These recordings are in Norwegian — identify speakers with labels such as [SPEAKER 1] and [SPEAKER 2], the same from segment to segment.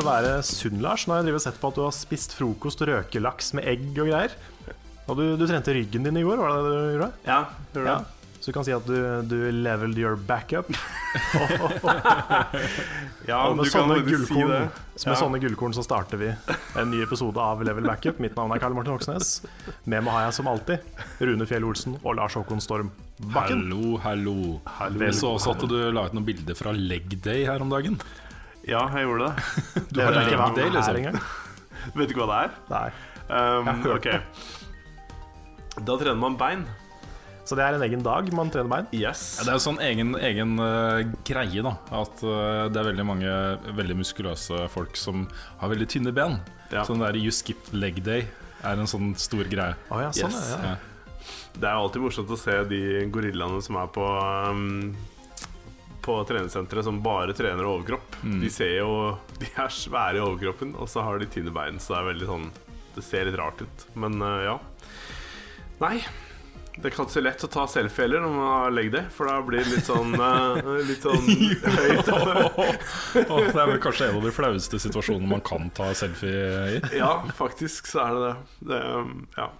[SPEAKER 1] Til å være sunn, Lars. Nå har jeg drivet og sett på at du har spist frokost og røkelaks med egg og greier. Og du, du trente ryggen din i går, var det det du gjorde?
[SPEAKER 2] Ja, gjorde det.
[SPEAKER 1] Ja. Så du kan si at du, du leveled your backup.
[SPEAKER 2] Ja,
[SPEAKER 1] Og med sånne
[SPEAKER 2] gullkorn, si det.
[SPEAKER 1] med sånne gullkorn så starter vi en ny episode av Level Backup. Mitt navn er Karl Martin Hoksnes. Med meg har jeg som alltid Rune Fjell Olsen og Lars Håkon Storm Bakken.
[SPEAKER 3] Hallo, hallo. Jeg så også at du la ut noen bilder fra leg day her om dagen.
[SPEAKER 2] Ja, jeg gjorde det.
[SPEAKER 1] Det har ikke vært
[SPEAKER 3] det,
[SPEAKER 1] det
[SPEAKER 3] liksom.
[SPEAKER 1] er engang.
[SPEAKER 2] Vet du ikke hva det er?
[SPEAKER 1] Nei.
[SPEAKER 2] Um, ok. Da trener man bein.
[SPEAKER 1] Så det er en egen dag man trener bein.
[SPEAKER 2] Yes.
[SPEAKER 3] Ja, det er jo sånn egen, egen uh, greie, da. At uh, det er veldig mange veldig muskuløse folk som har veldig tynne ben.
[SPEAKER 2] Ja.
[SPEAKER 3] Sånn der you skip leg day er en sånn stor greie.
[SPEAKER 1] Oh, ja, sånn,
[SPEAKER 2] Yes.
[SPEAKER 1] ja.
[SPEAKER 3] Ja.
[SPEAKER 2] Det er alltid morsomt å se de gorillaene som er på um, På treningssenteret som bare trener overkropp. De ser jo De er svære i overkroppen, og så har de tynne bein, så det er veldig sånn Det ser litt rart ut. Men uh, ja. Nei. Det er ikke så lett å ta selfie heller når man har leg day, for da blir det litt sånn uh, Litt sånn høyt.
[SPEAKER 3] oh, det er vel kanskje en av de flaueste situasjonene man kan ta selfie i.
[SPEAKER 2] Ja, faktisk så er det det. det um, ja.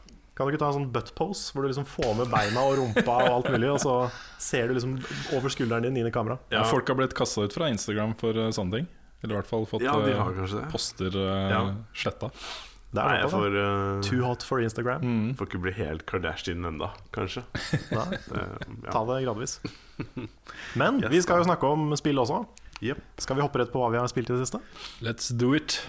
[SPEAKER 1] Kan du ikke ta en sånn butt pose, hvor du liksom får med beina og rumpa og alt mulig, og så ser du liksom over skulderen din inn i kamera?
[SPEAKER 3] Ja. Folk har blitt kasta ut fra Instagram for eh, sånne ting. Eller i hvert fall fått
[SPEAKER 2] Ja, de
[SPEAKER 3] eh,
[SPEAKER 2] har
[SPEAKER 3] poster uh,
[SPEAKER 2] Ja.
[SPEAKER 3] sletta.
[SPEAKER 1] Det er
[SPEAKER 2] jeg
[SPEAKER 1] for
[SPEAKER 2] får, uh,
[SPEAKER 1] Too hot for Instagram.
[SPEAKER 2] får ikke bli helt Kardashian enda, kanskje.
[SPEAKER 1] Nei,
[SPEAKER 2] Det, ja.
[SPEAKER 1] ta det gradvis. Men
[SPEAKER 2] Yes,
[SPEAKER 1] vi skal jo snakke om spill også.
[SPEAKER 2] Yep.
[SPEAKER 1] Skal vi hoppe rett på hva vi har spilt i det siste?
[SPEAKER 3] Let's do it.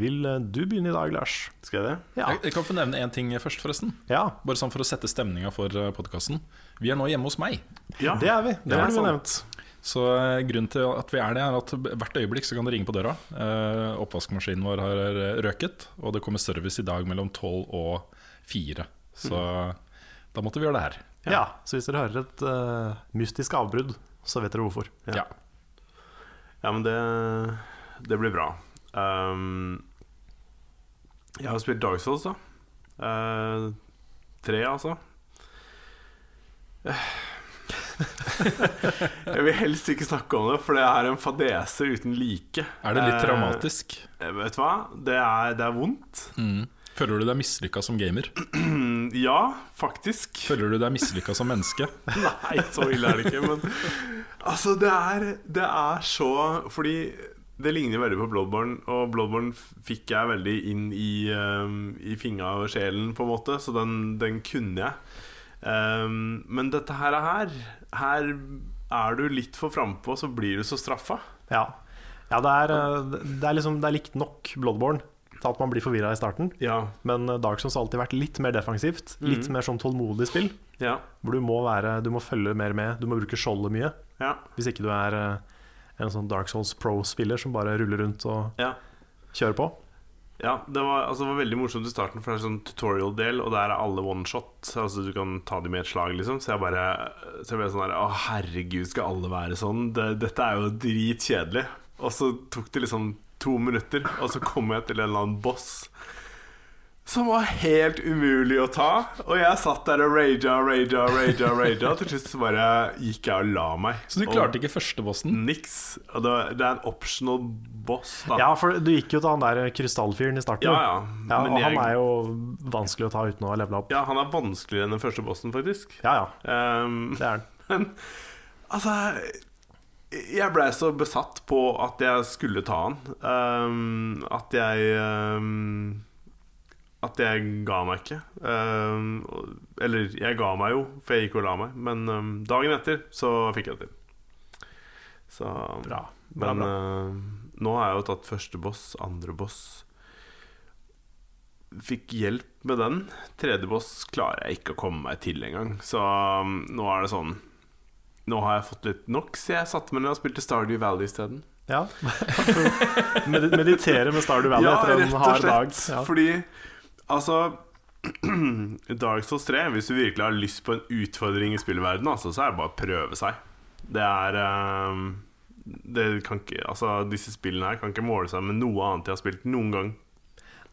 [SPEAKER 1] Vil eh, du begynne i dag, Lars?
[SPEAKER 2] Skal jeg det?
[SPEAKER 1] Ja.
[SPEAKER 3] Jeg, jeg kan få nevne én ting først, forresten.
[SPEAKER 1] ja.
[SPEAKER 3] Bare sånn for å sette stemninga for podkasten. Vi er nå hjemme hos meg.
[SPEAKER 2] Ja.
[SPEAKER 1] Det er vi. Det
[SPEAKER 2] Ja,
[SPEAKER 1] har du
[SPEAKER 2] sant.
[SPEAKER 1] nevnt.
[SPEAKER 3] Så eh, grunnen til at vi er det, er at hvert øyeblikk så kan det ringe på døra. Eh, oppvaskmaskinen vår har eh, røket, og det kommer service i dag mellom tolv og fire. Så da måtte vi gjøre det her.
[SPEAKER 1] Ja. Så hvis dere hører et uh, mystisk avbrudd, så vet dere hvorfor.
[SPEAKER 3] Ja.
[SPEAKER 2] Ja, men det, det blir bra. Um, jeg har spilt Dark Souls, da. Uh, tre, altså. jeg vil helst ikke snakke om det, for det er en fadese uten like.
[SPEAKER 3] Er det litt
[SPEAKER 2] Eh,
[SPEAKER 3] traumatisk?
[SPEAKER 2] vet du hva? Det er, det er vondt.
[SPEAKER 3] Mm. Føler du deg mislykka som gamer?
[SPEAKER 2] Ja, faktisk.
[SPEAKER 3] Føler du deg mislykka som menneske?
[SPEAKER 2] Nei, så ille er det ikke. Men altså, det er, det er så Fordi det ligner veldig på Bloodborne, og Bloodborne fikk jeg veldig inn i, um, i fingra og sjelen, på en måte, så den, den kunne jeg. Um, men dette her, er her Her er du litt for frampå, så blir du så straffa.
[SPEAKER 1] Ja, ja det, er, eh, det er liksom Det er likt nok Bloodborne til at man blir forvirra i starten.
[SPEAKER 2] Ja,
[SPEAKER 1] Men eh, Dark Souls har alltid vært litt mer defensivt. Litt mer som tålmodig spill.
[SPEAKER 2] ja,
[SPEAKER 1] Hvor du må, være, du må følge mer med. Du må bruke skjoldet mye.
[SPEAKER 2] ja,
[SPEAKER 1] Hvis ikke du er eh, en sånn Dark Souls Pro-spiller som bare ruller rundt og
[SPEAKER 2] ja.
[SPEAKER 1] kjører på.
[SPEAKER 2] Ja, det var, altså, det var veldig morsomt i starten, for det er sånn tutorial-del, og der er alle one shot. Altså Du kan ta dem i et slag, liksom. Så jeg bare Så jeg ble sånn her Å, herregud, skal alle være sånn? Det, dette er jo dritkjedelig. Og så tok det liksom to minutter, og så kom jeg til en eller annen boss som var helt umulig å ta. Og jeg satt der og raga, raga, raga. raga Til slutt så bare gikk jeg og la meg.
[SPEAKER 3] Så du klarte ikke første bossen?
[SPEAKER 2] Niks. Og det, var- det er en optional boss, da.
[SPEAKER 1] Ja, for du gikk jo til han der krystallfyren i starten.
[SPEAKER 2] Ja, ja.
[SPEAKER 1] ja
[SPEAKER 2] og
[SPEAKER 1] og han er jo vanskelig å ta uten å ha levela opp.
[SPEAKER 2] Ja, han er vanskeligere enn den første bossen, faktisk.
[SPEAKER 1] Ja, ja.
[SPEAKER 2] Um,
[SPEAKER 1] Det er han.
[SPEAKER 2] Men altså Jeg blei så besatt på at jeg skulle ta han. Um, at jeg um, At jeg ga meg ikke. Um, eller jeg ga meg jo, for jeg gikk og la meg. Men um, dagen etter så fikk jeg det til. Så
[SPEAKER 1] Bra. Bra,
[SPEAKER 2] Men
[SPEAKER 1] bra.
[SPEAKER 2] uh, nå har jeg jo tatt første boss, andre boss. Fikk hjelp med den. Tredje boss klarer jeg ikke å komme meg til engang. Så um, nå er det sånn Nå har jeg fått litt nok, så jeg satte meg ned og spilte Stardew Valley isteden.
[SPEAKER 1] Ja. Meditere med Stardew Valley etter en hard dag. Ja.
[SPEAKER 2] Fordi altså Dark Souls 3, hvis du virkelig har lyst på en utfordring i spillverdenen, altså, så er det bare å prøve seg. Det er um, det kan ikke, altså, Disse spillene her kan ikke måle seg med noe annet jeg har spilt noen gang.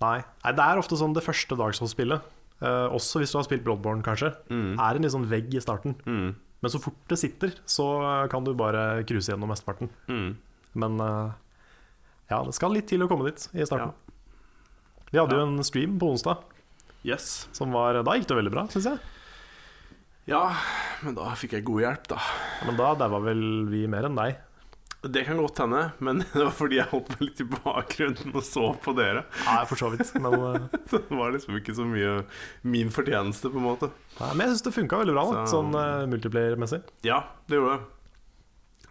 [SPEAKER 1] Nei. Nei, det er ofte sånn det første Dark Souls-spillet, uh, også hvis du har spilt Bloodborne, kanskje, er en litt sånn vegg i starten.
[SPEAKER 2] Mm.
[SPEAKER 1] Men så fort det sitter, så kan du bare cruise gjennom mesteparten.
[SPEAKER 2] Mm.
[SPEAKER 1] Men uh, ja, det skal litt til å komme dit i starten. Vi hadde jo en stream på onsdag,
[SPEAKER 2] Yes.
[SPEAKER 1] som var Da gikk det veldig bra, syns jeg.
[SPEAKER 2] Ja, men da fikk jeg god hjelp, da.
[SPEAKER 1] Men da daua vel vi mer enn deg.
[SPEAKER 2] Det kan godt hende, men det var fordi jeg holdt meg litt i bakgrunnen og så på dere.
[SPEAKER 1] Nei, for så vidt. Men, eh,
[SPEAKER 2] det var liksom ikke så mye min fortjeneste, på en måte.
[SPEAKER 1] nei, men jeg syns det funka veldig bra,
[SPEAKER 2] Så-
[SPEAKER 1] sånn uh, multiplayer-messig.
[SPEAKER 2] Ja, det gjorde det.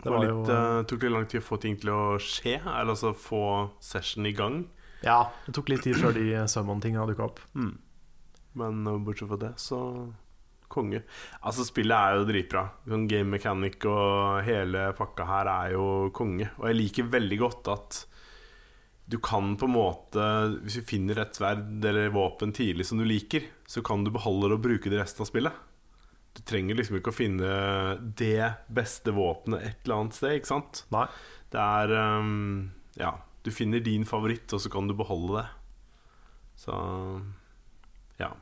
[SPEAKER 2] Det, var
[SPEAKER 1] var
[SPEAKER 2] litt,
[SPEAKER 1] jo-
[SPEAKER 2] uh, tok litt lang tid å få ting til å skje, eller altså få session i gang.
[SPEAKER 1] Ja, det tok litt tid før de Summon-tinga dukka opp.
[SPEAKER 2] Men eh, bortsett fra det, så konge. Altså, spillet er jo dritbra. Sånn game mechanic og hele pakka her er jo konge. Og jeg liker veldig godt at du kan på en måte Hvis du finner et sverd eller våpen tidlig som du liker, så kan du beholde det og bruke det resten av spillet. Du trenger liksom ikke å finne det beste våpenet et eller annet sted, ikke sant?
[SPEAKER 1] Nei.
[SPEAKER 2] Det er um, Ja, du finner din favoritt, og så kan du beholde det. Så ja.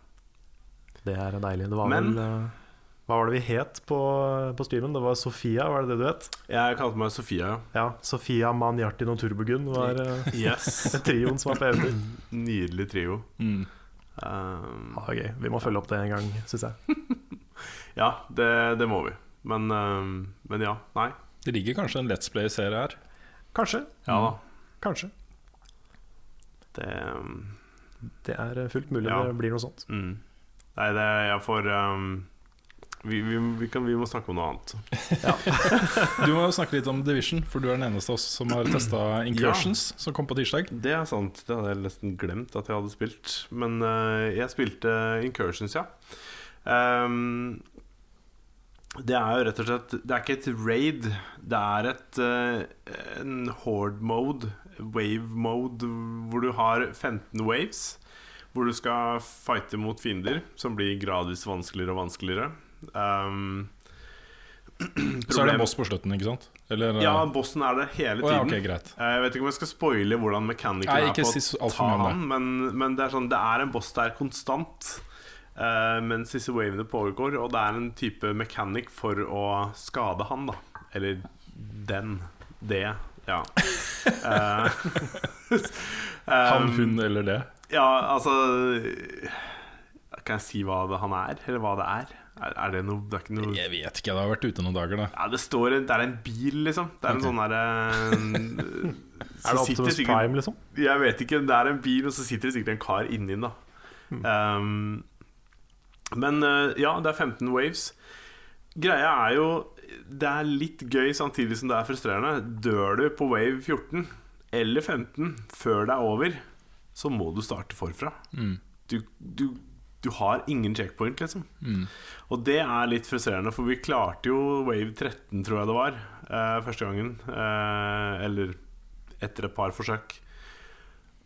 [SPEAKER 1] Det er deilig. Det var
[SPEAKER 2] Men-
[SPEAKER 1] vel eh, Hva var det vi het på, på streamen? Det var Sofia, var det det du het?
[SPEAKER 2] Jeg kalte meg Sofia.
[SPEAKER 1] Ja. Sofia Manjartin og Turbogun var uh,
[SPEAKER 2] Yes.
[SPEAKER 1] trioen som var på eventyr.
[SPEAKER 2] Nydelig trio.
[SPEAKER 3] Mm.
[SPEAKER 2] Um,
[SPEAKER 1] ah, okay. Vi må følge opp det en gang, syns jeg.
[SPEAKER 2] ja, det, det må vi. Men, um, men ja. Nei.
[SPEAKER 3] Det ligger kanskje en Let's Play-serie her.
[SPEAKER 1] Kanskje.
[SPEAKER 2] Ja da.
[SPEAKER 1] Kanskje.
[SPEAKER 2] Det um,
[SPEAKER 1] Det er eh, fullt mulig
[SPEAKER 2] Ja.
[SPEAKER 1] det blir noe sånt.
[SPEAKER 2] mm. Nei, det jeg får um, vi, vi, vi, kan, vi må snakke om noe annet.
[SPEAKER 3] Du må jo snakke litt om Division, for du er den eneste av oss som har testa Incursions, som kom på tirsdag.
[SPEAKER 2] Det er sant. Det hadde jeg nesten glemt at jeg hadde spilt. Men uh, jeg spilte Incursions, ja. Um, det er jo rett og slett Det er ikke et raid. Det er et uh, en horde mode, wave mode, hvor du har 15 waves. Hvor du skal fighte mot fiender, som blir gradvis vanskeligere og vanskeligere. Um,
[SPEAKER 3] Så er det en boss på slutten, ikke sant? Eller,
[SPEAKER 2] Ja,
[SPEAKER 3] eh,
[SPEAKER 2] bossen er der hele
[SPEAKER 3] ja,
[SPEAKER 2] tiden.
[SPEAKER 3] ok, greit.
[SPEAKER 2] Eh, Jeg vet ikke om jeg skal spoile hvordan mekanikken er på å ta
[SPEAKER 3] ham,
[SPEAKER 2] han, men, men det er sånn Det er en boss der konstant uh, mens disse wavene pågår, og det er en type mechanic for å skade han, da. Eller den. Det. Ja. Eh,
[SPEAKER 3] Han,
[SPEAKER 2] um,
[SPEAKER 3] hun eller det.
[SPEAKER 2] Ja, altså Kan jeg si hva det, han er, eller hva det er? Er, er det noe Det er noe
[SPEAKER 3] Jeg vet ikke, det har vært ute noen dager, da.
[SPEAKER 2] ja, det står Det er en bil, liksom. Det er en sånn derre
[SPEAKER 1] Er det Optimus Prime, liksom?
[SPEAKER 2] Jeg vet ikke. Det er en bil, og så sitter det sikkert en kar inni den. da um, Men ja, det er 15 waves. Greia er jo Det er litt gøy samtidig som det er frustrerende. Dør du på wave 14 eller 15 før det er over, så må du starte forfra. Du, du, du har ingen checkpoint, liksom. Og det er litt frustrerende, for vi klarte jo wave 13, tror jeg det var, eh, første gangen. Eh, eller etter et par forsøk.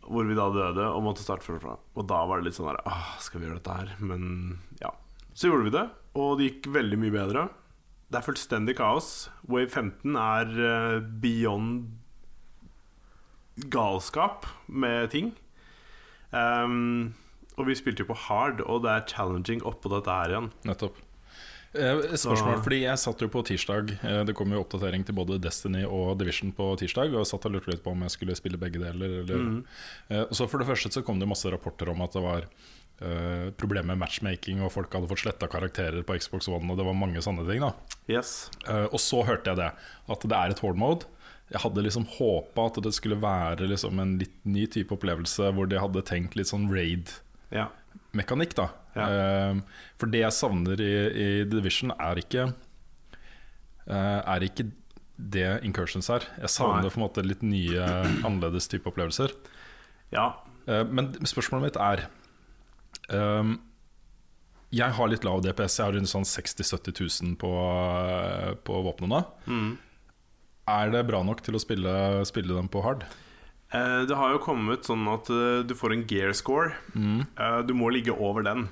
[SPEAKER 2] Hvor vi da døde og måtte starte forfra. Og da var det litt sånn der Åh, skal vi gjøre dette her? Men ja. Så gjorde vi det, og det gikk veldig mye bedre. Det er fullstendig kaos. Wave 15 er eh, beyond galskap med ting. Um, Og vi spilte jo på hard, og det er challenging oppå dette her igjen.
[SPEAKER 3] Nettopp. Eh, spørsmål,
[SPEAKER 2] Så-
[SPEAKER 3] fordi Jeg satt jo på tirsdag eh, Det kom jo oppdatering til både Destiny og Division på tirsdag. Og jeg satt og lurte litt på om jeg skulle spille begge deler. Eller,
[SPEAKER 2] mm.
[SPEAKER 3] eh, så For det første så kom det masse rapporter om at det var eh, problemer med matchmaking, og folk hadde fått sletta karakterer på Xbox One, og det var mange sånne ting. da
[SPEAKER 2] Yes.
[SPEAKER 3] Uh, og så hørte jeg det, at det er et horde mode. Jeg hadde liksom håpa at det skulle være liksom en litt ny type opplevelse, hvor de hadde tenkt litt sånn raid-mekanikk.
[SPEAKER 2] Ja.
[SPEAKER 3] da Eh, For det jeg savner i, i Division, er ikke Er ikke det Incursions er. Jeg savner på en måte litt nye, annerledes type opplevelser.
[SPEAKER 2] Ja.
[SPEAKER 3] Men spørsmålet mitt er ehm, Jeg har litt lav DPS. Jeg har rundt sånn 60 000-70 000 på, eh, på våpnene.
[SPEAKER 2] Mm.
[SPEAKER 3] Er det bra nok til å spille, spille dem på hard?
[SPEAKER 2] Eh, det har jo kommet sånn at uh, du får en gear score. Eh, du må ligge over den.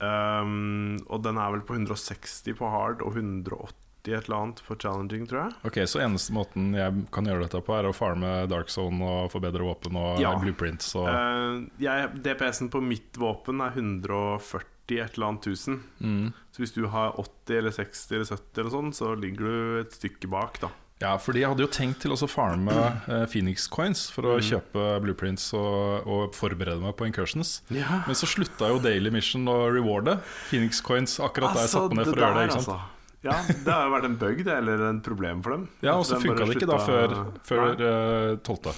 [SPEAKER 2] Um, og den er vel på 160 på hard og 180 et eller annet for challenging, tror jeg.
[SPEAKER 3] Ok, Så eneste måten jeg kan gjøre dette på, er å farme Dark Zone og forbedre våpen og
[SPEAKER 2] Ja.
[SPEAKER 3] blueprints og
[SPEAKER 2] uh, DPS-en på mitt våpen er 140 et eller annet tusen.
[SPEAKER 3] Mm.
[SPEAKER 2] Så hvis du har 80 eller 60 eller 70 eller sånn, så ligger du et stykke bak, da.
[SPEAKER 3] Ja, fordi jeg hadde jo tenkt til å farme uh, Phoenix Coins for å kjøpe blueprints og, og forberede meg på incursions.
[SPEAKER 2] Ja.
[SPEAKER 3] Men så slutta jo Daily Mission å rewarde Phoenix Coins akkurat da jeg satte meg ned for å gjøre det. ikke sant?
[SPEAKER 2] altså. Ja, det har jo vært en bug, det, eller en problem for dem.
[SPEAKER 3] Ja, og så funka det ikke da før, før
[SPEAKER 2] Nei.
[SPEAKER 3] eh, 12.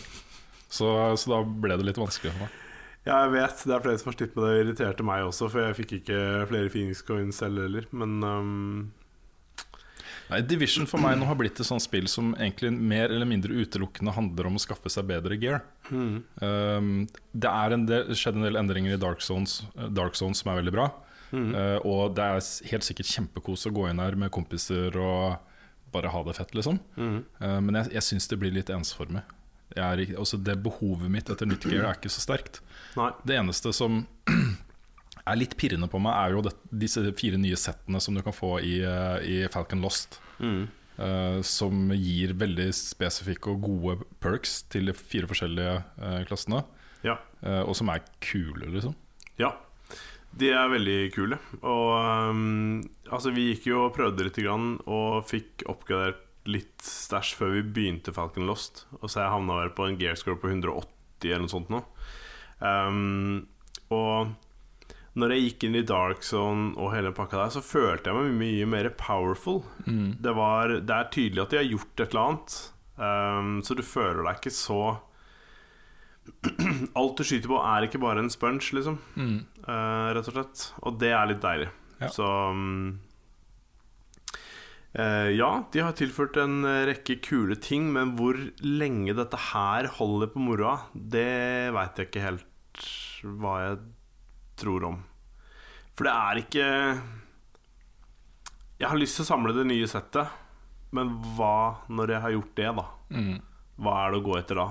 [SPEAKER 3] Så, så da ble det litt vanskelig for meg.
[SPEAKER 2] Ja, jeg vet. Det er flere som har slitt med det. Det irriterte meg også, for jeg fikk ikke flere Phoenix Coins selv heller. Men um,
[SPEAKER 3] Nei, Division for meg nå har blitt et sånt spill som egentlig mer eller mindre utelukkende handler om å skaffe seg bedre gear. Um, det er en del, skjedd en del endringer i Dark Zones, Dark Zones som er veldig bra. Uh, og det er helt sikkert kjempekos å gå inn her med kompiser og bare ha det fett, liksom. Uh, men jeg, jeg syns det blir litt ensformig. Er, altså det Behovet mitt etter nytt gear er ikke så sterkt.
[SPEAKER 2] nei.
[SPEAKER 3] Det eneste som er litt pirrende på meg, er jo det, disse fire nye settene som du kan få i, eh, i Falcon Lost. Eh, som gir veldig spesifikke og gode perks til de fire forskjellige uh, klassene.
[SPEAKER 2] Ja.
[SPEAKER 3] Uh, og som er kule, liksom.
[SPEAKER 2] ja. De er veldig kule. Og um, altså, vi gikk jo og prøvde litt grann, og fikk oppgradert litt stæsj før vi begynte Falcon Lost. Og så jeg havna vel på en gearscore på 180 eller noe sånt nå. Um, og når jeg gikk inn i Dark Zone og hele pakka der, så følte jeg meg mye mer powerful. Det, var, det er tydelig at de har gjort et eller annet, um, så du føler deg ikke så Alt du skyter på, er ikke bare en sponge, liksom. Eh, rett og slett. Og det er litt deilig.
[SPEAKER 3] Ja.
[SPEAKER 2] Så um, uh, Ja, de har tilført en rekke kule ting, men hvor lenge dette her holder på moroa, det veit jeg ikke helt hva jeg tror om. For det er ikke Jeg har lyst til å samle det nye settet, men hva når jeg har gjort det, da? Hva er det å gå etter da?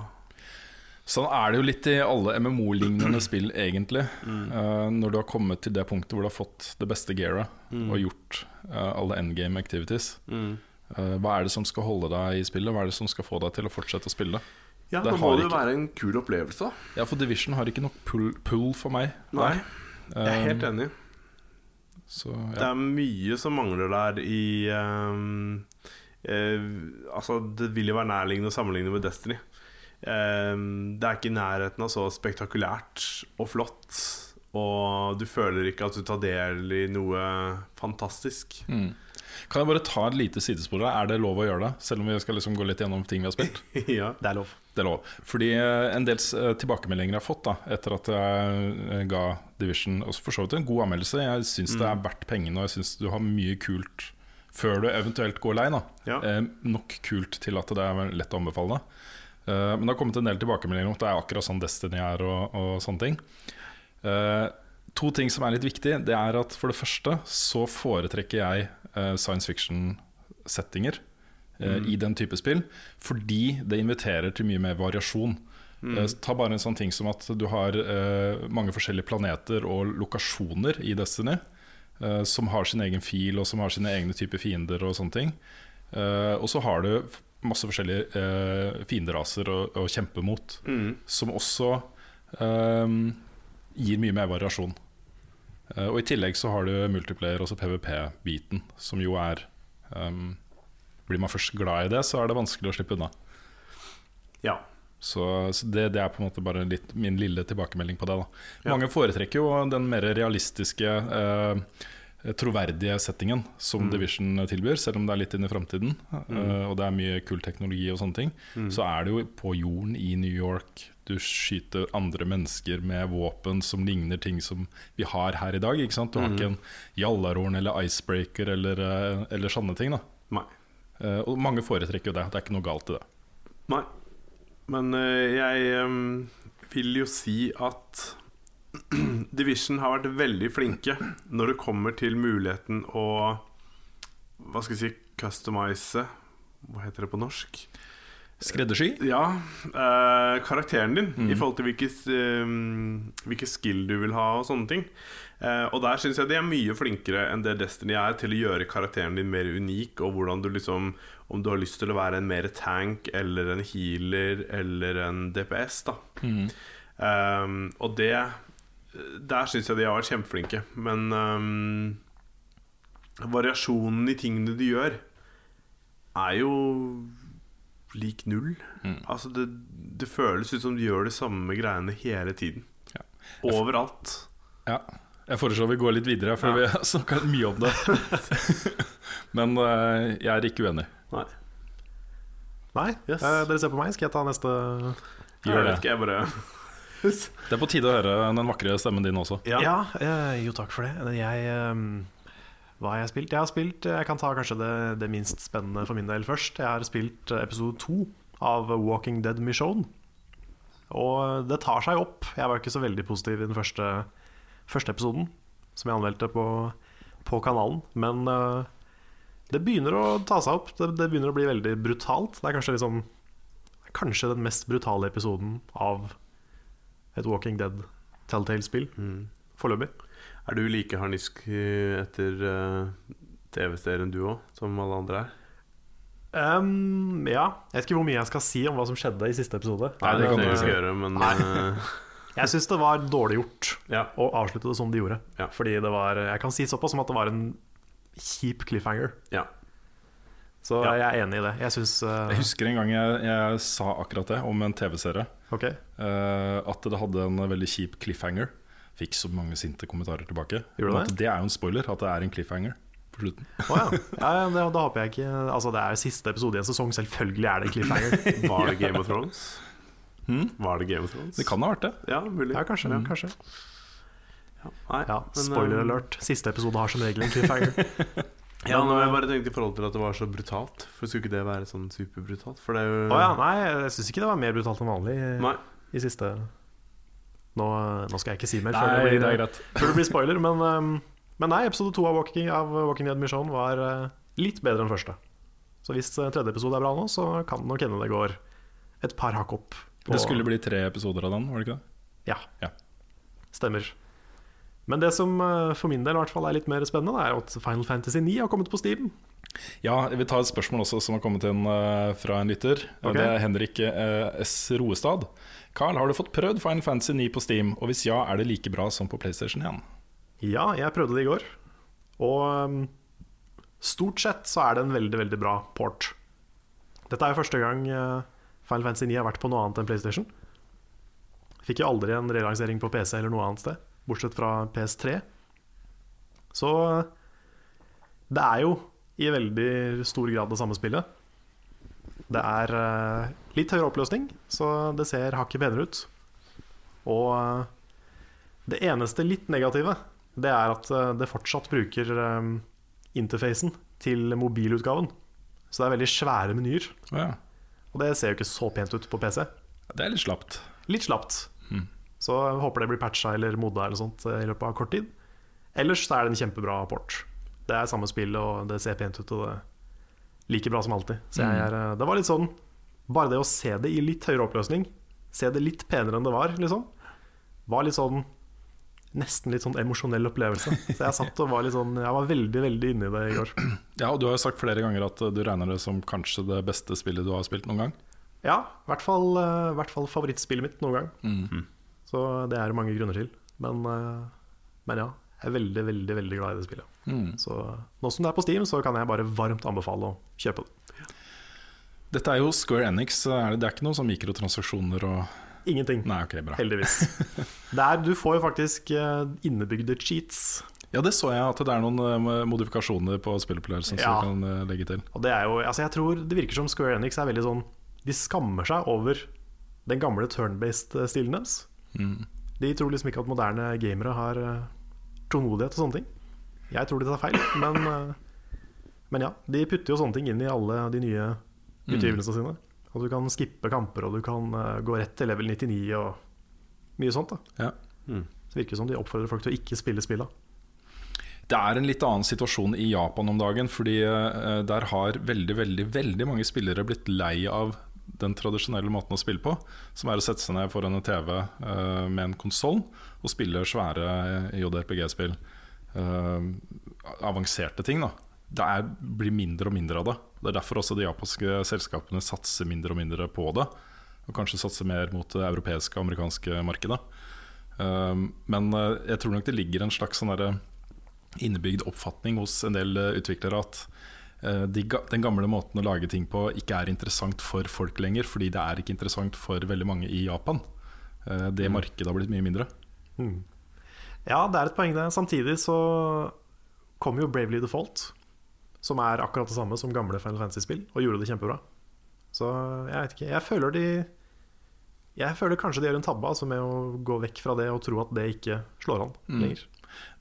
[SPEAKER 3] Sånn er det jo litt i alle MMO-lignende spill, egentlig. Eh, når du har kommet til det punktet hvor du har fått det beste gearet og gjort uh, alle endgame activities. Eh, hva er det som skal holde deg i spillet? Hva er det som skal få deg til å fortsette å spille?
[SPEAKER 2] Ja,
[SPEAKER 3] Det
[SPEAKER 2] Nå må det jo
[SPEAKER 3] ikke-
[SPEAKER 2] være en kul opplevelse.
[SPEAKER 3] Ja, for Division har ikke nok pull, pull for meg.
[SPEAKER 2] Nei, jeg er helt enig.
[SPEAKER 3] Så,
[SPEAKER 2] Det er mye som mangler der i um, Altså, det vil jo være nærliggende å sammenligne med Destiny. Ehm, det er ikke i nærheten av så spektakulært og flott. Og du føler ikke at du tar del i noe fantastisk.
[SPEAKER 3] Mm. Kan jeg bare ta et lite sidespor? Er det lov å gjøre det? Selv om vi skal liksom gå litt gjennom ting vi har spilt?
[SPEAKER 2] ja, det er lov.
[SPEAKER 3] Det er lov. Fordi eh, en del eh, tilbakemeldinger jeg har fått da etter at jeg eh, ga Division også for så vidt en god anmeldelse. Jeg syns det er verdt pengene, og jeg syns du har mye kult før du eventuelt går lei. da
[SPEAKER 2] Ja.
[SPEAKER 3] eh, Nok kult til at det er lett å anbefale. Eh, men det har kommet en del tilbakemeldinger om at det er akkurat sånn Destiny er og, og sånne ting. uh, to ting som er litt viktig, det er at for det første så foretrekker jeg uh, science fiction-settinger mm. i den type spill, fordi det inviterer til mye mer variasjon. Eh, ta bare en sånn ting som at du har mange forskjellige planeter og lokasjoner i Destiny, som har sin egen fil og som har sine egne typer fiender og sånne ting. Og så har du masse forskjellige eh, fienderaser å, å kjempe mot, som også ehm, gir mye mer variasjon. Eh, og I tillegg så har du multiplayer, altså PVP-biten, som jo er um, Blir man først glad i det, så er det vanskelig å slippe unna.
[SPEAKER 2] Ja.
[SPEAKER 3] Så, så det, det, er på en måte bare litt, min lille tilbakemelding på det. Da.
[SPEAKER 2] Ja.
[SPEAKER 3] Mange foretrekker jo den mer realistiske, eh, troverdige settingen som
[SPEAKER 2] Mm.
[SPEAKER 3] Division tilbyr, selv om det er litt inn i framtiden. eh, og det er mye kul teknologi og sånne ting.
[SPEAKER 2] Mm.
[SPEAKER 3] Så er det jo på jorden i New York du skyter andre mennesker med våpen som ligner ting som vi har her i dag. Ikke sant? Du har
[SPEAKER 2] Mm.
[SPEAKER 3] ikke en jallarhorn eller icebreaker eller, eh, eller sånne ting. Da.
[SPEAKER 2] Nei.
[SPEAKER 3] Eh, og mange foretrekker jo det. Det er ikke noe galt i det.
[SPEAKER 2] Nei. Men eh, jeg em, vil jo si at Division har vært veldig flinke når det kommer til muligheten å Hva skal jeg si customize Hva heter det på norsk?
[SPEAKER 3] Skreddersky?
[SPEAKER 2] Ja, eh, karakteren din
[SPEAKER 3] Mm.
[SPEAKER 2] i forhold til hvilke, um, hvilke skill du vil ha og sånne ting. Eh, og der syns jeg de er mye flinkere enn det Destiny er til å gjøre karakteren din mer unik, og hvordan du liksom Om du har lyst til å være en mer tank eller en healer eller en DPS, da. Um, og det Der syns jeg de har vært kjempeflinke. Men um, variasjonen i tingene de gjør, er jo lik null. Altså det, det føles ut som de gjør de samme greiene hele tiden.
[SPEAKER 3] Ja.
[SPEAKER 2] Overalt.
[SPEAKER 3] Ja. Jeg foreslår vi går litt videre, for
[SPEAKER 2] Ja.
[SPEAKER 3] vi har snakka mye om det. Men uh, jeg er ikke uenig.
[SPEAKER 2] Nei.
[SPEAKER 1] Nei,
[SPEAKER 2] Yes.
[SPEAKER 1] eh, dere ser på meg. Skal jeg ta neste
[SPEAKER 3] Gjør
[SPEAKER 2] jeg
[SPEAKER 3] det.
[SPEAKER 2] vet ikke, jeg bare
[SPEAKER 3] Det er på tide å høre den vakre stemmen din også.
[SPEAKER 1] Ja, eh, jo takk for det. Jeg, eh, hva har jeg spilt? Jeg har spilt Jeg kan ta kanskje det, det minst spennende for min del først. Jeg har spilt eh, episode to av Walking Dead Mission. Og det tar seg opp. Jeg var ikke så veldig positiv i den første, første episoden, som jeg anmeldte på, på kanalen. Men uh, det begynner å ta seg opp. Det, det begynner å bli veldig brutalt. Det er kanskje liksom Kanskje den mest brutale episoden av et Walking Dead Telltale-spill foreløpig.
[SPEAKER 2] Er du like harnisk eh, etter uh, TV-serien du òg, som alle andre er?
[SPEAKER 1] Um, ja. Jeg vet ikke hvor mye jeg skal si om hva som skjedde i siste episode.
[SPEAKER 3] Nei, det kan du
[SPEAKER 2] ikke gjøre, men eh,
[SPEAKER 1] Jeg syns det var dårlig gjort
[SPEAKER 2] ja.
[SPEAKER 1] å avslutte det som de gjorde.
[SPEAKER 2] Ja.
[SPEAKER 1] Fordi det var Jeg kan si såpass som at det var en kjip cliffhanger.
[SPEAKER 2] ja.
[SPEAKER 1] Så
[SPEAKER 2] Ja.
[SPEAKER 1] jeg er enig i det. Jeg syns
[SPEAKER 3] Jeg husker en gang jeg, jeg sa akkurat det om en TV-serie.
[SPEAKER 1] Ok.
[SPEAKER 3] eh, at det hadde en veldig kjip cliffhanger. Fikk så mange sinte kommentarer tilbake.
[SPEAKER 1] Gjorde det?
[SPEAKER 3] Det er jo en spoiler, at det er en cliffhanger på slutten.
[SPEAKER 1] Oh, ja. ja, ja det, da håper jeg ikke Altså, det er siste episode i en sesong. Selvfølgelig er det en cliffhanger.
[SPEAKER 2] Var det Game of Thrones?
[SPEAKER 3] Hmm?
[SPEAKER 2] Var det Game of Thrones?
[SPEAKER 3] Det kan ha vært det.
[SPEAKER 2] Ja, mulig.
[SPEAKER 1] Ja, kanskje.
[SPEAKER 2] Mm.
[SPEAKER 1] kanskje
[SPEAKER 2] Ja, nei,
[SPEAKER 1] Ja,
[SPEAKER 2] men,
[SPEAKER 1] Spoiler
[SPEAKER 2] eh,
[SPEAKER 1] alert. Siste episode har som regel en cliffhanger.
[SPEAKER 2] Ja, har jeg bare tenkt i forhold til at det var så brutalt. For Skulle ikke det være sånn superbrutalt? For det er jo
[SPEAKER 1] Å ja, nei, jeg syns ikke det var mer brutalt enn vanlig
[SPEAKER 2] Nei.
[SPEAKER 1] i siste nå, nå skal jeg ikke si mer
[SPEAKER 3] Nei,
[SPEAKER 1] det blir,
[SPEAKER 3] det greit.
[SPEAKER 1] før det blir spoiler, men, men nei, episode to av Walking, av Walking Dead Mission var litt bedre enn første. Så hvis tredje episode er bra nå, så kan nok hende det går et par hakk opp. på-
[SPEAKER 3] Det skulle bli tre episoder av den, var det ikke det?
[SPEAKER 1] Ja,
[SPEAKER 3] Ja.
[SPEAKER 1] stemmer. Men det som uh, for min del i hvert fall er litt mer spennende, er at Final Fantasy 9 har kommet på Steam.
[SPEAKER 3] Ja, jeg vil ta et spørsmål også som har kommet inn eh, fra en lytter.
[SPEAKER 1] Okay.
[SPEAKER 3] Det er Henrik eh, S. Roestad. Carl, har du fått prøvd Final Fantasy 9 på Steam? Og hvis ja, er det like bra som på PlayStation 1?
[SPEAKER 1] Ja, jeg prøvde det i går. Og um, stort sett så er det en veldig, veldig bra port. Dette er jo første gang Final Fantasy 9 har vært på noe annet enn PlayStation. Fikk jo aldri en relansering på PC eller noe annet sted, bortsett fra PS3. Så det er jo i veldig stor grad det samme spillet. Det er uh, litt høyere oppløsning, så det ser hakket penere ut. Og uh, det eneste litt negative Det er at eh, det fortsatt bruker interfacen til mobilutgaven. Så det er veldig svære menyer.
[SPEAKER 3] Ja.
[SPEAKER 1] Og det ser jo ikke så pent ut på PC.
[SPEAKER 3] Det er litt slapt.
[SPEAKER 1] Litt slapt. Så jeg håper det blir patcha eller modda eller sånt eh, i løpet av kort tid. Ellers så er det en kjempebra port. Det er samme spill, og det ser pent ut. Og det er like bra som alltid. Så jeg er, eh, det var litt sånn Bare det å se det i litt høyere oppløsning, se det litt penere enn det var, liksom, var litt sånn Nesten litt sånn emosjonell opplevelse. Så jeg satt og var litt sånn Jeg var veldig, veldig inne i det i går.
[SPEAKER 3] Ja, og Du har jo sagt flere ganger at eh, du regner det som kanskje det beste spillet du har spilt noen gang.
[SPEAKER 1] Ja, i hvert fall, hvert fall favorittspillet mitt noen gang. Så det er det mange grunner til. Men, eh, men ja, jeg er veldig, veldig veldig glad i det spillet.
[SPEAKER 3] Mm.
[SPEAKER 1] Så nå som det er på Steam, så kan jeg bare varmt anbefale å kjøpe det.
[SPEAKER 3] Dette er jo Square Enix, er det, det er ikke noe sånn mikrotransaksjoner og
[SPEAKER 1] Ingenting.
[SPEAKER 3] Nei, okay, bra.
[SPEAKER 1] Heldigvis. Der, du får jo faktisk eh, innebygde cheats.
[SPEAKER 3] Ja, det så jeg, at det er noen eh, modifikasjoner på spillopplevelsen
[SPEAKER 1] Ja.
[SPEAKER 3] som du kan legge til.
[SPEAKER 1] Og det er jo, altså jeg tror Det virker som Square Enix er veldig sånn De skammer seg over den gamle turn-based-stilen deres.
[SPEAKER 3] Mm.
[SPEAKER 1] De tror liksom ikke at moderne gamere har uh, tålmodighet og sånne ting. Jeg tror de tar feil, men, eh, men ja. De putter jo sånne ting inn i alle de nye
[SPEAKER 3] Mm.
[SPEAKER 1] utgivelsene sine. At du kan skippe kamper, og du kan eh, gå rett til level 99 og mye sånt. da
[SPEAKER 3] Ja.
[SPEAKER 1] Det virker som de oppfordrer folk til å ikke spille spilla.
[SPEAKER 3] Det er en litt annen situasjon i Japan om dagen, fordi eh, der har veldig, veldig, veldig mange spillere blitt lei av den tradisjonelle måten å spille på, som er å sette seg ned foran en TV uh, med en konsoll og spille svære JRPG-spill. Uh, avanserte ting, da. Det er, blir mindre og mindre av det. Det er derfor også de japanske selskapene satser mindre og mindre på det. Og kanskje satser mer mot det europeiske og amerikanske markedet. Uh, men eh, jeg tror nok det ligger en slags sånn innebygd oppfatning hos en del eh, utviklere at eh, de, den gamle måten å lage ting på ikke er interessant for folk lenger, fordi det er ikke interessant for veldig mange i Japan. Det Det markedet har blitt mye mindre.
[SPEAKER 1] Ja, det er et poeng det. Samtidig så kom jo Bravely Default, som er akkurat det samme som gamle Final Fantasy-spill, og gjorde det kjempebra. Så jeg vet ikke. Jeg føler de Jeg føler kanskje de gjør en tabbe altså, med å gå vekk fra det og tro at det ikke slår an lenger.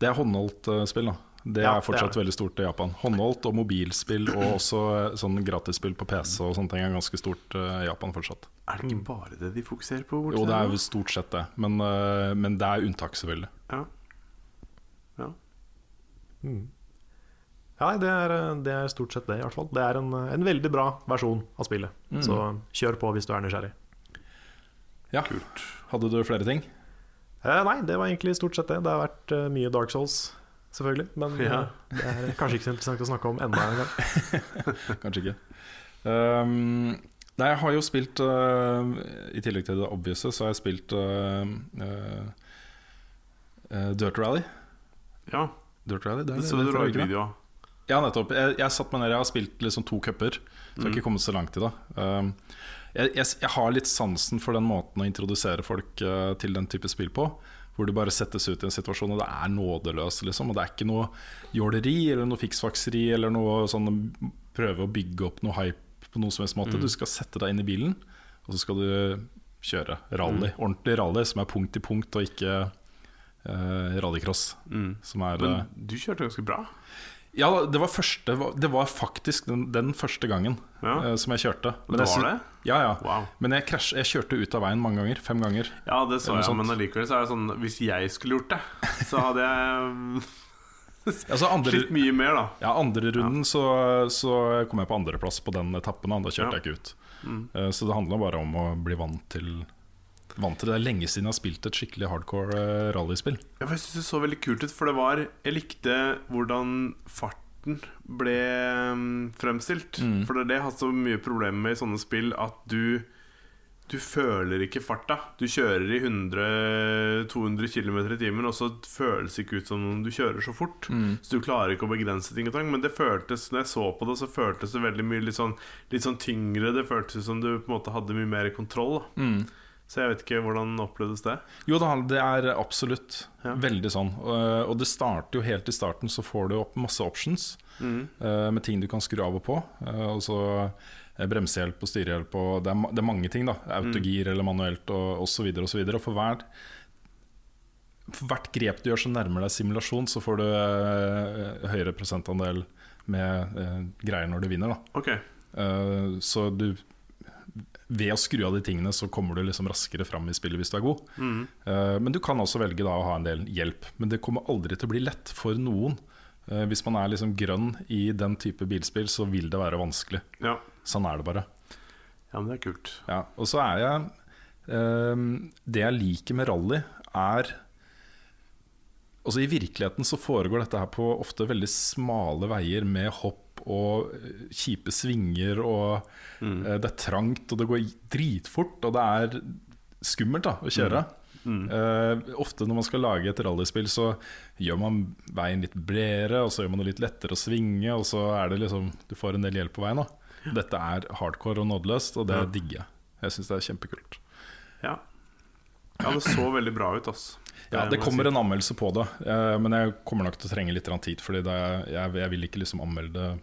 [SPEAKER 3] Det er håndholdt eh, spill, da. Det
[SPEAKER 1] Ja,
[SPEAKER 3] er fortsatt
[SPEAKER 1] det er
[SPEAKER 3] veldig stort i Japan. Håndholdt og mobilspill og også eh, sånn gratisspill på PC og sånne ting er ganske stort eh, i Japan fortsatt.
[SPEAKER 2] Er det ikke bare det de fokuserer på?
[SPEAKER 3] Jo, det er jo stort sett det, men, eh, men det er unntak, selvfølgelig.
[SPEAKER 2] Ja. ja.
[SPEAKER 1] Ja, det er, det er stort sett det, i hvert fall. Det er en, en veldig bra versjon av spillet. Så kjør på hvis du er nysgjerrig.
[SPEAKER 3] Ja. Kult. Hadde du flere ting?
[SPEAKER 1] Eh, nei, det var egentlig stort sett det. Det har vært mye Dark Souls, selvfølgelig. Men
[SPEAKER 2] Ja.
[SPEAKER 1] eh, det er kanskje ikke så interessant å snakke om enda en gang.
[SPEAKER 3] Kanskje ikke. Um, nei, jeg har jo spilt uh, I tillegg til det obvious, så har jeg spilt uh, uh, Dirt Rally.
[SPEAKER 2] ja.
[SPEAKER 3] Dirt Rally det
[SPEAKER 2] så du
[SPEAKER 3] heter,
[SPEAKER 2] la
[SPEAKER 3] ikke
[SPEAKER 2] ut
[SPEAKER 3] det?
[SPEAKER 2] video av.
[SPEAKER 3] Ja, nettopp. Jeg, jeg satt meg ned, jeg har spilt liksom to cuper, så jeg har ikke kommet så langt i det. Um, jeg, jeg, jeg har litt sansen for den måten å introdusere folk uh, til den type spill på. Hvor du bare settes ut i en situasjon, og det er nådeløst. Liksom, og det er ikke noe jåleri eller noe fiksfakseri eller noe sånn prøve å bygge opp noe hype på noe som helst måte. Du skal sette deg inn i bilen, og så skal du kjøre rally. Ordentlig rally som er punkt til punkt, og ikke uh, rallycross. Som er
[SPEAKER 2] Men du kjørte ganske bra.
[SPEAKER 3] Ja, det var, første, det var faktisk den, den første gangen
[SPEAKER 2] Ja.
[SPEAKER 3] uh, som jeg kjørte.
[SPEAKER 2] Det var
[SPEAKER 3] jeg,
[SPEAKER 2] det?
[SPEAKER 3] Ja, ja.
[SPEAKER 2] Wow.
[SPEAKER 3] Men jeg, krasj, jeg kjørte ut av veien mange ganger. Fem ganger.
[SPEAKER 2] Ja, det så jeg,
[SPEAKER 3] sånt.
[SPEAKER 2] men allikevel så er det sånn Hvis jeg skulle gjort det, så hadde jeg
[SPEAKER 3] Altså andre,
[SPEAKER 2] slitt mye mer, da.
[SPEAKER 3] ja, andre runden så, så kom jeg på andreplass på den etappen. Da, kjørte
[SPEAKER 2] Ja.
[SPEAKER 3] jeg ikke ut. Eh, Så det handla bare om å bli vant til Vant til det. Er lenge siden jeg har spilt et skikkelig hardcore eh, rallyspill.
[SPEAKER 2] Ja, jeg synes det så veldig kult ut, for det var Jeg likte hvordan farten ble mm, fremstilt. For det er det jeg har så mye problemer med i sånne spill, at du Du føler ikke farta. Du kjører i 100-200 km i timen, og så føles det ikke ut som om du kjører så fort. Så du klarer ikke å begrense ting og tang. Men det føltes når jeg så på det, så føltes det veldig mye litt sånn, litt sånn tyngre. Det føltes som du på en måte hadde mye mer kontroll. Da. Så jeg vet ikke hvordan opplevdes det.
[SPEAKER 3] Jo da, det er absolutt
[SPEAKER 2] Ja.
[SPEAKER 3] veldig sånn. Og, og det starter jo helt i starten, så får du opp masse options
[SPEAKER 2] Mm.
[SPEAKER 3] eh, med ting du kan skru av og på. Eh, og så eh, bremsehjelp og styrehjelp og det er, det er mange ting, da. Autogir eller manuelt og osv. Og, så videre, og for hver for hvert grep du gjør som nærmer deg simulasjon, så får du eh, høyere prosentandel med eh, greier når du vinner. Da.
[SPEAKER 2] okay.
[SPEAKER 3] Eh, så du ved å skru av de tingene så kommer du liksom raskere fram i spillet hvis du er god. Eh, men du kan også velge da å ha en del hjelp. Men det kommer aldri til å bli lett for noen. Uh, hvis man er liksom grønn i den type bilspill, så vil det være vanskelig.
[SPEAKER 2] ja.
[SPEAKER 3] Sånn er det bare.
[SPEAKER 2] ja, men det er kult.
[SPEAKER 3] Ja, og så er jeg uh, Det jeg liker med rally, er Altså I virkeligheten så foregår dette her på ofte veldig smale veier med hopp og eh, kjipe svinger, og eh, det er trangt, og det går dritfort, og det er skummelt da å kjøre. Eh, ofte når man skal lage et rallyspill, så gjør man veien litt bredere, og så gjør man det litt lettere å svinge, og så er det liksom Du får en del hjelp på veien. da Dette er hardcore og nådeløst, og det
[SPEAKER 2] Ja.
[SPEAKER 3] digger jeg. Jeg syns det er kjempekult.
[SPEAKER 2] Ja. ja, det så veldig bra ut, altså.
[SPEAKER 3] Ja, det kommer en anmeldelse på det, men jeg kommer nok til å trenge litt tid. Fordi jeg, jeg vil ikke liksom anmelde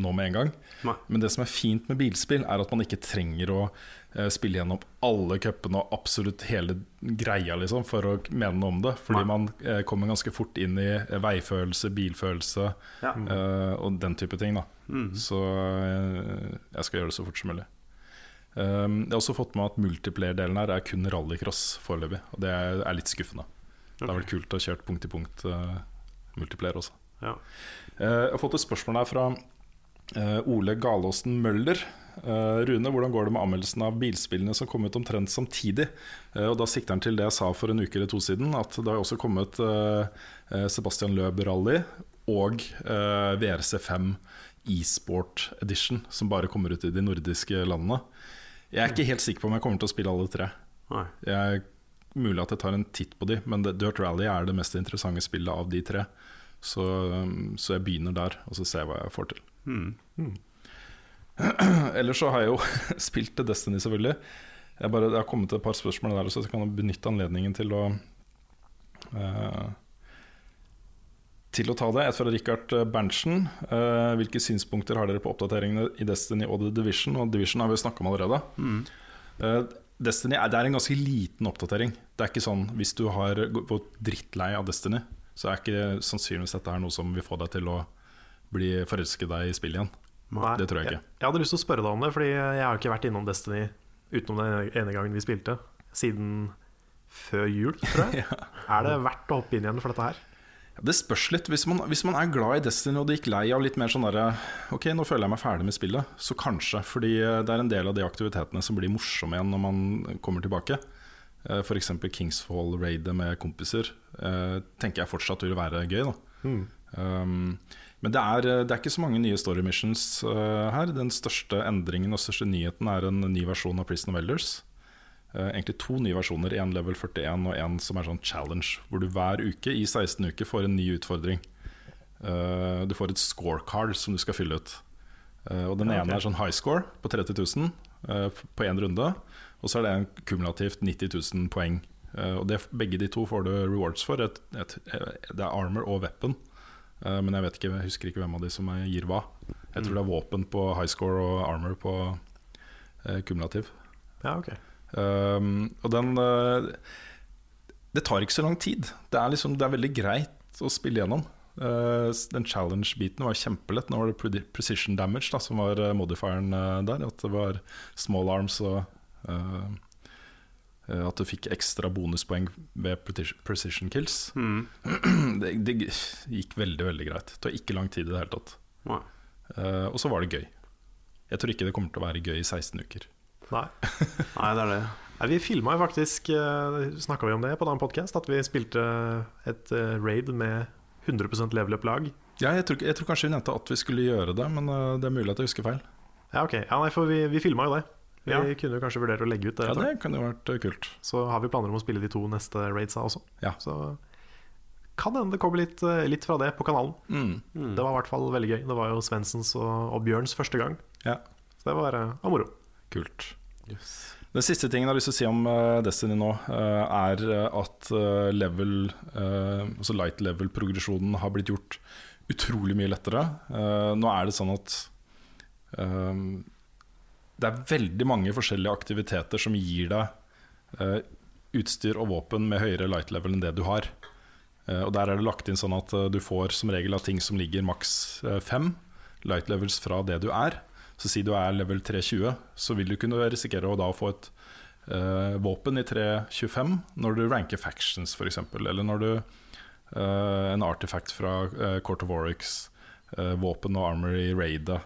[SPEAKER 3] nå med en gang.
[SPEAKER 2] Nei.
[SPEAKER 3] Men det som er fint med bilspill, er at man ikke trenger å eh, spille gjennom alle cupene og absolutt hele greia liksom, for å mene noe om det. Fordi
[SPEAKER 2] Nei.
[SPEAKER 3] man eh, kommer ganske fort inn i eh, veifølelse, bilfølelse
[SPEAKER 2] Ja.
[SPEAKER 3] eh, og den type ting.
[SPEAKER 2] Mm.
[SPEAKER 3] Så jeg skal gjøre det så fort som mulig. Um, jeg har også fått med at multiplayer-delen her er kun rallycross foreløpig. Og det er, er litt skuffende. Det er vel kult å ha kjørt punkt i punkt uh, multiplayer også.
[SPEAKER 2] Ja.
[SPEAKER 3] Uh, jeg har fått et spørsmål her fra Ole Galåsen Møller. Eh, Rune, hvordan går det med anmeldelsen av bilspillene som kom ut omtrent samtidig? Eh, og Da sikter han til det jeg sa for en uke eller to siden, at det har også kommet eh, eh, Sebastian Løb Rally og eh, VRC5 e-sport edition, som bare kommer ut i de nordiske landene. Jeg er ikke helt sikker på om jeg kommer til å spille alle tre. Jeg, mulig at jeg tar en titt på de, men Dirt Rally er det mest interessante spillet av de tre. Så, så jeg begynner der, og så ser jeg hva jeg får til.
[SPEAKER 2] Mm.
[SPEAKER 3] Ellers så har jeg jo spilt til Destiny, selvfølgelig. Jeg bare, jeg, har kommet til et par spørsmål der, så jeg kan benytte anledningen til å uh, Til å ta det. Et fra Richard Berntsen. Uh, hvilke synspunkter har dere på oppdateringene i Destiny og The Division? Og Division har vi snakka om allerede. Eh, Destiny er, det er en ganske liten oppdatering. Det er ikke sånn Hvis du har gått drittlei av Destiny, så er ikke sannsynligvis dette her noe som vil få deg til å bli forelske deg i spill igjen.
[SPEAKER 1] Nei,
[SPEAKER 3] Det tror jeg ikke.
[SPEAKER 1] Jeg hadde lyst til å spørre deg om det, Fordi jeg har ikke vært innom Destiny utenom den ene- gangen vi spilte, siden før jul, tror jeg. Er det verdt å hoppe inn igjen for dette her?
[SPEAKER 3] Ja, Det spørs litt. Hvis man, hvis man er glad i Destiny og det gikk lei av litt mer sånn derre Ok, nå føler jeg meg ferdig med spillet. Så kanskje. Fordi eh, det er en del av de aktivitetene som blir morsomme igjen når man kommer tilbake. F.eks. Kingsfall-raidet med kompiser eh, tenker jeg fortsatt vil være gøy. Da. Um, men det er, eh, det er ikke så mange nye story missions uh, her. Den største endringen og største nyheten er en ny versjon av Prison of Elders. Uh, egentlig to nye versjoner, én level 41 og én som er sånn challenge. Hvor du hver uke i 16 uker får en ny utfordring. Uh, du får et scorecard som du skal fylle ut. Og Den
[SPEAKER 1] Ja, okay.
[SPEAKER 3] ene er sånn high score på 30 000 eh, på én runde. Og så er det en kumulativt 90 000 poeng. Og det, Begge de to får du rewards for. Et, et, det er armor og weapon. Eh, men jeg vet ikke, jeg husker ikke hvem av de som gir hva. Jeg tror det er våpen på high score og armor på eh, kumulativ.
[SPEAKER 1] Ja, ok
[SPEAKER 3] Um, og den uh, Det tar ikke så lang tid. Det er, liksom, det er veldig greit å spille gjennom. Uh, den challenge-biten var kjempelett. Nå var det precision damage da, som var modifieren der. At det var small arms og uh, at du fikk ekstra bonuspoeng ved precision- kills.
[SPEAKER 2] Mm.
[SPEAKER 3] Det, det gikk veldig, veldig greit. Det tar ikke lang tid i det hele tatt. Uh, og så var det gøy. Jeg tror ikke det kommer til å være gøy i 16 uker.
[SPEAKER 1] Nei.
[SPEAKER 2] Nei, det er det.
[SPEAKER 1] Nei, vi filma jo faktisk Snakka vi om det på en annen podkast? At vi spilte et uh, raid med 100 leveløp-lag.
[SPEAKER 3] Ja, jeg, tror, jeg tror kanskje vi nevnte at vi skulle gjøre det, men uh, det er mulig at jeg husker feil.
[SPEAKER 1] Ja, ok. Ja, nei, for vi, vi filma jo det. Vi
[SPEAKER 2] Ja.
[SPEAKER 1] kunne jo kanskje vurdere å legge ut det.
[SPEAKER 3] Ja, det kan jo vært uh, kult.
[SPEAKER 1] Så har vi planer om å spille de to neste raidsa også.
[SPEAKER 3] Ja.
[SPEAKER 1] Så kan hende det kommer litt, eh, litt fra det på kanalen.
[SPEAKER 3] Mm.
[SPEAKER 1] Det var i hvert fall veldig gøy. Det var jo Svensens og, og Bjørns første gang.
[SPEAKER 3] Ja,
[SPEAKER 1] Så det var, uh, var moro.
[SPEAKER 3] kult. Den siste tingen jeg har lyst til å si om uh, Destiny nå, uh, er at uh, level, uh, altså light level-progresjonen har blitt gjort utrolig mye lettere. Uh, nå er det sånn at um, det er veldig mange forskjellige aktiviteter som gir deg uh, utstyr og våpen med høyere light level enn det du har. Uh, og Der er det lagt inn sånn at uh, du får som regel av ting som ligger maks fem light levels fra det du er. Så si du er level 320, så vil du kunne risikere å da få et våpen i 325 når du ranker factions, f.eks. Eller når du En artifact fra Court of Oryx, våpen og armor i raidet,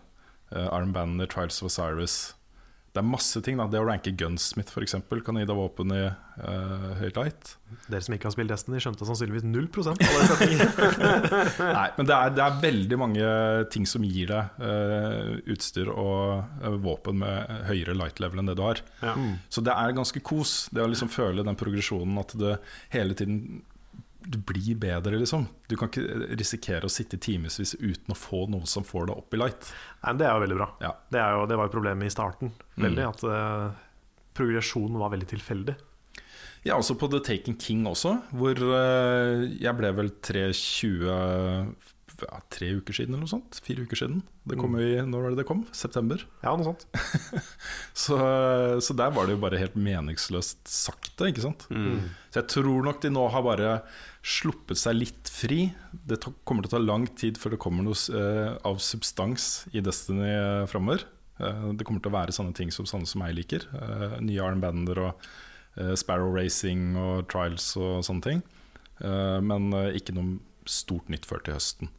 [SPEAKER 3] armbandene Trials of Osiris. Det er masse ting. da Det å ranke Gunsmith eksempel kan gi deg våpen i uh, høy light.
[SPEAKER 1] Dere som ikke har spilt Destiny, skjønte sannsynligvis 0 av.
[SPEAKER 3] Nei, men det er, det er, veldig mange ting som gir deg uh, utstyr og uh, våpen med høyere light level enn det du har.
[SPEAKER 2] Ja.
[SPEAKER 3] Så det er ganske kos. Det å liksom føle den progresjonen at det hele tiden du blir bedre, liksom. Du kan ikke risikere å sitte i timevis uten å få noe som får deg opp i light.
[SPEAKER 1] Nei, men Det er jo veldig bra.
[SPEAKER 3] Ja.
[SPEAKER 1] Det, er jo, det var jo problemet i starten. Veldig At uh, progresjonen var veldig tilfeldig.
[SPEAKER 3] Ja, også på The Taken King også, hvor uh, jeg ble vel 3.20 ja, tre uker siden eller noe sånt. Fire uker siden. Det kom jo i, Når var det det kom? September?
[SPEAKER 1] Ja, noe sånt.
[SPEAKER 3] så, så, der var det jo bare helt meningsløst sakte, ikke sant.
[SPEAKER 2] Mm.
[SPEAKER 3] Så jeg tror nok de nå har bare sluppet seg litt fri. Det kommer til å ta lang tid før det kommer noe uh, av substans i Destiny uh, framover. Uh, det kommer til å være sånne ting som sånne som jeg liker. Uh, nye armbander og Sparrow Racing og Trials og sånne ting. men ikke noe stort nytt før til høsten.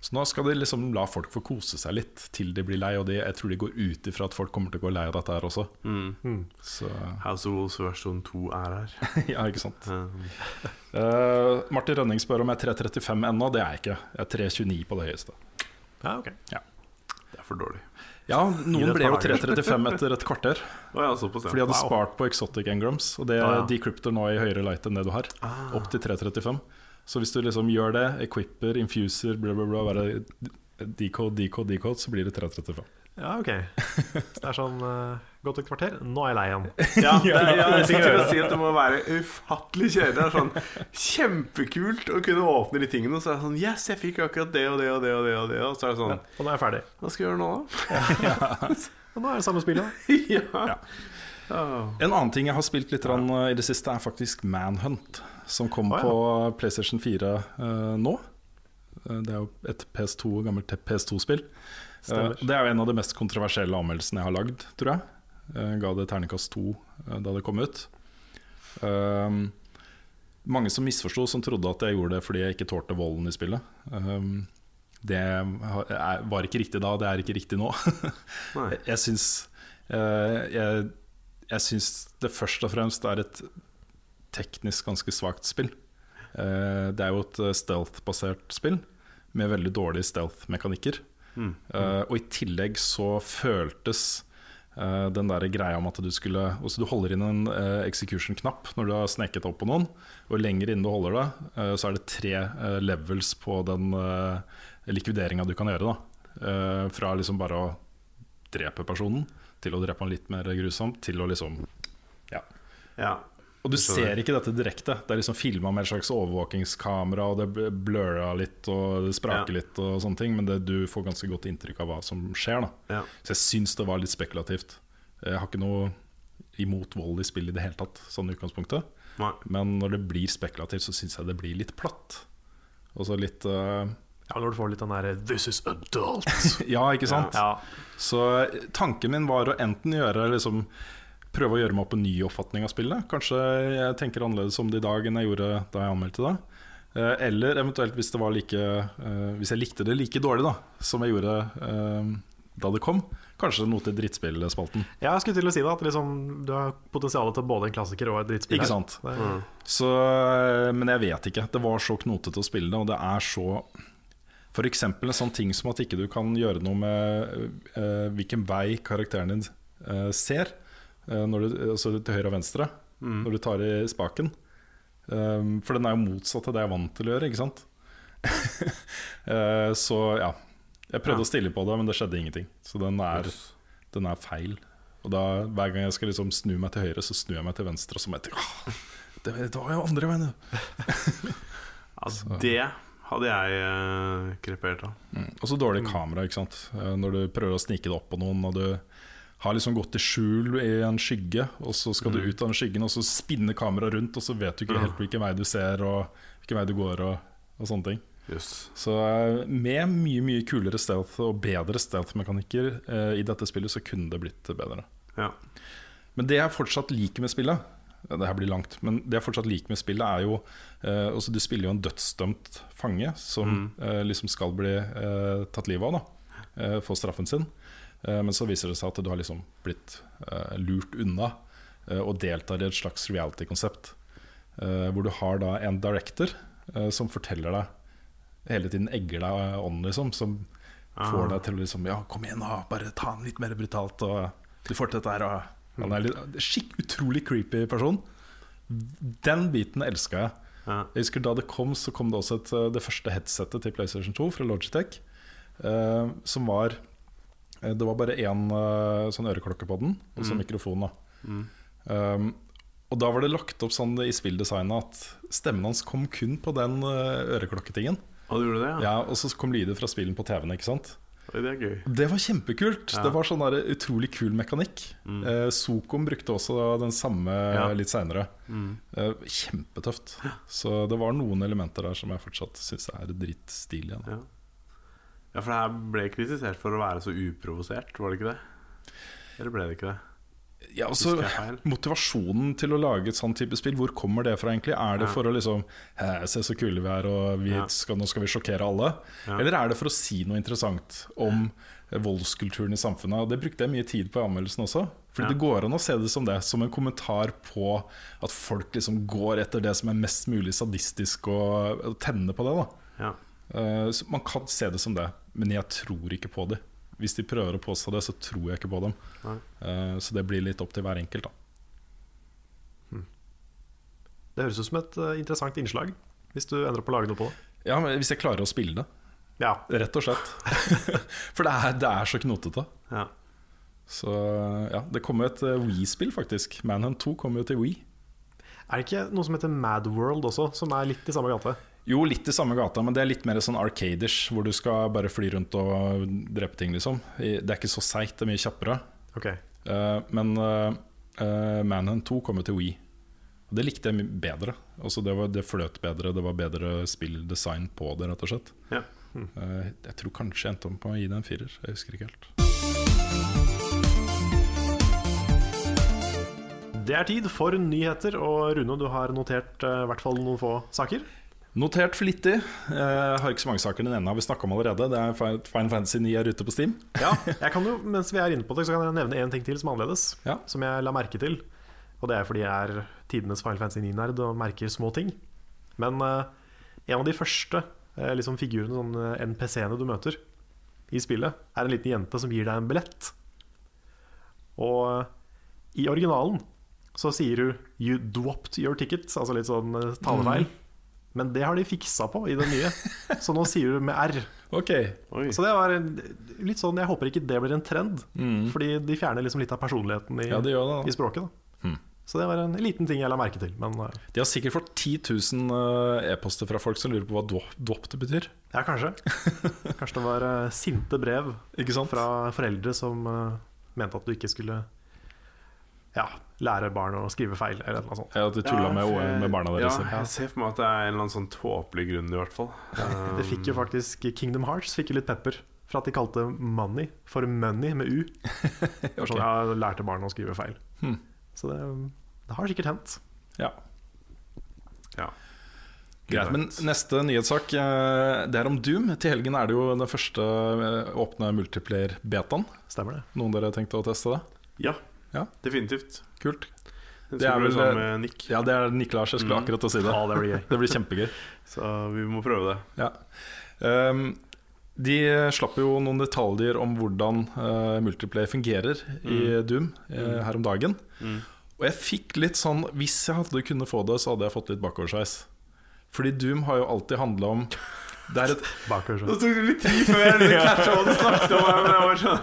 [SPEAKER 3] Så nå skal de liksom la folk få kose seg litt til de blir lei. Og de, jeg tror de går ut ifra at folk kommer til å gå lei av dette her også.
[SPEAKER 2] Mm.
[SPEAKER 3] Så
[SPEAKER 2] House of Wolves versjon 2 er her.
[SPEAKER 3] ja, ikke sant.
[SPEAKER 2] Mm.
[SPEAKER 3] Uh, Martin Rønning spør om jeg er 3.35 ennå. Det er jeg ikke. Jeg er 3.29 på det høyeste.
[SPEAKER 1] Ja, ok
[SPEAKER 2] det er for dårlig.
[SPEAKER 3] Ja, noen ble jo 3.35 etter et kvarter.
[SPEAKER 2] Å ja, ja.
[SPEAKER 3] For de hadde
[SPEAKER 1] Wow.
[SPEAKER 3] spart på Exotic Engrams, og det
[SPEAKER 1] Ah, ja.
[SPEAKER 3] decrypter nå i høyere light enn det du har.
[SPEAKER 2] Ah.
[SPEAKER 3] Opp til 3.35. Så hvis du liksom gjør det, equipper, infuser, bla, bla, bla, bare decode, decode, decode, så blir det 3.35.
[SPEAKER 1] Ja, ok. Så det er sånn uh, Gått et kvarter, nå er jeg lei igjen.
[SPEAKER 2] Ja, det, ja, jeg skulle si at det må være ufattelig kjedelig. Det er sånn Kjempekult å kunne åpne de tingene, og så er det sånn Yes, jeg fikk akkurat det og det og det og det. Og det Og så er det sånn
[SPEAKER 1] Og nå er jeg ferdig.
[SPEAKER 2] Hva skal jeg gjøre nå, da?
[SPEAKER 1] Og nå er det samme spillet.
[SPEAKER 2] ja.
[SPEAKER 3] Ja.
[SPEAKER 2] Oh.
[SPEAKER 3] En annen ting jeg har spilt litt uh, i det siste, er faktisk Manhunt. Som kom
[SPEAKER 1] ah, ja.
[SPEAKER 3] på PlayStation 4 uh, nå. Uh, det er jo et PS2, gammelt PS2-spill.
[SPEAKER 1] Uh,
[SPEAKER 3] det er jo en av de mest kontroversielle anmeldelsene jeg har lagd, tror jeg. Jeg ga det terningkast to da det kom ut. Um, mange som misforsto, som trodde at jeg gjorde det fordi jeg ikke tålte volden i spillet. Um, det var ikke riktig da, det er ikke riktig nå. Jeg syns uh, jeg, jeg syns det først og fremst er et teknisk ganske svakt spill. Eh, det er jo et eh, stealth-basert spill med veldig dårlige stealth-mekanikker.
[SPEAKER 2] Mm.
[SPEAKER 3] Uh, og i tillegg så føltes uh, den der greia om at du skulle altså Du holder inn en uh, execution-knapp når du har sneket opp på noen. Og lenger inn du holder det, så er det tre levels på den uh, likvideringa du kan gjøre. Da. Fra liksom bare å drepe personen, til å drepe han litt mer grusomt, til å liksom Ja.
[SPEAKER 2] ja.
[SPEAKER 3] Og du ser ikke dette direkte. Det er liksom filma med et slags overvåkingskamera, og det bl- blurra litt og det spraker
[SPEAKER 2] Ja.
[SPEAKER 3] litt, og sånne ting men det, du får ganske godt inntrykk av hva som skjer.
[SPEAKER 2] Ja.
[SPEAKER 3] Så jeg syns det var litt spekulativt. Jeg har ikke noe imot vold i spill i det hele tatt, sånn utgangspunktet.
[SPEAKER 2] Nei.
[SPEAKER 3] Men når det blir spekulativt, så syns jeg det blir litt platt. Og så litt uh...
[SPEAKER 1] Ja, Når du får litt den derre 'this is adult'.
[SPEAKER 3] Ja, ikke sant?
[SPEAKER 1] ja.
[SPEAKER 3] Så tanken min var å enten gjøre liksom, Prøve å gjøre meg opp en ny oppfatning av spillet. Kanskje jeg tenker annerledes om det i dag enn jeg gjorde da jeg anmeldte det. Eh, Eller eventuelt hvis, det var like, eh, hvis jeg likte det like dårlig da som jeg gjorde eh, da det kom. Kanskje noe til drittspillspalten.
[SPEAKER 1] Ja, jeg skulle til å si det, at liksom, du har potensial til både en klassiker og et drittspill.
[SPEAKER 3] Ikke sant?
[SPEAKER 1] Mm.
[SPEAKER 3] Så, men jeg vet ikke. Det var så knotete å spille det, og det er så F.eks. en sånn ting som at ikke du kan gjøre noe med uh, hvilken vei karakteren din uh, ser, du, altså til høyre og venstre, når du tar i spaken. Um, for den er jo motsatt av det jeg er vant til å gjøre, ikke sant? uh, så ja. Jeg prøvde
[SPEAKER 2] Ja.
[SPEAKER 3] å stille på det, men det skjedde ingenting. Så den er, den er feil. Og da, hver gang jeg skal liksom snu meg til høyre, så snur jeg meg til venstre. Og så må jeg tenke det, det var jo andre veien,
[SPEAKER 2] altså, det hadde jeg krepert av.
[SPEAKER 3] Mm. Og så dårlig kamera, ikke sant. Eh, Når du prøver å snike det opp på noen, og du har liksom gått i skjul i en skygge, og så skal du ut av den skyggen, og så spinner kameraet rundt, og så vet du ikke helt hvilken vei du ser, og hvilken vei du går, og, og sånne ting.
[SPEAKER 2] Yes.
[SPEAKER 3] Så eh, med mye mye kulere stealth og bedre stealth-mekanikker eh, i dette spillet, så kunne det blitt bedre.
[SPEAKER 2] Ja.
[SPEAKER 3] Men det jeg fortsatt liker med spillet Det her blir langt, men det jeg fortsatt liker med spillet, er jo eh, altså Du spiller jo en dødsdømt fange som eh, liksom skal bli eh, tatt livet av, da. Eh, få straffen sin. Eh, men så viser det seg at du har liksom blitt eh, lurt unna eh, og deltar i et slags reality-konsept. hvor du har da en director som forteller deg hele tiden egger deg ånden, liksom. Som får deg til å liksom Ja, kom igjen, da. bare ta den litt mer brutalt. Og du får til dette her. Og han er litt, skikk utrolig creepy person. Den biten elska jeg.
[SPEAKER 2] Ja.
[SPEAKER 3] Jeg husker Da det kom, så kom det også et, det første headsetet til PlayStation 2 fra Logitech. eh, som var Det var bare én eh, sånn øreklokke på den, og så mikrofon. Mm. um, Og da var det lagt opp sånn i spilldesignet at stemmen hans kom kun på den uh, øreklokketingen.
[SPEAKER 2] Og det, ja?
[SPEAKER 3] Ja, og så kom lyder fra spillen på TV-en. ikke sant?
[SPEAKER 2] Det.
[SPEAKER 3] Det var kjempekult.
[SPEAKER 2] Ja.
[SPEAKER 3] Det var sånn der utrolig kul mekanikk. Eh, Sokom brukte også den samme
[SPEAKER 2] Ja.
[SPEAKER 3] litt seinere. Eh, kjempetøft. Så det var noen elementer der som jeg fortsatt syns er dritstilige. da.
[SPEAKER 2] Ja. Ja, for det her ble kritisert for å være så uprovosert, var det ikke det? Eller ble det ikke det?
[SPEAKER 3] Ja, altså, motivasjonen til å lage et sånn type spill, hvor kommer det fra egentlig? Er det
[SPEAKER 2] Ja.
[SPEAKER 3] for å liksom «Hæ, Se så kule vi er, og vi skal, nå skal vi sjokkere alle?
[SPEAKER 2] Ja.
[SPEAKER 3] Eller er det for å si noe interessant om eh, voldskulturen i samfunnet? Og Det brukte jeg mye tid på i anmeldelsen også. Fordi
[SPEAKER 2] Ja.
[SPEAKER 3] det går an å se det som det, som en kommentar på at folk liksom går etter det som er mest mulig sadistisk, og, og tenner på det. da
[SPEAKER 2] Ja.
[SPEAKER 3] Eh, så Man kan se det som det, men jeg tror ikke på det. Hvis de prøver å påstå det, så tror jeg ikke på dem.
[SPEAKER 2] Nei.
[SPEAKER 3] Eh, Så det blir litt opp til hver enkelt. da
[SPEAKER 1] Det høres ut som et eh, interessant innslag, hvis du ender opp å lage noe på det.
[SPEAKER 3] Ja, men Hvis jeg klarer å spille det,
[SPEAKER 1] Ja,
[SPEAKER 3] rett og slett. For det er, det er så knotete.
[SPEAKER 2] ja.
[SPEAKER 3] Så ja, Det kommer et eh, Wii-spill, faktisk. Manhunt 2 kommer jo til Wii.
[SPEAKER 1] Er det ikke noe som heter Mad World også, som er litt i samme gate?
[SPEAKER 3] Jo, litt i samme gata, men det er litt mer sånn arcaders, hvor du skal bare fly rundt og drepe ting, liksom. Det er ikke så seigt, det er mye kjappere.
[SPEAKER 1] Okay.
[SPEAKER 3] Uh, men uh, Manhunt 2 kommer til Wii. Og det likte jeg mye bedre. Altså det, var, det fløt bedre, det var bedre spilldesign på det, rett og slett.
[SPEAKER 2] ja.
[SPEAKER 3] Eh, jeg tror kanskje jeg endte om på å gi det en firer. Jeg husker ikke helt.
[SPEAKER 1] Det er tid for nyheter, og Rune, du har notert i hvert fall noen få saker.
[SPEAKER 3] Notert flittig. Jeg har ikke så mange saker. Den ene har vi snakka om allerede. Det er Fine Fantasy 9 er ute på Steam.
[SPEAKER 1] Ja, jeg kan jo, Mens vi er inne på det, så kan jeg nevne en ting til som er annerledes.
[SPEAKER 3] Ja.
[SPEAKER 1] Som jeg la merke til. Og det er fordi jeg er tidenes Final Fantasy 9-nerd og merker små ting. Men eh, en av de første eh, liksom figurene, sånn eh, NPC-ene du møter i spillet, er en liten jente som gir deg en billett. Og eh, i originalen så sier hun 'you dropped your tickets', altså litt sånn eh, talefeil. Men det har de fiksa på i det nye, så nå sier du med R.
[SPEAKER 3] Ok,
[SPEAKER 2] Oi.
[SPEAKER 1] Så det var litt sånn, Jeg håper ikke det blir en trend, fordi de fjerner liksom litt av personligheten i,
[SPEAKER 3] Ja, de gjør det, da.
[SPEAKER 1] i språket. Da. Så det var en liten ting jeg la merke til. Men eh,
[SPEAKER 3] De har sikkert fått 10 000 eh, e-poster fra folk som lurer på hva dåp det betyr.
[SPEAKER 1] ja, kanskje. Kanskje det var eh, sinte brev
[SPEAKER 3] Ikke sant?
[SPEAKER 1] fra foreldre som mente at du ikke skulle ja, lære barn å skrive feil, eller noe sånt.
[SPEAKER 3] Ja, At de tulla med, med barna deres.
[SPEAKER 2] Ja, jeg ser for meg at det er en eller annen sånn tåpelig grunn, i hvert fall.
[SPEAKER 1] Det fikk jo faktisk Kingdom Hearts fikk jo litt pepper for at de kalte money for money med U. okay. var sånn, ja, lærte barna å skrive feil.
[SPEAKER 3] Hmm.
[SPEAKER 1] Så det, det har sikkert hendt.
[SPEAKER 3] Ja.
[SPEAKER 2] Ja.
[SPEAKER 3] Greit, men neste nyhetssak eh, Det er om Doom. Til helgen er det jo den første eh, åpne multiplayer-betaen.
[SPEAKER 1] Stemmer det?
[SPEAKER 3] Noen dere tenkte å teste det?
[SPEAKER 2] ja,
[SPEAKER 3] Ja.
[SPEAKER 2] definitivt.
[SPEAKER 3] Kult. Det er vel,
[SPEAKER 2] sammen
[SPEAKER 3] eh,
[SPEAKER 2] med Nick,
[SPEAKER 3] Ja, det er Niklas. Jeg skulle
[SPEAKER 2] Mm.
[SPEAKER 3] akkurat å si det.
[SPEAKER 1] Ja, det blir gøy.
[SPEAKER 3] Det blir kjempegøy.
[SPEAKER 2] så vi må prøve det.
[SPEAKER 3] Ja. Um, de slapp jo noen detaljer om hvordan uh, multiplay fungerer i Doom eh, her om dagen. Og jeg fikk litt sånn Hvis jeg hadde kunne få det, så hadde jeg fått litt bakoversveis. Fordi Doom har jo alltid handla om Det er et
[SPEAKER 1] Bakoversveis.
[SPEAKER 2] Det tok litt tid før jeg catcha hva du snakket om. her, Men jeg var sånn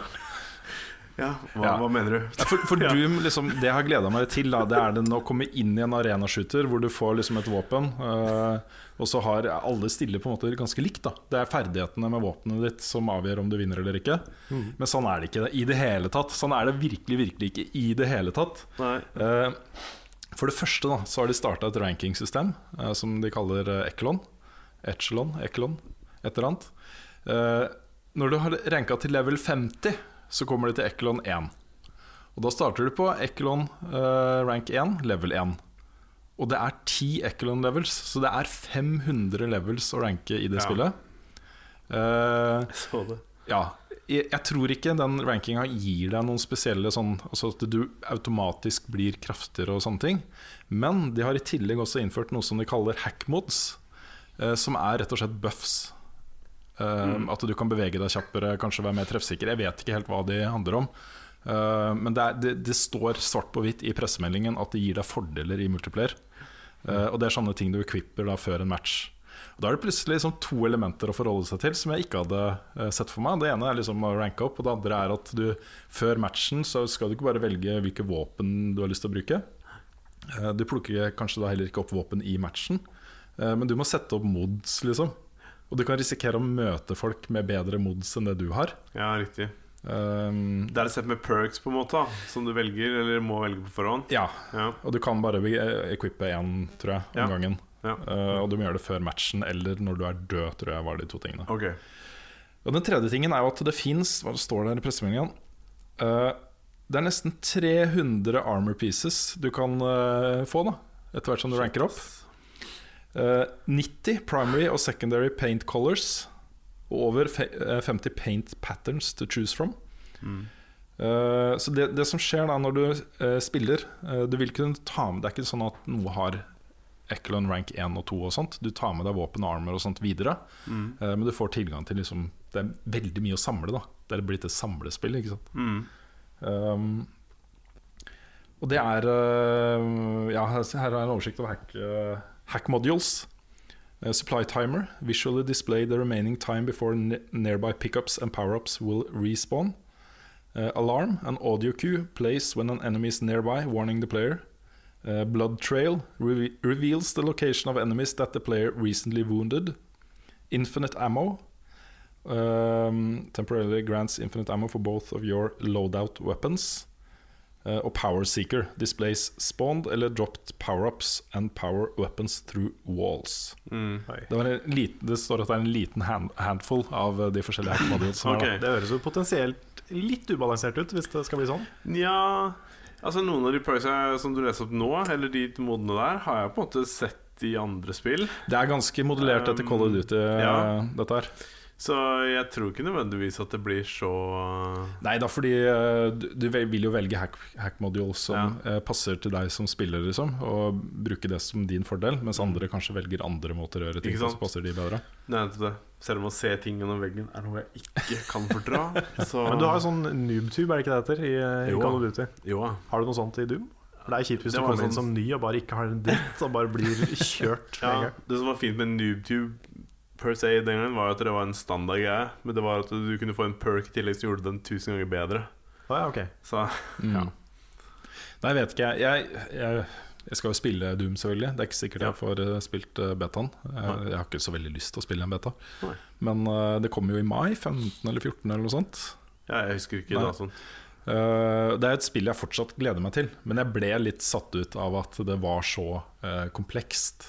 [SPEAKER 2] Ja, hva,
[SPEAKER 3] Ja.
[SPEAKER 2] hva mener du?
[SPEAKER 3] Ja, For, for
[SPEAKER 2] Ja.
[SPEAKER 3] Doom, liksom, det jeg har gleda meg til, da, det er den å komme inn i en arenashooter hvor du får liksom et våpen, øh, og så har alle stille på en måte ganske likt. da Det er ferdighetene med våpenet ditt som avgjør om du vinner eller ikke. Men sånn er det ikke i det hele tatt. Sånn er det virkelig, virkelig ikke i det hele tatt.
[SPEAKER 2] Nei.
[SPEAKER 3] Eh, For det første da så har de starta et rankingsystem uh, som de kaller eh, Echelon. Echelon, Echelon, et eller annet. Uh, når du har ranka til level 50, så kommer de til Echelon 1. Og da starter du på Echelon eh, rank 1, level 1. Og det er 10 Echelon levels, så det er 500 levels å ranke i det
[SPEAKER 2] Ja.
[SPEAKER 3] spillet. Eh,
[SPEAKER 2] Så det.
[SPEAKER 3] ja, jeg, jeg tror ikke den rankinga gir deg noen spesielle sånn Altså at du automatisk blir kraftigere og sånne ting. Men de har i tillegg også innført noe som de kaller hackmods, eh, som er rett og slett buffs. Eh, At du kan bevege deg kjappere, kanskje være mer treffsikker. Jeg vet ikke helt hva de handler om. Eh, men det, er, det, det står svart på hvitt i pressemeldingen at det gir deg fordeler i multiplayer. Mm. og det er sånne ting du equipper da før en match. Og Da er det plutselig liksom to elementer å forholde seg til som jeg ikke hadde eh, sett for meg. Det ene er liksom å ranke opp, og det andre er at du før matchen så skal du ikke bare velge hvilke våpen du har lyst til å bruke. Du plukker kanskje da heller ikke opp våpen i matchen, men du må sette opp mods, liksom. Og du kan risikere å møte folk med bedre mods enn det du har.
[SPEAKER 2] Ja, riktig.
[SPEAKER 3] Um,
[SPEAKER 2] Det er et sett med perks på en måte som du velger, eller må velge på forhånd.
[SPEAKER 3] ja,
[SPEAKER 2] Ja.
[SPEAKER 3] og du kan bare be- equippe én, tror jeg, om
[SPEAKER 2] Ja.
[SPEAKER 3] gangen.
[SPEAKER 2] Ja.
[SPEAKER 3] Uh, og du må gjøre det før matchen eller når du er død, tror jeg var de to tingene.
[SPEAKER 2] Okay.
[SPEAKER 3] Og Den tredje tingen er jo at det fins Hva står der i pressemeldingen? uh, det er nesten 300 armor pieces du kan uh, få, da etter hvert som du ranker opp. Eh, 90 primary og secondary paint colors. Og over eh, 50 paint patterns to choose from. Eh, så det, det som skjer da når du uh, spiller eh, Du vil kunne ta med Det er ikke sånn at noe har Echelon rank 1 og 2 og sånt. Du tar med deg våpen og armor og sånt videre. Eh, men du får tilgang til liksom Det er veldig mye å samle, da. Det er blitt et samlespill, ikke sant.
[SPEAKER 2] Mm.
[SPEAKER 3] Um, og det er uh, Ja, her er en oversikt over hack, uh, hack modules. Uh, supply timer. Visually display the remaining time before ne nearby pickups and power-ups will respawn. Uh, alarm. An audio cue plays when an enemy is nearby, warning the player. Uh, blood trail reve reveals the location of enemies that the player recently wounded. Infinite ammo. Um, temporarily grants infinite ammo for both of your loadout weapons. Uh, og Power Seeker displays spawned eller dropped power-ups and power weapons through walls.
[SPEAKER 2] Mm.
[SPEAKER 3] Det, var en liten, det står at det er en liten hand, handful av uh, de forskjellige hack modules. som er
[SPEAKER 2] Ok.
[SPEAKER 3] da.
[SPEAKER 1] Det høres jo potensielt litt ubalansert ut, hvis det skal bli sånn.
[SPEAKER 2] Ja Altså Noen av de perksa som du leser opp nå, eller de modene der, har jeg på en måte sett i andre spill.
[SPEAKER 3] Det er ganske modellert etter Call of Duty,
[SPEAKER 2] ja.
[SPEAKER 3] dette her.
[SPEAKER 2] Så jeg tror ikke nødvendigvis at det blir så
[SPEAKER 3] Nei da, fordi uh, du, du vil jo velge hack, hack modules som ja. passer til deg som spiller, liksom, og bruke det som din fordel, mens andre kanskje velger andre måter å gjøre ting på som passer de bedre.
[SPEAKER 2] Det er det. Selv om å se ting gjennom veggen er noe jeg ikke kan fordra. Så
[SPEAKER 1] Men du har jo sånn noobtube, er det ikke det heter, i, i
[SPEAKER 2] Jo.
[SPEAKER 1] Call of Duty?
[SPEAKER 2] Jo.
[SPEAKER 1] Har du noe sånt i Doom? Det er kjipt hvis du
[SPEAKER 2] kommer
[SPEAKER 1] kommer inn
[SPEAKER 2] sånn-
[SPEAKER 1] som ny og bare ikke har en dritt, og bare blir kjørt
[SPEAKER 2] Ja, det som var fint med NoobTube per se den gangen, var at det var en standard greie. Men det var at du kunne få en perk i tillegg som gjorde den tusen ganger bedre.
[SPEAKER 1] Å ja, ok.
[SPEAKER 2] Så
[SPEAKER 3] Mm. Nei, jeg vet ikke. Jeg, jeg, jeg skal jo spille Doom, selvfølgelig. Det er ikke sikkert
[SPEAKER 2] Ja.
[SPEAKER 3] jeg får eh, spilt uh, betaen. Jeg, jeg har ikke så veldig lyst til å spille en beta.
[SPEAKER 2] Nei.
[SPEAKER 3] Men uh, det kommer jo i mai, 15 eller 14 eller noe sånt.
[SPEAKER 2] ja, jeg husker ikke
[SPEAKER 3] Nei.
[SPEAKER 2] da sånn.
[SPEAKER 3] Uh, det er et spill jeg fortsatt gleder meg til, men jeg ble litt satt ut av at det var så uh, komplekst.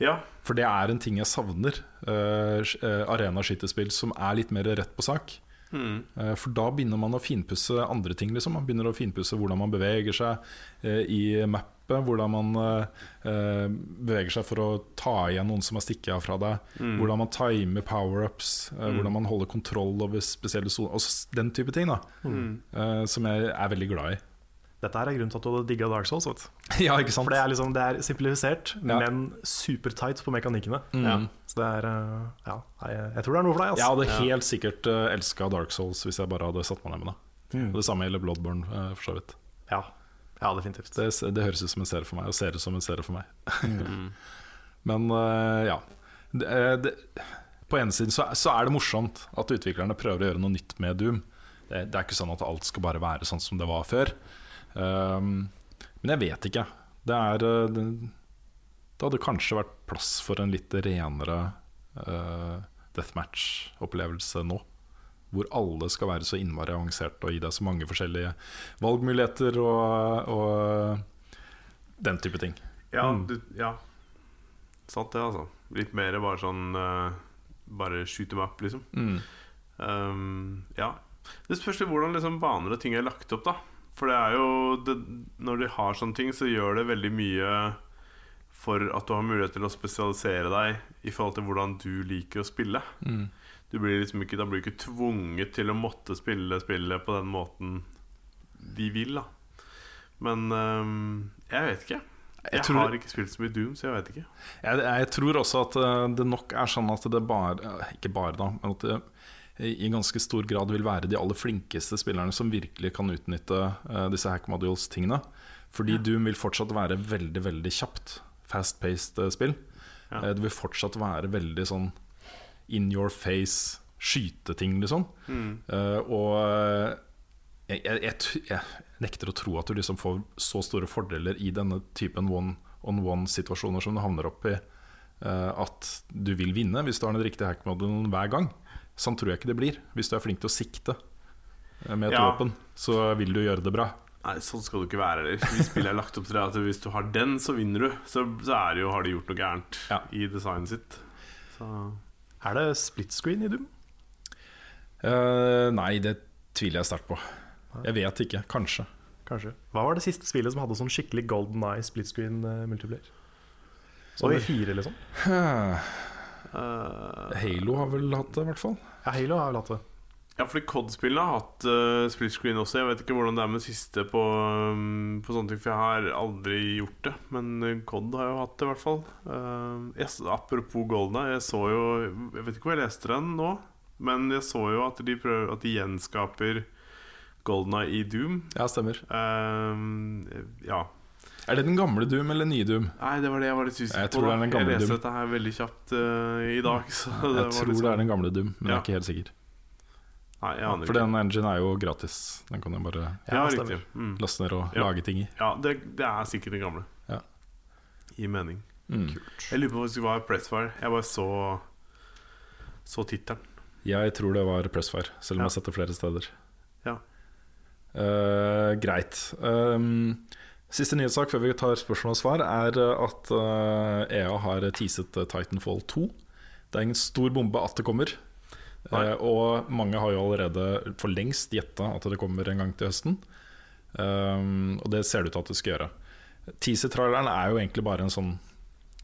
[SPEAKER 2] Ja,
[SPEAKER 3] For det er en ting jeg savner. Uh, Arenaskytespill som er litt mer rett på sak.
[SPEAKER 2] mm.
[SPEAKER 3] Uh, For da begynner man å finpusse andre ting. Liksom. Man begynner å finpusse hvordan man beveger seg uh, i mappet. Hvordan man eh, eh, beveger seg for å ta igjen noen som har stikket av fra deg.
[SPEAKER 2] Mm.
[SPEAKER 3] Hvordan man timer power-ups. eh, Hvordan man holder kontroll over spesielle soner. Og den type ting da
[SPEAKER 2] Mm.
[SPEAKER 3] eh, som jeg er veldig glad i.
[SPEAKER 1] Dette her er grunnen til at du hadde digga Dark Souls. Vet.
[SPEAKER 3] ja, ikke sant?
[SPEAKER 1] For det er, liksom, det er simplifisert,
[SPEAKER 3] Ja.
[SPEAKER 1] men supertight på mekanikkene.
[SPEAKER 3] Mm.
[SPEAKER 2] Ja.
[SPEAKER 1] Så det er eh, Ja, jeg, tror det er noe for deg. Altså.
[SPEAKER 3] Jeg hadde helt sikkert uh, elska Dark Souls hvis jeg bare hadde satt meg ned med det.
[SPEAKER 1] Mm.
[SPEAKER 3] Det samme gjelder Bloodborne, eh, for så vidt.
[SPEAKER 1] Ja. ja, definitivt.
[SPEAKER 3] Det, det høres ut som en serie for meg, og ser ut som en serie for meg.
[SPEAKER 2] Mm.
[SPEAKER 3] Men eh, ja. Det, eh, det, på ene siden så, så er det morsomt at utviklerne prøver å gjøre noe nytt med Doom. Det, det er ikke sånn at alt skal bare være sånn som det var før. Um, men jeg vet ikke. Det er eh, det, det hadde kanskje vært plass for en litt renere uh, deathmatch-opplevelse nå. Hvor alle skal være så innmari avansert og gi deg så mange forskjellige valgmuligheter og, og den type ting.
[SPEAKER 2] Ja,
[SPEAKER 3] Mm.
[SPEAKER 2] du, ja. Sant det, altså. Litt mer bare sånn uh, Bare shoot them up, liksom.
[SPEAKER 3] Mm.
[SPEAKER 2] Um, ja. Det spørs hvordan liksom, baner og ting er lagt opp, da. For det er jo det, Når de har sånne ting, så gjør det veldig mye for at du har mulighet til å spesialisere deg i forhold til hvordan du liker å spille.
[SPEAKER 3] Mm.
[SPEAKER 2] du blir liksom ikke, Da blir du ikke tvunget til å måtte spille spillet på den måten de vil, da. Men um, jeg vet ikke. Jeg,
[SPEAKER 3] tror-
[SPEAKER 2] har ikke spilt så mye Doom, så jeg vet ikke.
[SPEAKER 3] Jeg, jeg tror også at eh, det nok er sånn at det bare eh, Ikke bare, da, men at det i ganske stor grad vil være de aller flinkeste spillerne som virkelig kan utnytte eh, disse hack modules-tingene. Fordi Doom vil fortsatt være veldig, veldig kjapt. Fast-paced eh, spill.
[SPEAKER 2] Ja.
[SPEAKER 3] Eh, Det vil fortsatt være veldig sånn in your face, skyteting, liksom. Eh, og eh, jeg, jeg, jeg, nekter å tro at du liksom får så store fordeler i denne typen one-on-one-situasjoner som du havner opp i, uh, at du vil vinne hvis du har den riktige hack-modellen hver gang. Sånn tror jeg ikke det blir. Hvis du er flink til å sikte eh, med et
[SPEAKER 2] Ja.
[SPEAKER 3] våpen, så vil du gjøre det bra.
[SPEAKER 2] Nei, sånn skal du ikke være heller. Hvis spillet er lagt opp til deg at hvis du har den, så vinner du. Så, så er det jo, har de gjort noe gærent
[SPEAKER 3] Ja.
[SPEAKER 2] i designet sitt. Så
[SPEAKER 1] Er det split screen i Doom?
[SPEAKER 3] Uh, nei, det tviler jeg sterkt på. Jeg vet ikke. Kanskje.
[SPEAKER 1] Kanskje. Hva var det siste spillet som hadde sånn skikkelig golden eye split screen uh, multiplayer? Sånn
[SPEAKER 2] Oi.
[SPEAKER 1] med fire, liksom?
[SPEAKER 2] eh,
[SPEAKER 3] Halo har vel hatt det, i hvert fall.
[SPEAKER 1] Ja, Halo har vel hatt det.
[SPEAKER 2] Ja, fordi COD-spillene har hatt uh, split screen også. Jeg vet ikke hvordan det er med siste på, um, på sånne ting, for jeg har aldri gjort det. Men uh, COD har jo hatt det, i hvert fall. Uh, jeg, apropos Golda, jeg så jo Jeg vet ikke hvor jeg leste den nå, men jeg så jo at de, prøver, at de gjenskaper Golda i Doom.
[SPEAKER 3] Ja, stemmer.
[SPEAKER 2] Uh, ja.
[SPEAKER 3] Er det den gamle Doom eller nye Doom?
[SPEAKER 2] Nei, det var det jeg var litt usikker
[SPEAKER 3] Jeg
[SPEAKER 2] på.
[SPEAKER 3] tror det er den gamle
[SPEAKER 2] jeg leste
[SPEAKER 3] Doom.
[SPEAKER 2] dette her veldig kjapt uh, i dag. Så det
[SPEAKER 3] Jeg
[SPEAKER 2] var
[SPEAKER 3] tror
[SPEAKER 2] liksom-
[SPEAKER 3] det er den gamle Doom, men jeg er ikke helt sikker.
[SPEAKER 2] Nei, jeg aner
[SPEAKER 3] For
[SPEAKER 2] ikke.
[SPEAKER 3] den engine er jo gratis. Den kan du bare
[SPEAKER 2] Ja,
[SPEAKER 1] Ja,
[SPEAKER 2] Mm.
[SPEAKER 3] laste ned og
[SPEAKER 2] Ja.
[SPEAKER 3] lage ting i.
[SPEAKER 2] Ja, det, det er sikkert den gamle.
[SPEAKER 3] Ja.
[SPEAKER 2] I mening.
[SPEAKER 3] Mm.
[SPEAKER 2] Jeg lurer på hva det var Pressfire. Jeg bare så Så tittelen.
[SPEAKER 3] Jeg tror det var Pressfire, selv om
[SPEAKER 2] Ja.
[SPEAKER 3] jeg har sett det flere steder.
[SPEAKER 2] Ja.
[SPEAKER 3] uh, greit. Um, siste nyhetssak før vi tar spørsmål og svar, er eh, at eh, EA har teaset eh, Titanfall 2. Det er ingen stor bombe at det kommer.
[SPEAKER 2] Nei.
[SPEAKER 3] Og mange har jo allerede for lengst gjetta at det kommer en gang til høsten. Um, og det ser det ut til at det skal gjøre. Teaser-traileren er jo egentlig bare en sånn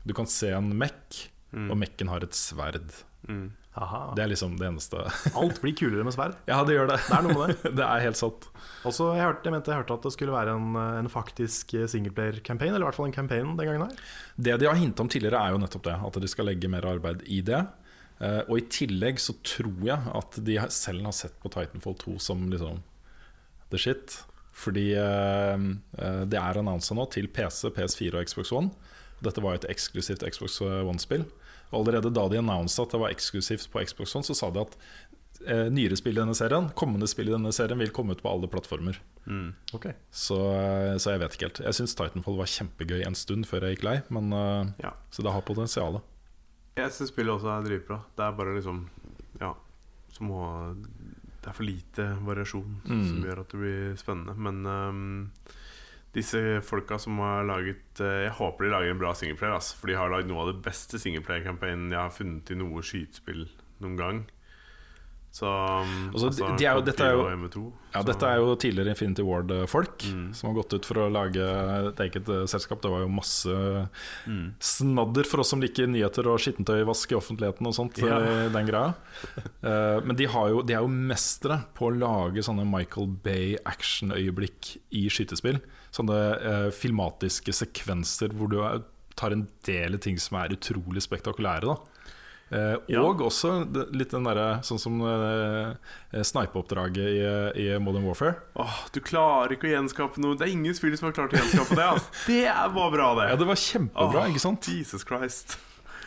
[SPEAKER 3] Du kan se en Mac, og Mac-en har et sverd.
[SPEAKER 2] Mm.
[SPEAKER 1] Aha.
[SPEAKER 3] Det er liksom det eneste.
[SPEAKER 1] Alt blir kulere med sverd.
[SPEAKER 3] Ja, det gjør det.
[SPEAKER 1] Det er noe med det.
[SPEAKER 3] det er helt sant.
[SPEAKER 1] Også, jeg, hørte, jeg mente jeg hørte at det skulle være en, eh, en faktisk singleplayer-campaign, eller i hvert fall en campaign den gangen her.
[SPEAKER 3] Det de har hintet om tidligere, er jo nettopp det. At de skal legge mer arbeid i det. Eh, og i tillegg så tror jeg at de selv har sett på Titanfall 2 som liksom the shit. Fordi eh, eh, det er annonsa nå til PC, PS4 og Xbox One. Dette var et eksklusivt Xbox One-spill. Og allerede da de annonsa at det var eksklusivt på Xbox One, så sa de at eh, nyere spill i denne serien, kommende spill i denne serien, vil komme ut på alle plattformer.
[SPEAKER 1] Ok
[SPEAKER 3] Så, eh, så jeg vet ikke helt. Jeg syns Titanfall var kjempegøy en stund før jeg gikk lei, men eh,
[SPEAKER 2] Ja.
[SPEAKER 3] så det har potensial.
[SPEAKER 2] Jeg syns spillet også er dritbra. Det er bare liksom Ja, så må Det er for lite variasjon
[SPEAKER 3] Mm.
[SPEAKER 2] som gjør at det blir spennende. Men ehm, disse folka som har laget eh, Jeg håper de lager en bra singleplayer, Altså, for de har lagd noe av det beste singleplayer-campaignen jeg har funnet i noe skytespill noen gang. Så altså,
[SPEAKER 3] Altså, de- er jo- dette er jo-
[SPEAKER 2] 4 og ME2,
[SPEAKER 3] Ja, Dette er jo tidligere Infinity Ward-folk
[SPEAKER 2] Mm.
[SPEAKER 3] som har gått ut for å lage et eget eh, selskap. Det var jo masse
[SPEAKER 2] Mm.
[SPEAKER 3] snadder for oss som liker nyheter og skittentøyvask i offentligheten og sånt.
[SPEAKER 2] Ja.
[SPEAKER 3] eh, Den greia uh, Men de, har jo, de er jo mestere på å lage sånne Michael Bay-actionøyeblikk i skytespill. Sånne eh, filmatiske sekvenser hvor du er, tar en del ting som er utrolig spektakulære. da Eh,
[SPEAKER 2] Ja.
[SPEAKER 3] Og også litt den derre sånn som eh, snipeoppdraget i, i Modern Warfare.
[SPEAKER 2] Åh, Du klarer ikke å gjenskape noe. Det er ingen spill som har klart å gjenskape det. Altså. Det var bra, det.
[SPEAKER 3] Ja, det var kjempebra,
[SPEAKER 2] Åh,
[SPEAKER 3] ikke sant?
[SPEAKER 2] Jesus Christ.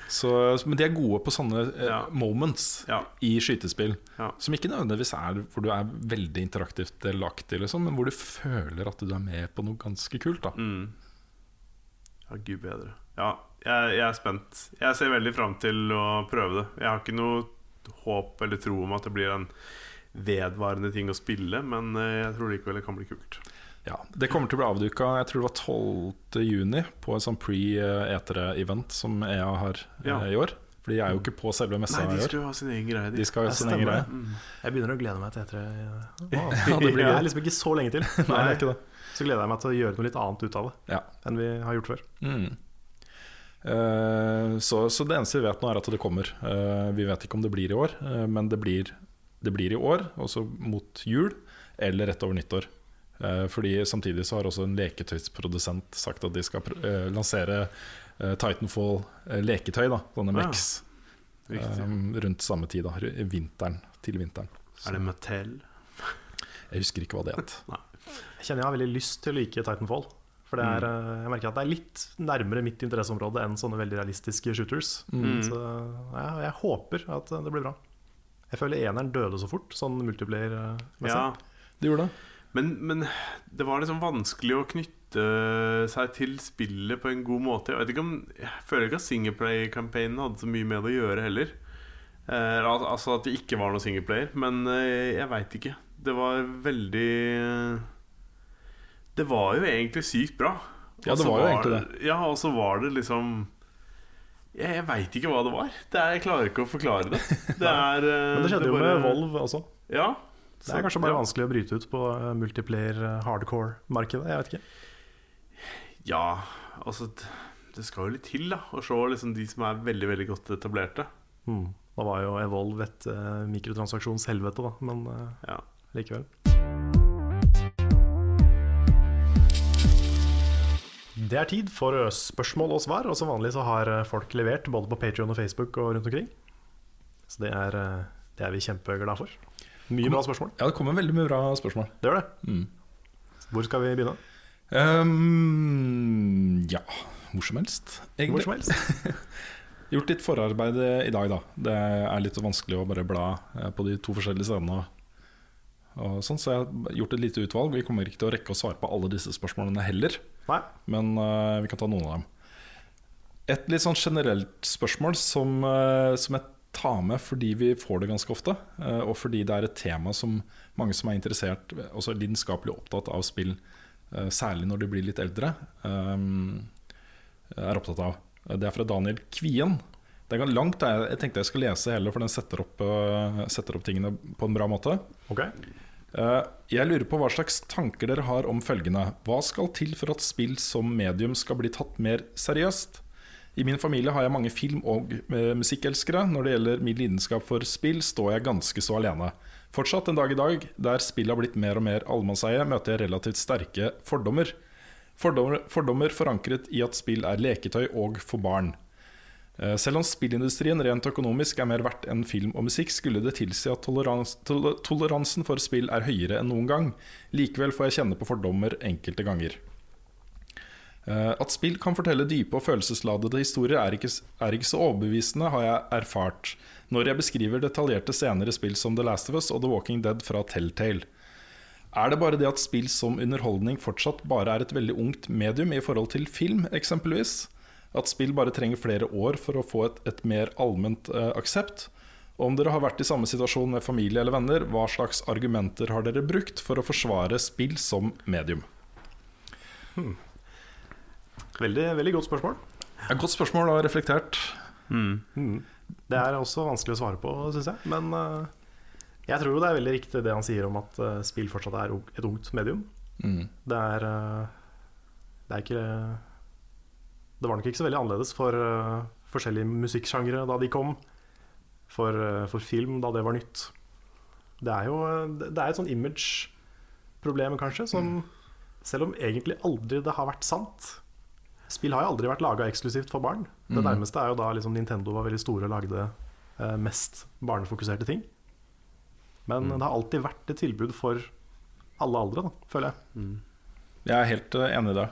[SPEAKER 3] Så, men de er gode på sånne eh,
[SPEAKER 2] Ja.
[SPEAKER 3] moments
[SPEAKER 2] Ja.
[SPEAKER 3] i skytespill.
[SPEAKER 2] Ja.
[SPEAKER 3] Som ikke nødvendigvis er hvor du er veldig interaktivt delaktig, liksom, men hvor du føler at du er med på noe ganske kult.
[SPEAKER 2] Mm. Ja, gud bedre. Ja, jeg, jeg er spent. Jeg ser veldig fram til å prøve det. Jeg har ikke noe håp eller tro om at det blir en vedvarende ting å spille, men eh, jeg tror likevel det kan bli kult.
[SPEAKER 3] Ja, det kommer til å bli avduka jeg tror det var 12. juni på en sånn pre-etere-event som EA har eh,
[SPEAKER 2] Ja.
[SPEAKER 3] i år. For de er jo ikke på selve messa
[SPEAKER 2] Nei, de skal jo ha sin egen greie.
[SPEAKER 3] De skal ha sin egen greie.
[SPEAKER 1] Mm. Jeg begynner å glede meg til etere. Wow.
[SPEAKER 3] Ja, det blir
[SPEAKER 1] er liksom ikke så lenge til.
[SPEAKER 3] Nei, det er ikke det.
[SPEAKER 1] Så gleder jeg meg til å gjøre noe litt annet ut av det
[SPEAKER 3] Ja.
[SPEAKER 1] enn vi har gjort før.
[SPEAKER 3] Mm. Uh, så, så det eneste vi vet nå, er at det kommer. Uh, vi vet ikke om det blir i år, uh, men det blir, det blir i år, også mot jul, eller rett over nyttår. Eh, fordi Samtidig så har også en leketøysprodusent sagt at de skal pr- eh, lansere eh, Titanfall eh, leketøy, da, sånne
[SPEAKER 2] Ja,
[SPEAKER 3] Mex, eh, rundt samme tid, da, vinteren, til vinteren.
[SPEAKER 2] Er det Mattel?
[SPEAKER 3] Jeg husker ikke hva det het.
[SPEAKER 1] Jeg kjenner jeg har veldig lyst til å like Titanfall. For det er, mm. jeg merker at det er litt nærmere mitt interesseområde enn sånne veldig realistiske shooters.
[SPEAKER 2] Mm.
[SPEAKER 1] Så ja, jeg håper at det blir bra. Jeg føler eneren døde så fort, sånn multiplayer-messig.
[SPEAKER 2] Ja.
[SPEAKER 3] Det gjorde det.
[SPEAKER 2] Men, men det var liksom vanskelig å knytte seg til spillet på en god måte. Jeg vet ikke om Jeg føler ikke at singleplay-campaignen hadde så mye med det å gjøre heller. Eh, al- altså at det ikke var noen singleplayer. Men eh, jeg veit ikke. Det var veldig Det var jo egentlig sykt bra.
[SPEAKER 3] Ja, det var jo egentlig det.
[SPEAKER 2] Ja, og så var det liksom Jeg, jeg veit ikke hva det var. Det er, jeg klarer ikke å forklare det. Det er eh,
[SPEAKER 1] Men det skjedde jo
[SPEAKER 2] bare-
[SPEAKER 1] med Volv også.
[SPEAKER 2] Ja.
[SPEAKER 1] Det er kanskje bare vanskelig å bryte ut på eh, multiplayer eh, hardcore-markedet. Jeg vet ikke.
[SPEAKER 2] Ja, altså Det skal jo litt til da å se liksom de som er veldig veldig godt etablerte.
[SPEAKER 1] Mm. Da var jo Evolve et uh, mikrotransaksjonshelvete, da, men uh,
[SPEAKER 2] Ja.
[SPEAKER 1] likevel. Det er tid for spørsmål og svar, og som vanlig så har folk levert både på Patreon og Facebook og rundt omkring. Så det er, det er vi kjempeglade for. Mye bra spørsmål.
[SPEAKER 3] Ja, det kommer veldig mye bra spørsmål.
[SPEAKER 1] Det gjør det.
[SPEAKER 3] Mm.
[SPEAKER 1] Hvor skal vi begynne?
[SPEAKER 3] Um, ja, hvor som helst.
[SPEAKER 1] Hvor som helst.
[SPEAKER 3] Gjort litt forarbeid i dag, da. Det er litt vanskelig å bare bla eh, på de to forskjellige stedene. Sånn, så jeg har gjort et lite utvalg. Vi kommer ikke til å rekke å svare på alle disse spørsmålene heller.
[SPEAKER 1] Nei.
[SPEAKER 3] Men uh, vi kan ta noen av dem. Et litt sånn generelt spørsmål som, uh, som jeg tar med fordi vi får det ganske ofte, eh, og fordi det er et tema som mange som er interessert, også lidenskapelig opptatt av spill, eh, særlig når de blir litt eldre, eh, er opptatt av. Det er fra Daniel Kvien. Det er langt, er- jeg tenkte jeg skal lese hele, for den setter opp, setter opp tingene på en bra måte.
[SPEAKER 1] Ok.
[SPEAKER 3] Eh, Jeg lurer på hva slags tanker dere har om følgende. Hva skal til for at spill som medium skal bli tatt mer seriøst? I min familie har jeg mange film- og eh, musikkelskere. Når det gjelder min lidenskap for spill, står jeg ganske så alene. Fortsatt en dag i dag, der spill har blitt mer og mer allemannseie, møter jeg relativt sterke fordommer. Fordommer, fordommer forankret i at spill er leketøy og for barn. Eh, Selv om spillindustrien rent økonomisk er mer verdt enn film og musikk, skulle det tilsi at tolerans, tol toleransen for spill er høyere enn noen gang. Likevel får jeg kjenne på fordommer enkelte ganger. Eh, At spill kan fortelle dype og følelsesladede historier er ikke, er ikke så overbevisende, har jeg erfart, når jeg beskriver detaljerte scener i spill som The Last of Us og The Walking Dead fra Telltale. Er det bare det at spill som underholdning fortsatt bare er et veldig ungt medium i forhold til film, eksempelvis? At spill bare trenger flere år for å få et, et mer allment eh, aksept? Om dere har vært i samme situasjon med familie eller venner, hva slags argumenter har dere brukt for å forsvare spill som medium?
[SPEAKER 1] Veldig, veldig godt spørsmål.
[SPEAKER 3] Ja, godt spørsmål og reflektert.
[SPEAKER 1] Mm. Det er også vanskelig å svare på, syns jeg. Men uh, jeg tror jo det er veldig riktig det han sier om at uh, spill fortsatt er et ungt medium.
[SPEAKER 3] Mm.
[SPEAKER 1] Det er uh, Det er ikke Det var nok ikke så veldig annerledes for forskjellige musikksjangre da de kom. For, for film da det var nytt. Det er jo Det er et sånn image-problem, kanskje, som selv om egentlig aldri det har vært sant Spill har jo aldri vært laga eksklusivt for barn. Det
[SPEAKER 3] Mhm.
[SPEAKER 1] nærmeste er jo da liksom Nintendo var veldig store og lagde eh, mest barnefokuserte ting. Men det har alltid vært et tilbud for alle aldre, da, føler jeg.
[SPEAKER 3] Jeg er helt eh, enig i det.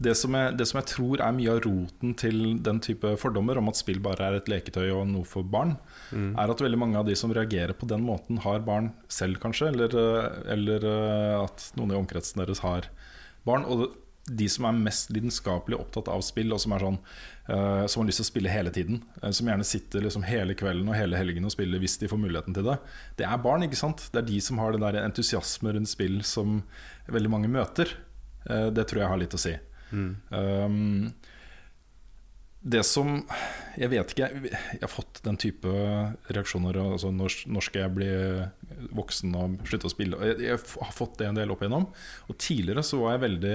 [SPEAKER 3] Det som, jeg, det som jeg tror er mye av roten til den type fordommer om at spill bare er et leketøy og noe for barn, er at veldig mange av de som reagerer på den måten, har barn selv, kanskje. Eller, eh, eller at noen i omkretsen deres har barn. Og de som er mest lidenskapelig opptatt av spill, og som, er sånn, uh, som har lyst til å spille hele tiden, uh, som gjerne sitter liksom hele kvelden og hele helgen og spiller hvis de får muligheten til det, det er barn. ikke sant? Det er de som har den der entusiasme rundt spill som veldig mange møter. Uh, det tror jeg har litt å si. Um, det som Jeg vet ikke, jeg har fått den type reaksjoner. Altså når, når skal jeg bli voksen og slutte å spille? Jeg, jeg har fått det en del opp igjennom. Og tidligere så var jeg veldig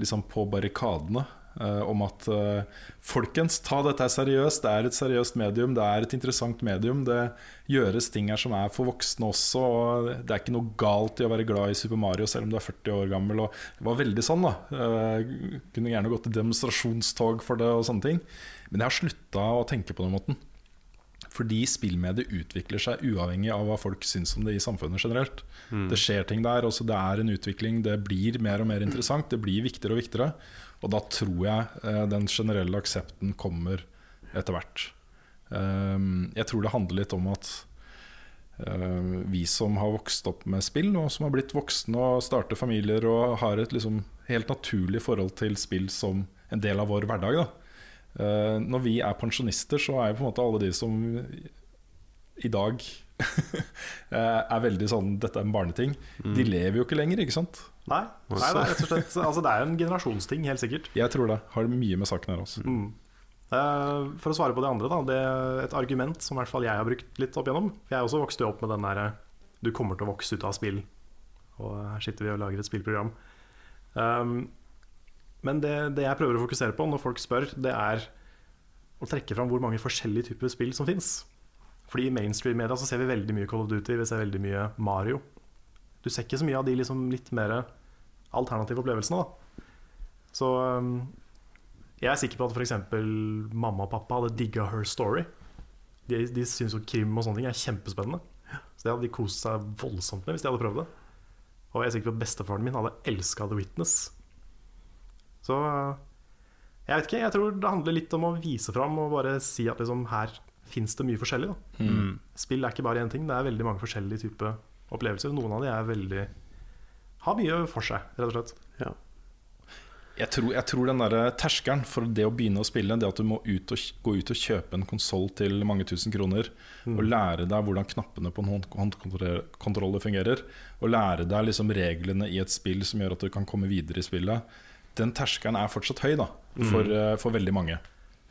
[SPEAKER 3] liksom på barrikadene eh, om at eh, folkens, ta dette seriøst. Det er et seriøst medium, det er et interessant medium. Det gjøres ting her som er for voksne også. Og det er ikke noe galt i å være glad i Super Mario selv om du er 40 år gammel. Og det var veldig sånn, da. Eh, kunne gjerne gått i demonstrasjonstog for det og sånne ting. Men jeg har slutta å tenke på den måten. Fordi spillmediet utvikler seg uavhengig av hva folk syns om det i samfunnet generelt. Det skjer ting der, også det er en utvikling, det blir mer og mer interessant, det blir viktigere og viktigere. Og da tror jeg eh, den generelle aksepten kommer etter hvert. Um, jeg tror det handler litt om at uh, vi som har vokst opp med spill, og som har blitt voksne og starter familier og har et liksom helt naturlig forhold til spill som en del av vår hverdag. Da. Eh, når vi er pensjonister, så er jo på en måte alle de som i dag eh, er veldig sånn 'dette er en barneting', de lever jo ikke lenger, ikke sant?
[SPEAKER 1] Nei, nei det er rett og slett Altså det er en generasjonsting, helt sikkert.
[SPEAKER 3] Jeg tror det. Har mye med saken her også.
[SPEAKER 1] Eh, For å svare på det andre, da. Det er et argument som i hvert fall jeg har brukt litt opp igjennom. For jeg også vokste jo opp med den derre Du kommer til å vokse ut av spill. Og her sitter vi og lager et spillprogram. Um, men det, det jeg prøver å fokusere på når folk spør, det er å trekke fram hvor mange forskjellige typer spill som fins. Fordi i mainstream-media så ser vi veldig mye Call of Duty, vi ser veldig mye Mario. Du ser ikke så mye av de liksom litt mer alternative opplevelsene. da Så um, jeg er sikker på at f.eks. mamma og pappa hadde digga Her Story. De, de syns jo krim og sånne ting er kjempespennende. Så det hadde de kost seg voldsomt med hvis de hadde prøvd det. Og jeg er sikker på at bestefaren min hadde elska The Witness. Så uh, jeg vet ikke, jeg tror det handler litt om å vise fram og bare si at liksom, her fins det mye forskjellig. Da. Spill er ikke bare én ting, det er veldig mange forskjellige typer opplevelser. Noen av de er veldig har mye for seg, rett og slett.
[SPEAKER 2] Ja.
[SPEAKER 3] Jeg tror, jeg tror den der terskelen for det å begynne å spille, det at du må ut og, gå ut og kjøpe en konsoll til mange tusen kroner, og lære deg hvordan knappene på en håndkontroller fungerer, og lære deg liksom reglene i et spill som gjør at du kan komme videre i spillet, den terskelen er fortsatt høy da, for, mm. for veldig mange.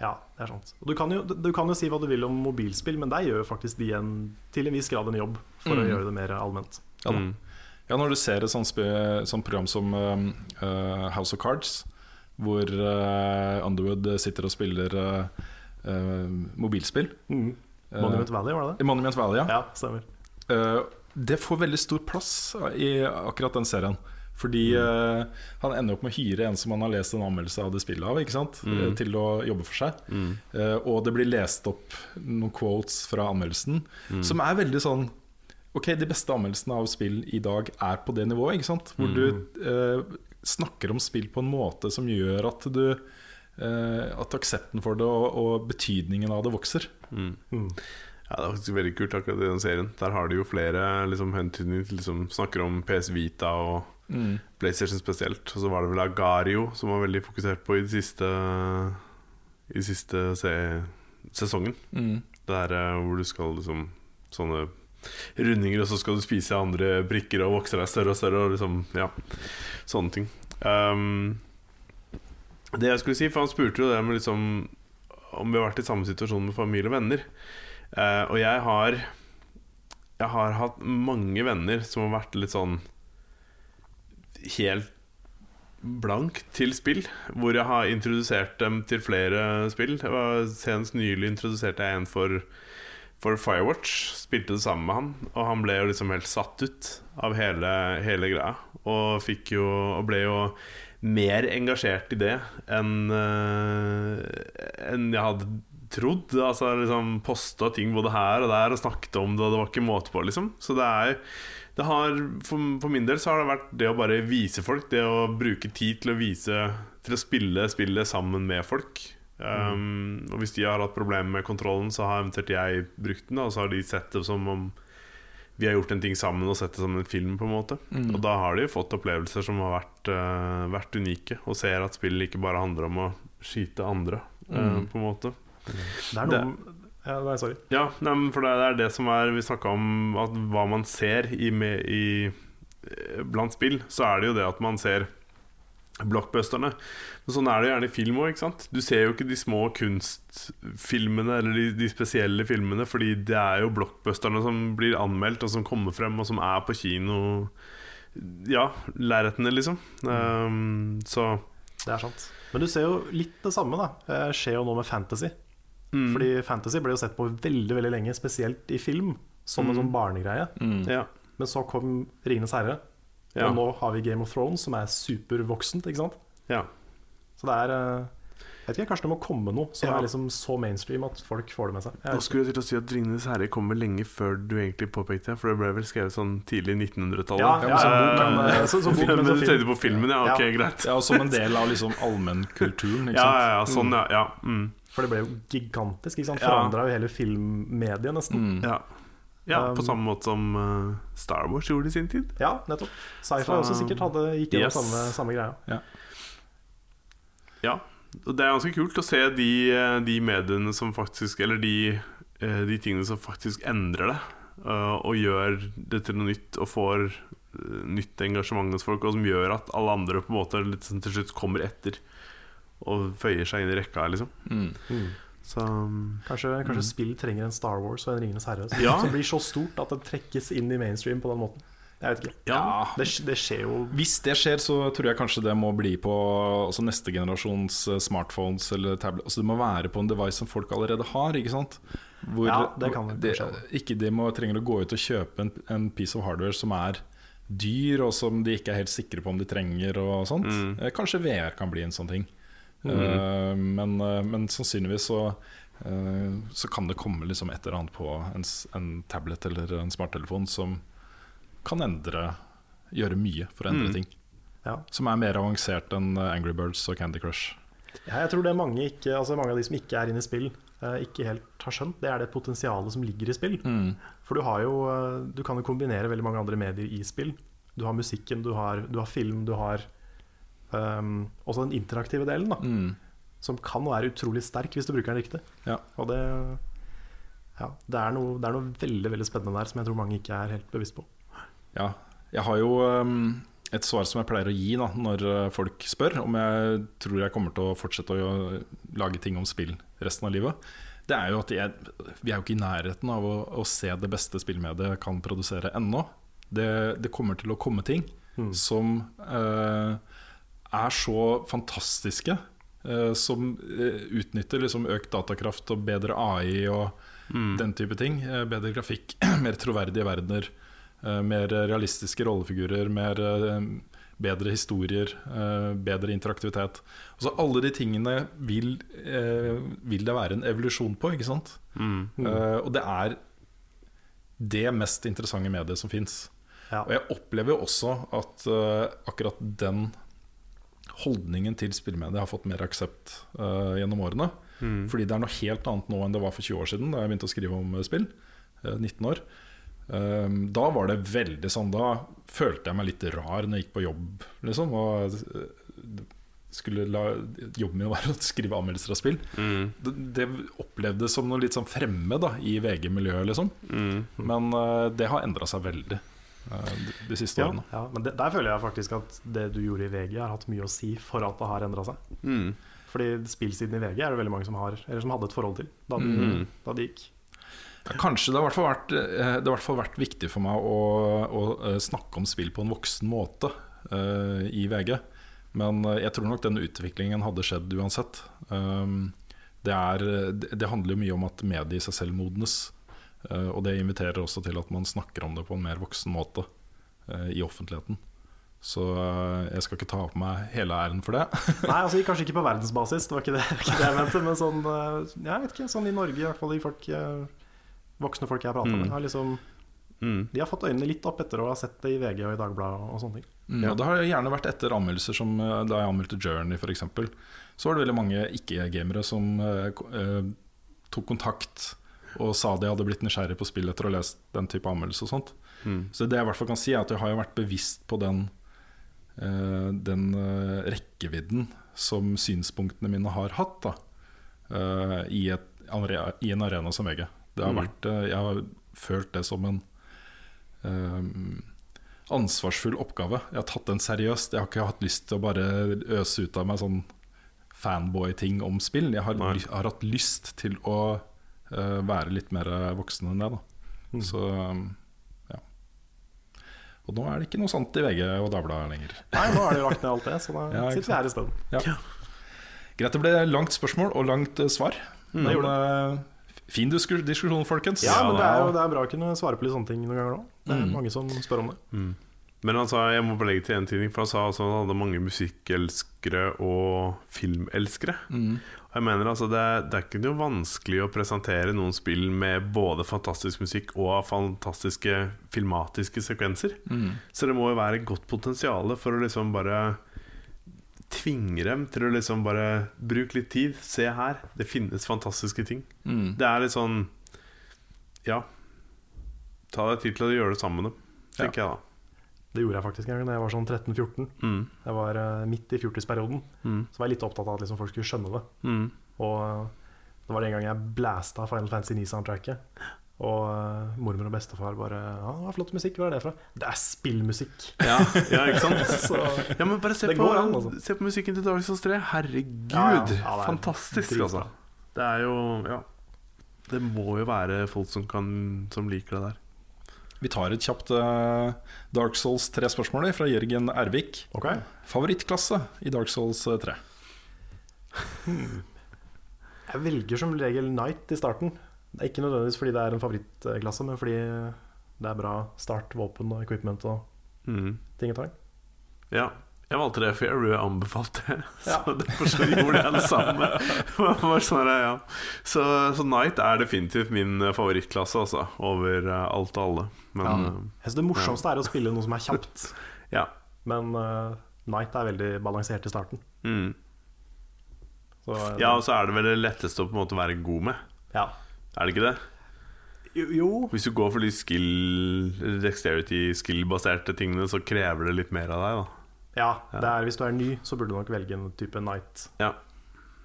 [SPEAKER 1] Ja, det er sant. Og du kan, jo, du kan jo si hva du vil om mobilspill, men der gjør jo faktisk de en, til en viss grad en jobb for å gjøre det mer allment.
[SPEAKER 3] Ja, da. ja, når du ser et sånt, sånt program som uh, House of Cards, hvor uh, Underwood sitter og spiller uh, uh, mobilspill
[SPEAKER 1] Monument Valley, var det det?
[SPEAKER 3] Monument Valley, ja.
[SPEAKER 1] Ja, stemmer.
[SPEAKER 3] Uh, det får veldig stor plass i akkurat den serien. Fordi uh, han ender opp med å hyre en som han har lest en anmeldelse av det spillet av, ikke sant? Uh, til å jobbe for seg. Uh, og det blir lest opp noen quotes fra anmeldelsen som er veldig sånn Ok, de beste anmeldelsene av spill i dag er på det nivået, ikke sant? Hvor du uh, snakker om spill på en måte som gjør at du At aksepten for det og, og betydningen av det vokser.
[SPEAKER 2] Ja, Det er faktisk veldig kult akkurat i den serien. Der har de jo flere liksom, hentydninger til liksom, snakker om PS Vita og PlayStation spesielt. Og så var det vel Agario som var veldig fokusert på i det siste I det siste se sesongen. Der eh, hvor du skal liksom sånne rundinger, og så skal du spise andre brikker og vokse deg større og større. Og liksom, ja, sånne ting. Um, det jeg skulle si, for han spurte jo det med liksom om vi har vært i samme situasjon med familie og venner. Uh, og jeg har Jeg har hatt mange venner som har vært litt sånn Helt blank til spill. Hvor jeg har introdusert dem til flere spill. Det var Senest nylig introduserte jeg en for, for Firewatch. Spilte det sammen med han, og han ble jo liksom helt satt ut av hele, hele greia. Og, fikk jo, og ble jo mer engasjert i det enn eh, enn jeg hadde trodd. Altså liksom Posta ting både her og der og snakket om det, og det var ikke måte på, liksom. Så det er det har, for, for min del så har det vært det å bare vise folk, det å bruke tid til å vise Til å spille spillet sammen med folk. Um, Og hvis de har hatt problemer med kontrollen, så har eventuelt jeg brukt den, da, og så har de sett det som om vi har gjort en ting sammen og sett det som en film. på en måte Og da har de fått opplevelser som har vært, uh, vært unike, og ser at spillet ikke bare handler om å skyte andre, eh, på en måte.
[SPEAKER 1] Det er noe ja, Nei, sorry.
[SPEAKER 2] Ja, nei, for det er det som er Vi snakka om at hva man ser i, i, eh, blant spill. Så er det jo det at man ser blockbusterne. Men sånn er det gjerne i film òg. Du ser jo ikke de små kunstfilmene eller de, de spesielle filmene, fordi det er jo blockbusterne som blir anmeldt, og som kommer frem, og som er på kino. Ja, lerretene, liksom. Um, så
[SPEAKER 1] Det er sant. Men du ser jo litt det samme da Det skjer jo nå med fantasy. Fordi fantasy ble jo sett på veldig veldig lenge, spesielt i film, som en sånn barnegreie.
[SPEAKER 2] Ja.
[SPEAKER 1] Men så kom 'Ringenes herre',
[SPEAKER 2] Ja.
[SPEAKER 1] og nå har vi 'Game of Thrones', som er supervoksent. ikke sant?
[SPEAKER 2] ja.
[SPEAKER 1] Så det er eh, Jeg vet ikke, Kanskje det må komme noe som
[SPEAKER 2] Ja.
[SPEAKER 1] er liksom så mainstream at folk får det med seg. Jeg
[SPEAKER 2] Da skulle jeg til å si at 'Ringenes herre' kommer lenge før du egentlig påpekte det. For det ble vel skrevet sånn tidlig 1900-tallet.
[SPEAKER 1] Ja, ja, ja, eh, som bok, men
[SPEAKER 2] du
[SPEAKER 1] film.
[SPEAKER 2] tenkte på filmen, ja. Ok,
[SPEAKER 1] Ja.
[SPEAKER 2] greit.
[SPEAKER 3] Ja, og Som en del av liksom allmennkulturen.
[SPEAKER 2] Ja, ja, ja, sånn, ja. ja. Mm.
[SPEAKER 1] For det ble jo gigantisk. ikke sant?
[SPEAKER 2] Ja.
[SPEAKER 1] Forandra jo hele filmmediet, nesten.
[SPEAKER 2] ja. ja
[SPEAKER 1] Um,
[SPEAKER 2] på samme måte som uh, Star Wars gjorde i sin tid.
[SPEAKER 1] Ja, nettopp. Sci-fi også sikkert hadde gikk gjennom
[SPEAKER 2] Yes.
[SPEAKER 1] samme, samme greia.
[SPEAKER 2] Ja, og det er ganske kult å se de, eh, de mediene som faktisk Eller de, eh, de tingene som faktisk endrer det. Og gjør det til noe nytt og får nytt engasjement hos folk, og som gjør at alle andre på en måte litt sånn til slutt kommer etter og føyer seg inn i rekka, liksom.
[SPEAKER 3] Mm.
[SPEAKER 2] Så um,
[SPEAKER 1] Kanskje, kanskje spill trenger en Star Wars og en Ringenes herre som
[SPEAKER 2] Ja.
[SPEAKER 1] som blir så stort at det trekkes inn i mainstream på den måten. Jeg vet ikke.
[SPEAKER 3] Ja.
[SPEAKER 1] Det, det skjer jo
[SPEAKER 3] Hvis det skjer, så tror jeg kanskje det må bli på altså neste generasjons eh, smartphones eller tablet. Altså det må være på en device som folk allerede har, ikke sant? Hvor
[SPEAKER 1] Ja, det kan det
[SPEAKER 3] det, ikke de må trenger å gå ut og kjøpe en, en piece of hardware som er dyr, og som de ikke er helt sikre på om de trenger. Og sånt. Mm. Kanskje VR kan bli en sånn ting. Eh, men, eh, men sannsynligvis så, eh, så kan det komme liksom et eller annet på en, en tablet eller en smarttelefon som kan endre Gjøre mye for å endre ting.
[SPEAKER 1] ja.
[SPEAKER 3] Som er mer avansert enn Angry Birds og Candy Crush.
[SPEAKER 1] ja, Jeg tror det er mange, ikke, altså mange av de som ikke er inne i spill, ikke helt har skjønt. Det er det potensialet som ligger i spill. For du har jo Du kan jo kombinere veldig mange andre medier i spill. Du har musikken, du har, du har film, du har ehm, også den interaktive delen, da. Som kan være utrolig sterk hvis du bruker den riktig.
[SPEAKER 3] Ja.
[SPEAKER 1] Og det, ja, det, er noe, det er noe veldig veldig spennende der som jeg tror mange ikke er helt bevisst på.
[SPEAKER 3] Ja, jeg har jo um, et svar som jeg pleier å gi da, når uh, folk spør om jeg tror jeg kommer til å fortsette å lage ting om spill resten av livet. Det er jo at jeg, Vi er jo ikke i nærheten av å, å se det beste spillmediet kan produsere ennå. Det, det kommer til å komme ting som uh, er så fantastiske. uh, som uh, utnytter liksom økt datakraft og bedre AI og den type ting. Uh, bedre grafikk, mer troverdige verdener. Eh, mer realistiske rollefigurer, mer, eh, bedre historier, eh, bedre interaktivitet. Altså Alle de tingene vil, eh, vil det være en evolusjon på, ikke sant? Eh, og det er det mest interessante mediet som fins.
[SPEAKER 1] Ja.
[SPEAKER 3] Og jeg opplever jo også at eh, akkurat den holdningen til spillmediet har fått mer aksept uh, gjennom årene. Fordi det er noe helt annet nå enn det var for 20 år siden, da jeg begynte å skrive om eh, spill. Uh, 19 år. Um, da var det veldig sånn Da følte jeg meg litt rar når jeg gikk på jobb, liksom. Og eh, skulle la jobben min være å skrive anmeldelser av spill. Det, det opplevdes som noe litt sånn fremmed da, i VG-miljøet, liksom. Men uh, det har endra seg veldig eh, de, de siste
[SPEAKER 1] Ja,
[SPEAKER 3] årene.
[SPEAKER 1] ja, men det, der føler jeg faktisk at det du gjorde i VG, har hatt mye å si for at det har endra seg. Fordi spillsiden i VG er det veldig mange som har Eller som hadde et forhold til da det, da det gikk.
[SPEAKER 3] Ja, Kanskje det har i hvert fall vært, eh, det hvert fall vært viktig for meg å, å eh, snakke om spill på en voksen måte uh, i VG. Men eh, jeg tror nok den utviklingen hadde skjedd uansett. Um, det, er, det, det handler jo mye om at mediet i seg selv modnes. Eh, og det inviterer også til at man snakker om det på en mer voksen måte eh, i offentligheten. Så eh, jeg skal ikke ta på meg hele æren for det.
[SPEAKER 1] Nei, altså kanskje ikke på verdensbasis, det var ikke det, ikke det jeg mente. Men sånn, jeg vet ikke, sånn i Norge, i hvert fall de folk, voksne folk jeg har prata med, har liksom De har fått øynene litt opp etter å ha sett det i VG og i Dagbladet og sånne ting.
[SPEAKER 3] Mm, ja. Det har gjerne vært etter anmeldelser som da jeg anmeldte Journey f.eks. Så var det veldig mange ikke-gamere som eh, tok kontakt og sa de hadde blitt nysgjerrig på spill etter å ha lest den type anmeldelse og sånt. Så det jeg i hvert fall kan si er at jeg har jo vært bevisst på den, uh, den uh, rekkevidden som synspunktene mine har hatt da, uh, i, et, i en arena som VG. Det har vært, eh, jeg har følt det som en ansvarsfull oppgave. Jeg har tatt den seriøst. Jeg har ikke hatt lyst til å bare øse ut av meg sånn fanboy-ting om spill. Jeg har, har hatt lyst til å være litt mer voksen enn det. Da. Så um, ja. Og nå er det ikke noe sant i VG og Dagbladet lenger.
[SPEAKER 1] Nei, nå er det jo lagt ned alt det, så da
[SPEAKER 3] Ja,
[SPEAKER 1] sitter vi her i stedet.
[SPEAKER 3] Ja. Greit, det ble langt spørsmål og langt eh, svar. Men det. fin diskusjon, folkens.
[SPEAKER 1] Ja, men det er jo det er bra å kunne svare på litt sånne ting noen ganger òg. Det er
[SPEAKER 3] Mm.
[SPEAKER 1] mange som spør om det.
[SPEAKER 2] Men han sa, jeg må bare legge til en ting, for han sa altså, han hadde mange musikkelskere og filmelskere. Og jeg mener altså det, det er ikke noe vanskelig å presentere noen spill med både fantastisk musikk og fantastiske filmatiske sekvenser. Så det må jo være godt potensial for å liksom bare tvinge dem til å liksom bare bruke litt tid. Se her, det finnes fantastiske ting.
[SPEAKER 3] Mm.
[SPEAKER 2] Det er litt sånn Ja. Ta deg tid til å gjøre det sammen med dem, tenker jeg da.
[SPEAKER 1] Det gjorde jeg faktisk en gang da jeg var sånn 13-14.
[SPEAKER 2] Mm.
[SPEAKER 1] Jeg var uh, midt i fjortisperioden.
[SPEAKER 2] Mm.
[SPEAKER 1] Så var jeg litt opptatt av at liksom folk skulle skjønne det.
[SPEAKER 2] Mm.
[SPEAKER 1] Og eh, det var det en gang jeg blæsta Final Fantasy 9-soundtracket. Og uh, mormor og bestefar bare Ja, det var flott musikk. Hva er det fra? Det er spillmusikk.
[SPEAKER 2] Ja, ja, ikke sant?
[SPEAKER 1] Så
[SPEAKER 2] Ja, men bare se på,
[SPEAKER 1] an, altså.
[SPEAKER 2] se på musikken til Dark Souls 3. Herregud,
[SPEAKER 1] Ja, ja.
[SPEAKER 2] Fantastisk, altså. Det er jo Ja. Det må jo være folk som, kan, som liker det der.
[SPEAKER 3] Vi tar et kjapt eh, Dark Souls 3-spørsmål fra Jørgen Ervik.
[SPEAKER 1] Okay.
[SPEAKER 3] Favorittklasse i Dark Souls eh, 3?
[SPEAKER 1] Jeg velger som regel Night i starten. Det er ikke nødvendigvis fordi det er en favorittklasse, men fordi det er bra start, våpen og equipment og
[SPEAKER 2] Mm.
[SPEAKER 1] ting og tang.
[SPEAKER 2] Ja. Jeg valgte det, for jeg ble anbefalt det.
[SPEAKER 1] Ja.
[SPEAKER 2] Så derfor så gjorde jeg det samme. Sånn, ja. så, så Knight er definitivt min eh, favorittklasse, altså. Over eh, alt og alle. Men
[SPEAKER 1] Ja.
[SPEAKER 2] eh,
[SPEAKER 1] Jeg synes Det morsomste er å spille noe som er kjapt,
[SPEAKER 2] ja.
[SPEAKER 1] men uh, Knight er veldig balansert i starten.
[SPEAKER 2] Mm.
[SPEAKER 1] Så, uh,
[SPEAKER 2] ja, og så er det vel det letteste å på en måte være god med.
[SPEAKER 1] ja.
[SPEAKER 2] Er det ikke det?
[SPEAKER 1] Jo, jo.
[SPEAKER 2] Hvis du går for de skill dexterity, skill-baserte tingene, så krever det litt mer av deg, da.
[SPEAKER 1] Ja, det er, hvis du er ny, så burde du nok velge en type Night.
[SPEAKER 2] Ja.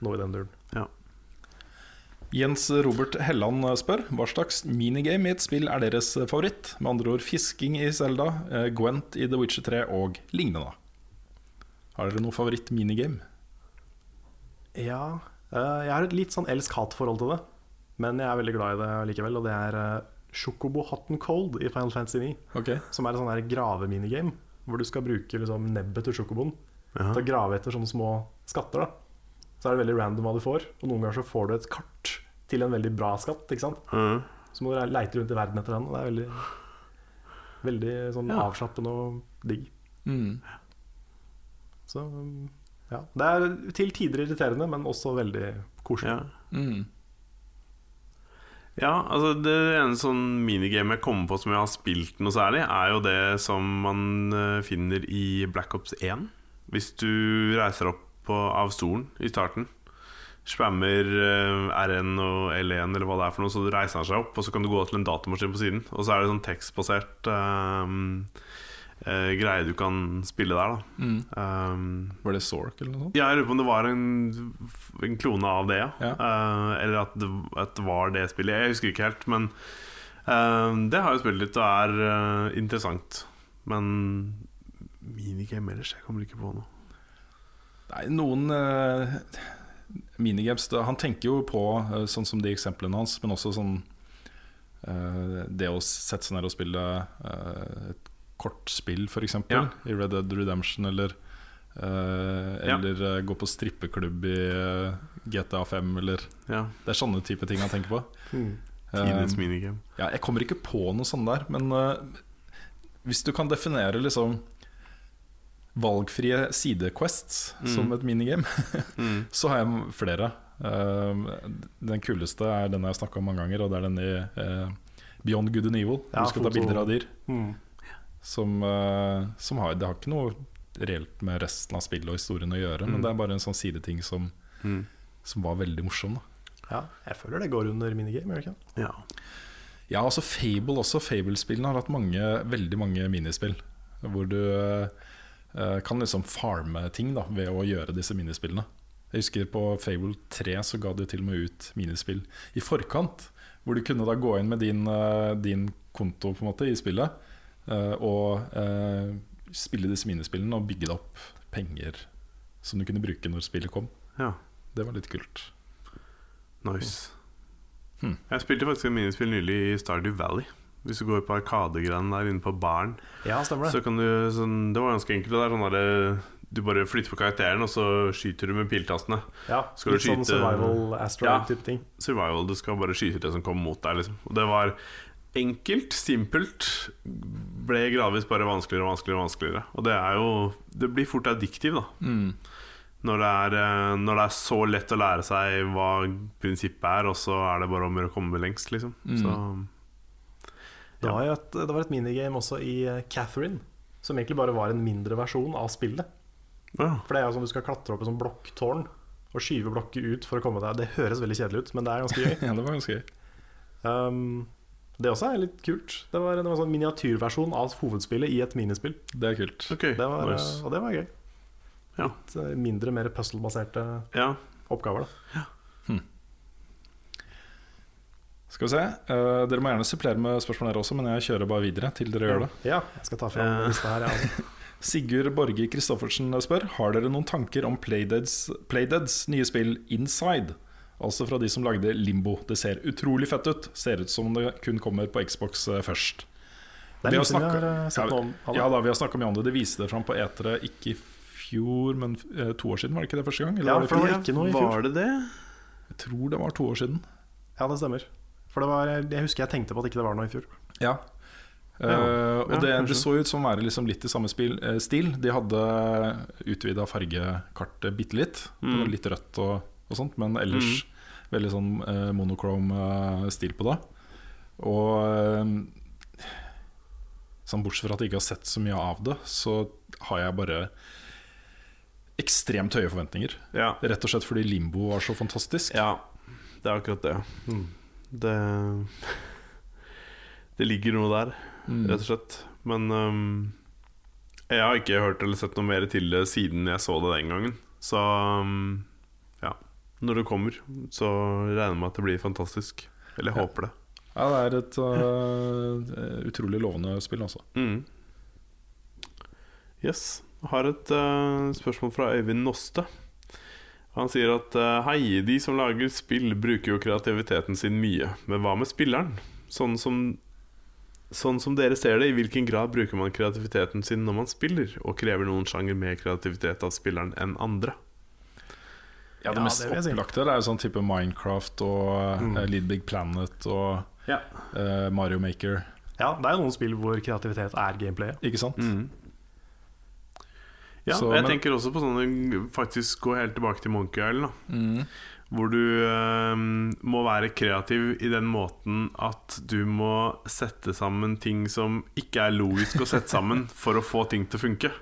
[SPEAKER 1] Noe i den duren.
[SPEAKER 2] Ja.
[SPEAKER 3] Jens Robert Helland spør hva slags minigame i et spill er deres favoritt? Med andre ord fisking i Zelda, eh, Gwent i The Witcher 3 og lignende. Har dere noe favoritt-minigame?
[SPEAKER 1] Ja, eh, jeg har et litt sånn elsk-hat-forhold til det. Men jeg er veldig glad i det likevel, og det er Sjokobo Chocobo Hot and Cold i Final Fantasy 9.
[SPEAKER 3] Okay.
[SPEAKER 1] Som er et sånn graveminigame, hvor du skal bruke liksom, nebbet til chocoboen til å grave etter sånne små skatter. da Så er det veldig random hva du får, og noen ganger så får du et kart til en veldig bra skatt. Ikke sant?
[SPEAKER 2] Mhm.
[SPEAKER 1] Så må du leite rundt i verden etter den, og det er veldig Veldig sånn
[SPEAKER 2] Ja.
[SPEAKER 1] avslappende og digg.
[SPEAKER 3] mm.
[SPEAKER 1] Så ja. Det er til tider irriterende, men også veldig koselig.
[SPEAKER 2] Ja.
[SPEAKER 3] Mm.
[SPEAKER 2] Ja, altså det ene sånn minigame jeg kommer på som jeg har spilt noe særlig, er jo det som man eh, finner i Black Ops 1. Hvis du reiser opp på, av stolen i starten, spammer eh, R1 og L1 eller hva det er for noe, så reiser han seg opp, og så kan du gå til en datamaskin på siden, og så er det sånn tekstbasert eh, eh, greie du kan spille der, da.
[SPEAKER 3] Mm.
[SPEAKER 2] Um,
[SPEAKER 3] Var det Zork eller noe sånt?
[SPEAKER 2] Ja, jeg lurer på om det var en, en klone av det, ja. Eh, eller at det, at var det spillet. Jeg husker ikke helt, men uh, det har jeg spilt litt og er interessant. Men minigame ellers, jeg kommer ikke på noe.
[SPEAKER 3] Nei, noen uh, minigames Han tenker jo på sånn som de eksemplene hans, men også sånn Det å sette seg ned og spille et kortspill, f.eks.
[SPEAKER 2] Ja.
[SPEAKER 3] I Red Dead Redemption, eller
[SPEAKER 2] uh,
[SPEAKER 3] Eller ja. gå på strippeklubb i uh, GTA 5, eller
[SPEAKER 2] Ja,
[SPEAKER 3] Det er sånne type ting jeg tenker på.
[SPEAKER 2] Tidenes
[SPEAKER 3] Um,
[SPEAKER 2] minigame.
[SPEAKER 3] ja, jeg kommer ikke på noe sånt der, men uh, hvis du kan definere liksom valgfrie sidequests som et minigame,
[SPEAKER 2] Mm.
[SPEAKER 3] så har jeg flere. Den kuleste er den jeg har snakka om mange ganger, og det er den i eh, Beyond Good and Evil.
[SPEAKER 1] Ja,
[SPEAKER 3] du skal ta bilder av dyr.
[SPEAKER 1] Mm.
[SPEAKER 3] Som, eh, som har, det har ikke noe reelt med resten av spillet og historien å gjøre, men det er bare en sånn sideting som,
[SPEAKER 2] Mm.
[SPEAKER 3] som var veldig morsom. Da.
[SPEAKER 1] Ja, jeg føler det går under minigame, gjør det ikke?
[SPEAKER 2] Ja.
[SPEAKER 3] Ja, altså Fable også. Fable-spillene har hatt mange, veldig mange minispill. Hvor du eh, kan liksom farme ting da ved å gjøre disse minispillene. Jeg husker på Fable 3 så ga de til og med ut minispill i forkant. Hvor du kunne da gå inn med din, eh, din konto på en måte i spillet og eh, spille disse minispillene og bygge opp penger som du kunne bruke når spillet kom.
[SPEAKER 2] ja.
[SPEAKER 3] Det var litt kult.
[SPEAKER 2] Nice.
[SPEAKER 3] Hmm.
[SPEAKER 2] Jeg spilte faktisk et minispill nylig i Stardew Valley. Hvis du går på Arkadegreiene der inne på baren,
[SPEAKER 1] Ja, stemmer
[SPEAKER 2] så
[SPEAKER 1] det.
[SPEAKER 2] kan du sånn, Det var ganske enkelt. Det er sånn der, du bare flytter på karakteren, og så skyter du med piltastene.
[SPEAKER 1] Ja,
[SPEAKER 2] Skal du
[SPEAKER 1] litt sånn
[SPEAKER 2] skyte-
[SPEAKER 1] survival
[SPEAKER 2] Ja.
[SPEAKER 1] asteroid-type ting.
[SPEAKER 2] Survival, du skal bare skyte det som kommer mot deg. Liksom. Og det var enkelt, simpelt. Ble gradvis bare vanskeligere og vanskeligere. Og vanskeligere Og det er jo Det blir fort addiktiv, da. Når, det er, eh, når det er så lett å lære seg hva prinsippet er, og så er det bare om å komme lengst, liksom. Så
[SPEAKER 1] Det var, jo et, det var et minigame også i eh, Catherine, som egentlig bare var en mindre versjon av spillet.
[SPEAKER 2] ja.
[SPEAKER 1] For det er jo sånn du skal klatre opp et sånn blokktårn og skyve blokker ut for å komme deg. Det høres veldig kjedelig ut, men det er ganske gøy.
[SPEAKER 3] Ja, det var ganske gøy.
[SPEAKER 1] Um, det også er litt kult. Det var, det var en sånn miniatyrversjon av hovedspillet i et minispill.
[SPEAKER 3] Det er kult.
[SPEAKER 2] okay,
[SPEAKER 1] Det var,
[SPEAKER 2] nice.
[SPEAKER 1] Og det var gøy.
[SPEAKER 2] Ja.
[SPEAKER 1] Litt eh, mindre, mer puzzle-baserte
[SPEAKER 2] ja.
[SPEAKER 1] oppgaver. da
[SPEAKER 3] Skal vi se. Uh, dere må gjerne supplere med spørsmål her også, men jeg kjører bare videre til dere gjør det.
[SPEAKER 1] Ja, jeg skal ta fram
[SPEAKER 2] uh.
[SPEAKER 1] lista her. Ja. altså.
[SPEAKER 3] Sigurd Borge Christoffersen spør Har dere noen tanker om Playdeads, Playdeads nye spill Inside. Altså fra de som lagde Limbo. Det ser utrolig fett ut. Ser ut som det kun kommer på Xbox eh, først.
[SPEAKER 1] Det er
[SPEAKER 3] Vi har
[SPEAKER 1] vi
[SPEAKER 3] snakket-
[SPEAKER 1] har eh, sett om.
[SPEAKER 3] Ja da, vi har snakka mye om det. De viste det fram på E3 ikke i fjor, men eh, to år siden. Var det ikke det første gang? Eller
[SPEAKER 1] Ja,
[SPEAKER 3] var det
[SPEAKER 1] for det var ikke noe i fjor.
[SPEAKER 2] Var det det?
[SPEAKER 3] Jeg tror det var to år siden.
[SPEAKER 1] Ja, det stemmer. For det var, jeg husker jeg tenkte på at ikke det var noe i fjor.
[SPEAKER 3] Ja. Eh, og
[SPEAKER 2] Ja,
[SPEAKER 3] det, så ut som å være liksom litt i samme spil, eh, stil. De hadde utvida fargekartet bitte litt. Det
[SPEAKER 2] Mm.
[SPEAKER 3] var litt rødt og, og sånt, men ellers veldig sånn eh, monochrome eh, stil på det. Og eh, sånn bortsett fra at jeg ikke har sett så mye av det, så har jeg bare ekstremt høye forventninger.
[SPEAKER 2] Ja.
[SPEAKER 3] Rett og slett fordi Limbo var så fantastisk.
[SPEAKER 2] Ja, det er akkurat det. Det Det ligger noe der, rett og slett. Men um, jeg har ikke hørt eller sett noe mer til det siden jeg så det den gangen. Så ja. Når det kommer, så regner jeg med at det blir fantastisk. Eller jeg
[SPEAKER 3] Ja.
[SPEAKER 2] håper det.
[SPEAKER 3] Ja, det er et uh, utrolig lovende spill, altså.
[SPEAKER 2] Mm. Yes. Jeg har et uh, spørsmål fra Øyvind Noste. Han sier at øh, hei, de som lager spill, bruker jo kreativiteten sin mye. Men hva med spilleren? Sånn som, sånn som dere ser det, i hvilken grad bruker man kreativiteten sin når man spiller? Og krever noen sjanger mer kreativitet av spilleren enn andre?
[SPEAKER 3] Ja, det
[SPEAKER 1] Ja,
[SPEAKER 3] mest
[SPEAKER 1] det
[SPEAKER 3] opplagte det er jo sånn type Minecraft og
[SPEAKER 1] Mm.
[SPEAKER 3] eh, Lead Big Planet og
[SPEAKER 2] Ja.
[SPEAKER 3] uh, Mario Maker.
[SPEAKER 1] Ja, det er jo noen spill hvor kreativitet er gameplay.
[SPEAKER 3] Ikke sant?
[SPEAKER 2] Ja,
[SPEAKER 3] Så,
[SPEAKER 2] jeg
[SPEAKER 3] men-
[SPEAKER 2] tenker også på sånne Faktisk gå helt tilbake til Monkey Island.
[SPEAKER 3] Mm.
[SPEAKER 2] Hvor du eh, må være kreativ i den måten at du må sette sammen ting som ikke er logisk å sette sammen for å få ting til å funke.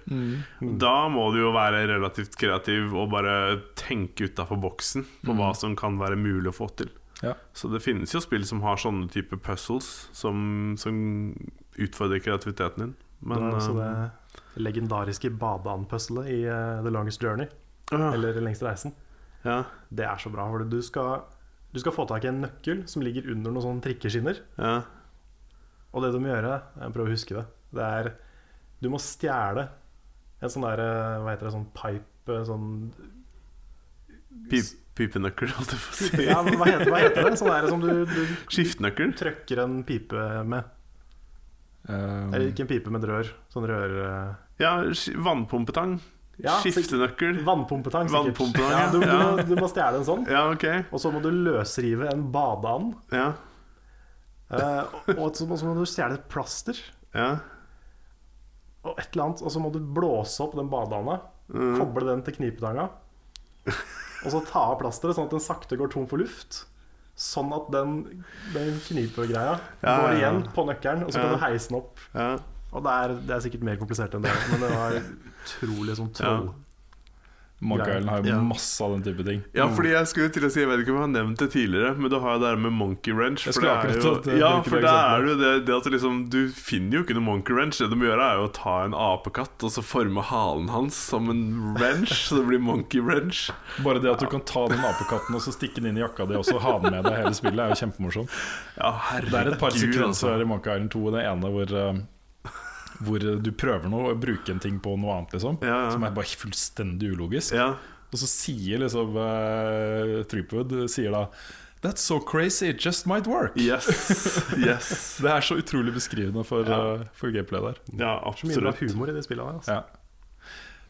[SPEAKER 2] Da må du jo være relativt kreativ og bare tenke utafor boksen på hva som kan være mulig å få til.
[SPEAKER 3] Ja.
[SPEAKER 2] Så det finnes jo spill som har sånne type puzzles som, som utfordrer kreativiteten din. Men
[SPEAKER 1] det
[SPEAKER 2] eh,
[SPEAKER 1] det legendariske badeandpuzzlet i uh, The Longest Journey,
[SPEAKER 2] ja.
[SPEAKER 1] eller lengste reisen.
[SPEAKER 2] Ja,
[SPEAKER 1] Det er så bra, for du skal, du skal få tak i en nøkkel som ligger under noen sånne trikkeskinner.
[SPEAKER 2] ja,
[SPEAKER 1] Og det du må gjøre, prøv å huske det, det er Du må stjele en sånn der eh, Hva heter det, sånn pipe sånn
[SPEAKER 2] Pip, Pipenøkkel, holdt jeg på å si.
[SPEAKER 1] Ja, men hva heter, hva heter det? Sånn der som du, du
[SPEAKER 2] Skiftenøkkel.
[SPEAKER 1] trøkker en pipe med.
[SPEAKER 3] Um,
[SPEAKER 1] Eller ikke en pipe med et rør. Sånn rør... eh,
[SPEAKER 2] Ja, vannpumpetang.
[SPEAKER 1] Ja,
[SPEAKER 2] Skiftenøkkel.
[SPEAKER 1] Vannpumpetang, sikkert.
[SPEAKER 2] Vannpumpetang,
[SPEAKER 1] ja, du, du, du må stjele en sånn.
[SPEAKER 2] Ja, ok.
[SPEAKER 1] Og så må du løsrive en badeand.
[SPEAKER 2] Ja,
[SPEAKER 1] Eh, og så må så må du stjele et plaster.
[SPEAKER 2] ja.
[SPEAKER 1] Og et eller annet Og så må du blåse opp den badeanda.
[SPEAKER 2] Mm.
[SPEAKER 1] Koble den til knipetanga. Og så ta av plasteret, sånn at den sakte går tom for luft. Sånn at den, den knipegreia går igjen på nøkkelen, og så kan du heise den opp.
[SPEAKER 2] ja.
[SPEAKER 1] Og det er, det er sikkert mer komplisert enn det, men det var utrolig sånn troll.
[SPEAKER 3] Monkey Island har jo
[SPEAKER 2] Ja.
[SPEAKER 3] masse av den type ting.
[SPEAKER 2] Ja, fordi jeg skulle til å si Jeg vet ikke om jeg har nevnt det tidligere, men du har jo det her med Monkey Wrench. For det er jo,
[SPEAKER 3] det-
[SPEAKER 2] ja, for
[SPEAKER 3] det
[SPEAKER 2] er jo det, det at liksom, du finner jo ikke noe Monkey Wrench. Det du må gjøre, er jo å ta en apekatt og så forme halen hans som en wrench, så det blir Monkey Wrench.
[SPEAKER 3] Bare det at du kan ta den apekatten og så stikke den inn i jakka di og så ha den med deg hele spillet, er jo kjempemorsomt.
[SPEAKER 2] Ja, herregud.
[SPEAKER 3] Det er et par
[SPEAKER 2] altså.
[SPEAKER 3] i Monkey Island 2, det ene hvor eh, hvor du prøver noe å bruke en ting på noe annet, liksom.
[SPEAKER 2] Ja, ja.
[SPEAKER 3] Som er bare fullstendig ulogisk.
[SPEAKER 2] Ja,
[SPEAKER 3] Og så sier liksom uh, Threepwood sier da That's so crazy, it just might work.
[SPEAKER 2] yes, yes.
[SPEAKER 3] Det er så utrolig beskrivende for,
[SPEAKER 2] Ja.
[SPEAKER 3] Uh, for gameplay der.
[SPEAKER 2] Ja,
[SPEAKER 1] Så mye bra humor i de spillene. Altså.
[SPEAKER 3] Ja.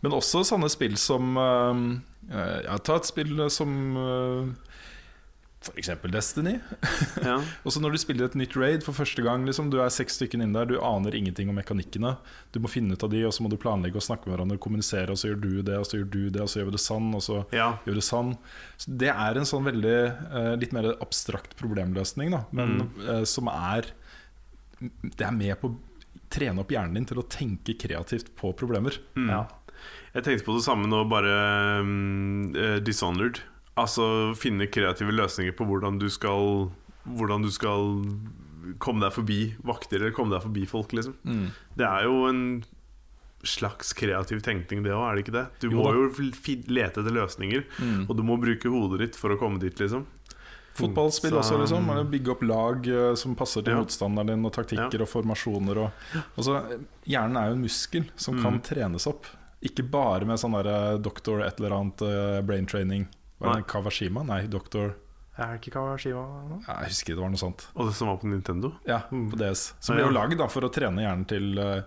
[SPEAKER 3] Men også sånne spill som uh, Ja, ta et spill som uh, F.eks. Destiny.
[SPEAKER 2] Ja.
[SPEAKER 3] Også når du spiller et nytt raid for første gang. Liksom, du er seks stykker inn der, du aner ingenting om mekanikkene. Du må finne ut av de, og så må du planlegge og snakke med hverandre, kommunisere, og så gjør du det, og så gjør du det, og så gjør vi det sann, og så
[SPEAKER 2] Ja.
[SPEAKER 3] gjør det sann. Så det er en sånn veldig eh, litt mer abstrakt problemløsning, da, men eh, som er Det er med på å trene opp hjernen din til å tenke kreativt på problemer.
[SPEAKER 1] Ja.
[SPEAKER 2] Jeg tenkte på det samme nå, bare um, uh, Dishonored. Altså finne kreative løsninger på hvordan du skal Hvordan du skal komme deg forbi vakter, eller komme deg forbi folk, liksom.
[SPEAKER 3] Mm.
[SPEAKER 2] Det er jo en slags kreativ tenkning, det òg, er det ikke det? Du
[SPEAKER 3] Jo
[SPEAKER 2] må jo lete etter løsninger,
[SPEAKER 3] Mm.
[SPEAKER 2] og du må bruke hodet ditt for å komme dit, liksom.
[SPEAKER 3] Fotballspill
[SPEAKER 2] Så-
[SPEAKER 3] også, liksom. Eller Bygge opp lag eh, som passer til
[SPEAKER 2] Ja.
[SPEAKER 3] motstanderen din, og taktikker og formasjoner. Og, altså, hjernen er jo en muskel som
[SPEAKER 2] Mm.
[SPEAKER 3] kan trenes opp. Ikke bare med sånn der, eh, doktor et eller annet eh, brain training. Var det Kawashima? Nei, doktor
[SPEAKER 1] Er det ikke Kawashima nå?
[SPEAKER 3] ja, Jeg husker det var noe sånt.
[SPEAKER 2] Og det som var på Nintendo.
[SPEAKER 3] Ja, på DS. Som
[SPEAKER 2] Ja,
[SPEAKER 3] ble jo lagd da, for å trene hjernen til eh,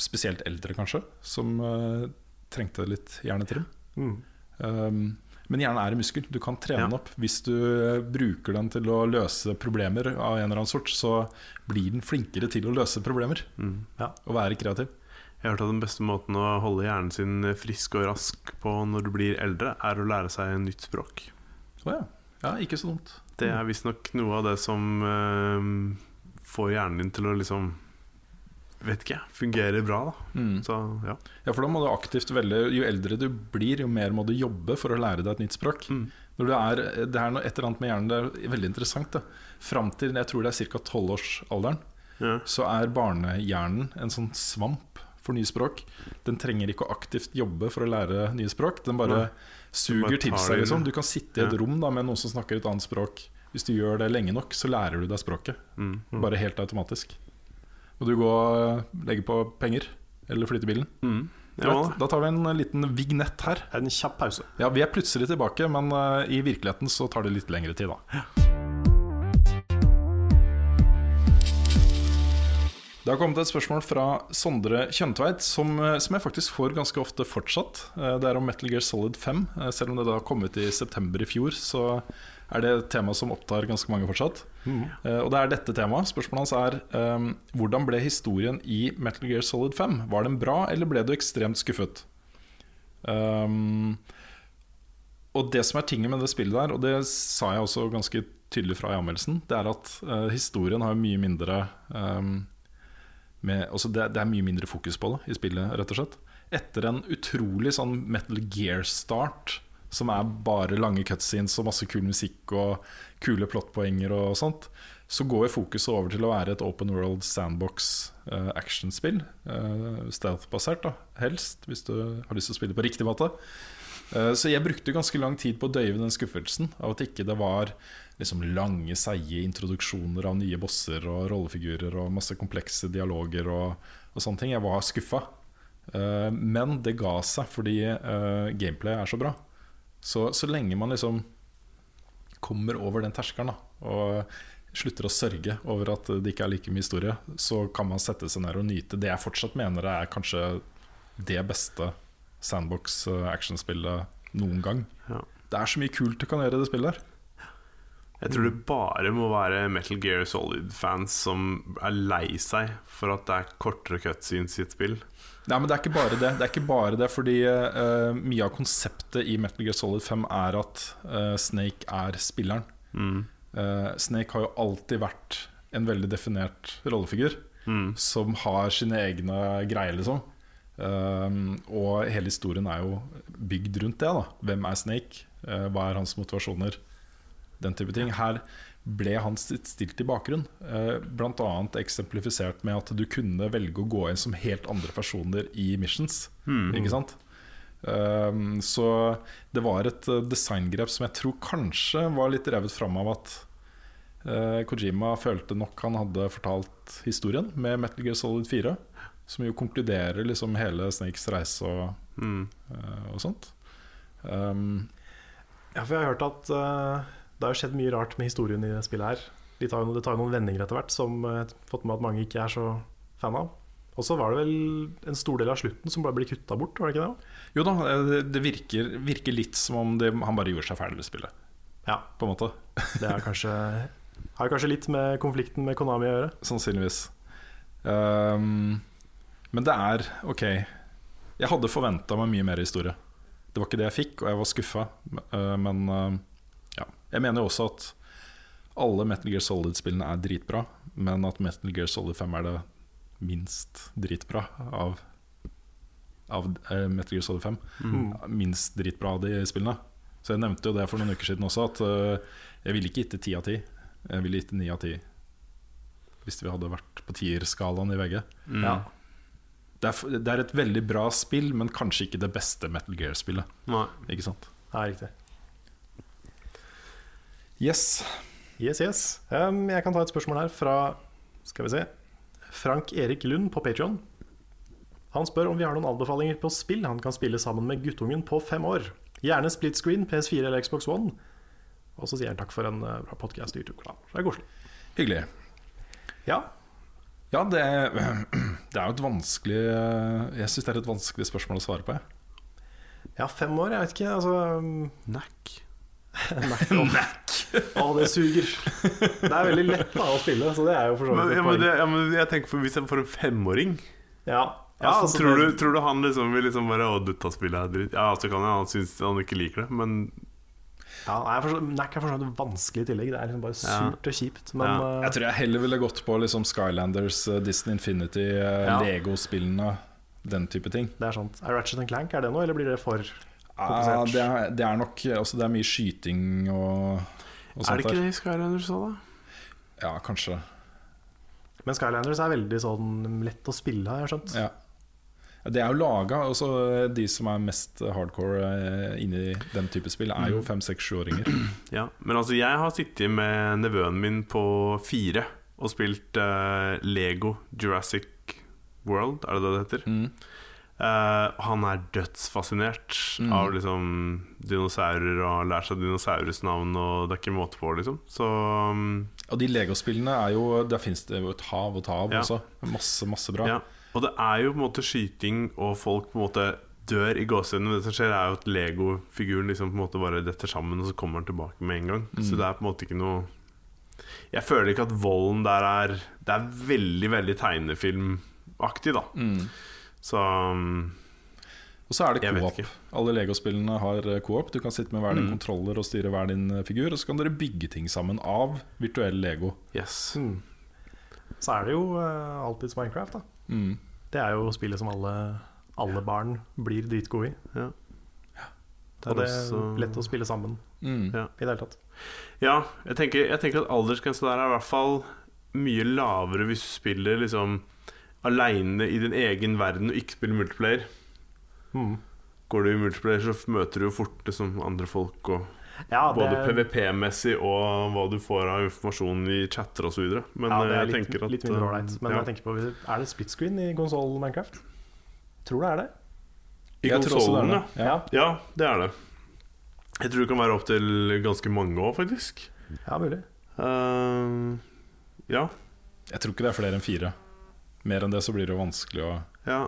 [SPEAKER 3] spesielt eldre, kanskje. Som eh, trengte litt hjernetrim.
[SPEAKER 1] Mm.
[SPEAKER 3] Um, men hjernen er en muskel. Du kan trene den
[SPEAKER 2] Ja.
[SPEAKER 3] opp. Hvis du eh, bruker den til å løse problemer av en eller annen sort, så blir den flinkere til å løse problemer.
[SPEAKER 2] Mm.
[SPEAKER 1] Ja.
[SPEAKER 3] Og være kreativ.
[SPEAKER 2] Jeg har hørt at den beste måten å holde hjernen sin frisk og rask på når du blir eldre, er å lære seg en nytt språk.
[SPEAKER 3] Å ja. ja, ikke så dumt.
[SPEAKER 2] Det er visstnok noe av det som uh, får hjernen din til å liksom Vet ikke, fungere bra, da.
[SPEAKER 3] Mm.
[SPEAKER 2] Så ja.
[SPEAKER 3] Ja, for da må du aktivt velge Jo eldre du blir, jo mer må du jobbe for å lære deg et nytt språk.
[SPEAKER 2] Mm.
[SPEAKER 3] Er, det er noe, et eller annet med hjernen Det er veldig interessant. Det. Fram til jeg tror det er ca. tolvårsalderen,
[SPEAKER 2] Ja.
[SPEAKER 3] så er barnehjernen en sånn svamp for nye språk. Den trenger ikke å aktivt jobbe for å lære nye språk. Den bare
[SPEAKER 2] Nei.
[SPEAKER 3] suger til seg. Liksom. Du kan sitte i et
[SPEAKER 2] Ja.
[SPEAKER 3] rom da, med noen som snakker et annet språk. Hvis du gjør det lenge nok, så lærer du deg språket.
[SPEAKER 2] Mm.
[SPEAKER 3] Bare helt automatisk. Må du gå og legge på penger? Eller flytte bilen?
[SPEAKER 2] Mm. Ja,
[SPEAKER 3] da tar vi en liten vignett her.
[SPEAKER 1] En kjapp pause.
[SPEAKER 3] Ja, Vi er plutselig tilbake, men eh, i virkeligheten så tar det litt lengre tid, da. Det har kommet et spørsmål fra Sondre Kjøntveit, som, eh, som jeg faktisk får ganske ofte fortsatt. Eh, Det er om Metal Gear Solid 5. Eh, Selv om det da kom ut i september i fjor, så er det et tema som opptar ganske mange fortsatt. Mm. Og det er dette temaet. Spørsmålet hans er eh, hvordan ble historien i Metal Gear Solid 5? Var den bra, eller ble du ekstremt skuffet? Um, og det som er tinget med det spillet der, og det sa jeg også ganske tydelig fra i anmeldelsen, det er at uh, historien har mye mindre um, med, altså det, det er mye mindre fokus på det i spillet, rett og slett. Etter en utrolig sånn Metal Gear-start, som er bare lange cutscenes og masse kul musikk og kule plottpoenger og sånt, så går fokuset over til å være et open world sandbox uh, actionspill. Uh, Stealth-basert, da, helst, hvis du har lyst til å spille på riktig måte. Eh, Så jeg brukte ganske lang tid på å døyve den skuffelsen av at ikke det var liksom lange, seige introduksjoner av nye bosser og rollefigurer og masse komplekse dialoger og, og sånne ting. Jeg var skuffa. Eh, Men det ga seg fordi uh, gameplay er så bra. Så, så lenge man liksom kommer over den terskelen og slutter å sørge over at det ikke er like mye historie, så kan man sette seg ned og nyte det jeg fortsatt mener er kanskje det beste sandbox eh, actionspillet noen gang.
[SPEAKER 2] Ja.
[SPEAKER 3] Det er så mye kult du kan gjøre i det spillet der.
[SPEAKER 2] Jeg tror det bare må være Metal Gear Solid-fans som er lei seg for at det er kortere cutscenes i et spill.
[SPEAKER 3] Nei, men det er ikke bare det. Det er ikke bare det Fordi uh, mye av konseptet i Metal Gear Solid 5 er at uh, Snake er spilleren.
[SPEAKER 2] Mm.
[SPEAKER 3] Uh, Snake har jo alltid vært en veldig definert rollefigur
[SPEAKER 2] Mm.
[SPEAKER 3] som har sine egne greier, liksom. Um, og hele historien er jo bygd rundt det. da Hvem er Snake? Eh, hva er hans motivasjoner? Den type ting. Her ble han stilt i bakgrunn. Bl.a. Blant annet eksemplifisert med at du kunne velge å gå inn som helt andre personer i missions. Ikke sant? Um, så det var et eh, designgrep som jeg tror kanskje var litt revet fram av at eh, Kojima følte nok han hadde fortalt historien med Metal Gear Solid 4. Som jo konkluderer liksom hele Snakes reise og,
[SPEAKER 2] Mm.
[SPEAKER 3] uh, og sånt. Um,
[SPEAKER 1] Ja, for jeg har hørt at uh, det har skjedd mye rart med historien i det spillet her. De tar, jo- det tar jo noen vendinger etter hvert som jeg har fått med at mange ikke er så fan av. Og så var det vel en stor del av slutten som bare ble kutta bort, var det ikke det?
[SPEAKER 3] Jo da, eh, det, det virker, virker litt som om det, han bare gjorde seg ferdig med spillet.
[SPEAKER 1] Ja.
[SPEAKER 3] På en måte.
[SPEAKER 1] Det er kanskje, har kanskje litt med konflikten med Konami å gjøre.
[SPEAKER 3] Sannsynligvis. Um, men det er ok. Jeg hadde forventa meg mye mer historie. Det var ikke det jeg fikk, og jeg var skuffa. Uh, men uh, ja. Jeg mener jo også at alle Metal Gear Solid-spillene er dritbra, men at Metal Gear Solid 5 er det minst dritbra av, av uh, Metal Gear Solid 5. Minst dritbra av de spillene. Så jeg nevnte jo det for noen uker siden også, at jeg ville ikke gitt det ti av ti. Jeg ville gitt det ni av ti hvis vi hadde vært på tierskalaen i VG.
[SPEAKER 1] Ja.
[SPEAKER 3] Det er, det er et veldig bra spill, men kanskje ikke det beste Metal Gear-spillet.
[SPEAKER 2] Nei.
[SPEAKER 3] Ikke sant?
[SPEAKER 1] Det er riktig.
[SPEAKER 3] Yes.
[SPEAKER 1] Yes, yes. Um, jeg kan ta et spørsmål her fra Skal vi se Frank Erik Lund på Patreon Han spør om vi har noen anbefalinger på spill han kan spille sammen med guttungen på fem år. Gjerne split screen, PS4 eller Xbox One. Og så sier han takk for en uh, bra podkast YouTube-kanal. Det er koselig.
[SPEAKER 3] Hyggelig.
[SPEAKER 1] Ja,
[SPEAKER 3] Ja, det, det er jo et vanskelig Jeg syns det er et vanskelig spørsmål å svare på. Jeg.
[SPEAKER 1] ja fem år, jeg vet ikke. Altså Nack.
[SPEAKER 2] Nack.
[SPEAKER 1] Å, det suger. Det er veldig lett da, å spille, så det er jo for så
[SPEAKER 2] Men,
[SPEAKER 1] vidt
[SPEAKER 2] ja,
[SPEAKER 1] et
[SPEAKER 2] men,
[SPEAKER 1] poeng.
[SPEAKER 2] det, ja, men jeg tenker for Hvis jeg får en femåring
[SPEAKER 1] Ja, ja
[SPEAKER 2] altså,
[SPEAKER 1] altså,
[SPEAKER 2] tror, du, tror du han liksom vil liksom bare Å, dette spillet er dritt? Ja, så kan jeg, han synes han ikke liker det, men
[SPEAKER 1] ja, Nack er for så vidt vanskelig i tillegg. Det er liksom bare surt og kjipt. Men
[SPEAKER 2] Ja.
[SPEAKER 1] uh,
[SPEAKER 3] Jeg tror jeg heller ville gått på liksom Skylanders, eh, Disney Infinity, eh,
[SPEAKER 1] Ja.
[SPEAKER 3] Lego-spillene, den type ting.
[SPEAKER 1] det er sant. Er Ratchet Clank, er det noe, eller blir det for
[SPEAKER 3] Ja,
[SPEAKER 1] komplisert?
[SPEAKER 3] det, er, det er nok altså, Det er mye skyting og, og
[SPEAKER 2] Er det ikke det i Skylanders òg, da?
[SPEAKER 3] Ja, kanskje.
[SPEAKER 1] Men Skylanders er veldig sånn lett å spille, har jeg skjønt.
[SPEAKER 3] Ja. Det er jo laga altså, De som er mest hardcore eh, inni den type spill, er jo fem, seks, sjuåringer.
[SPEAKER 2] Ja, men altså jeg har sittet med nevøen min på fire og spilt uh, Lego Jurassic World, er det det det heter?
[SPEAKER 3] Mm.
[SPEAKER 2] Uh, han er dødsfascinert
[SPEAKER 3] Mm.
[SPEAKER 2] av liksom dinosaurer og har lært seg dinosaurers navn, og det er ikke måte på, liksom. Så um,
[SPEAKER 3] Og de Lego-spillene er jo Der fins det jo et hav og et hav
[SPEAKER 2] Ja.
[SPEAKER 3] også. Masse, masse bra.
[SPEAKER 2] ja. Og det er jo på en måte skyting, og folk på en måte dør i gåsehudene. Men det som skjer, er jo at Lego-figuren liksom på en måte bare detter sammen, og så kommer han tilbake med en gang. Så det er på en måte ikke noe Jeg føler ikke at volden der er Det er veldig, veldig tegnefilmaktig, da. Så um,
[SPEAKER 3] Og så er det co-op. Alle Lego-spillene har eh, co-op. Du kan sitte med hver din kontroller og styre hver din eh, figur. Og så kan dere bygge ting sammen av virtuell Lego.
[SPEAKER 2] yes.
[SPEAKER 1] Så er det jo uh, alltids Minecraft, da.
[SPEAKER 3] Mm.
[SPEAKER 1] Det er jo spillet som alle, alle barn blir dritgode i.
[SPEAKER 2] Ja.
[SPEAKER 1] Og det er
[SPEAKER 2] også-
[SPEAKER 1] lett å spille sammen
[SPEAKER 3] Mm.
[SPEAKER 2] Ja.
[SPEAKER 1] i det hele tatt.
[SPEAKER 2] Ja, jeg tenker, jeg tenker at aldersgrensa der er i hvert fall mye lavere hvis du spiller liksom aleine i din egen verden og ikke spiller multiplayer.
[SPEAKER 1] Mm.
[SPEAKER 2] Går du i multiplayer, så møter du jo fort liksom andre folk, og
[SPEAKER 1] Ja, det,
[SPEAKER 2] både PVP-messig og hva du får av informasjon i chatter osv. Men
[SPEAKER 1] ja, det er
[SPEAKER 2] jeg
[SPEAKER 1] litt,
[SPEAKER 2] tenker at
[SPEAKER 1] litt mindre ålreit. Men
[SPEAKER 2] ja.
[SPEAKER 1] jeg tenker på, er det split screen i konsoll Minecraft? Tror det er det.
[SPEAKER 2] I konsollen, ja.
[SPEAKER 3] Ja.
[SPEAKER 2] Ja, det er det. Jeg tror det kan være opptil ganske mange år, faktisk.
[SPEAKER 1] Ja, mulig.
[SPEAKER 2] Uh, ja.
[SPEAKER 3] Jeg tror ikke det er flere enn fire. Mer enn det så blir det jo vanskelig å
[SPEAKER 2] Ja.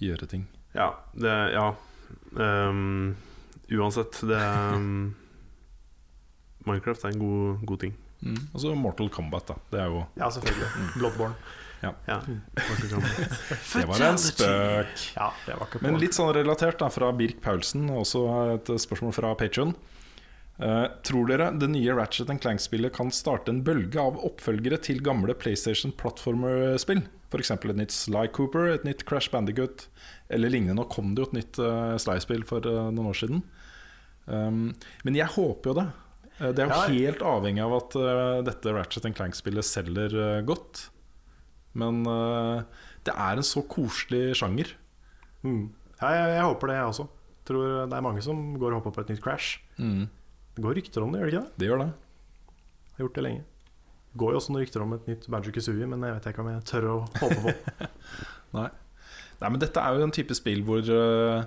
[SPEAKER 3] gjøre ting.
[SPEAKER 2] Ja, det Ja. Ehm, uansett, det um, Minecraft er en god, god ting.
[SPEAKER 3] Mm. Og så Mortal Kombat, da. Det er jo
[SPEAKER 1] Ja, selvfølgelig. Bloodborne.
[SPEAKER 2] Ja.
[SPEAKER 3] Det var en spøk.
[SPEAKER 1] Ja, det var ikke.
[SPEAKER 3] Men litt sånn relatert da, fra Birk Paulsen, også et spørsmål fra Patreon Uh, tror dere det nye Ratchet Clank-spillet kan starte en bølge av oppfølgere til gamle PlayStation-plattformerspill? F.eks. et nytt Sly Cooper, et nytt Crash Bandicoot eller lignende. Nå kom det jo et nytt uh, Sly-spill for uh, noen år siden. Um, men jeg håper jo det. Eh, det er jo
[SPEAKER 1] Ja,
[SPEAKER 3] helt avhengig av at uh, dette Ratchet Clank-spillet selger uh, godt. Men uh, det er en så koselig sjanger.
[SPEAKER 1] Mm. Ja, jeg, jeg håper det, jeg også. Tror det er mange som går og håper på et nytt Crash. Det går rykter om det, gjør det ikke det?
[SPEAKER 3] Det gjør det.
[SPEAKER 1] Jeg har gjort det lenge. Det går jo også noen rykter om et nytt Banjo Kazooie, men jeg vet ikke om jeg tør å håpe på.
[SPEAKER 3] Nei. Nei, men dette er jo en type spill hvor eh,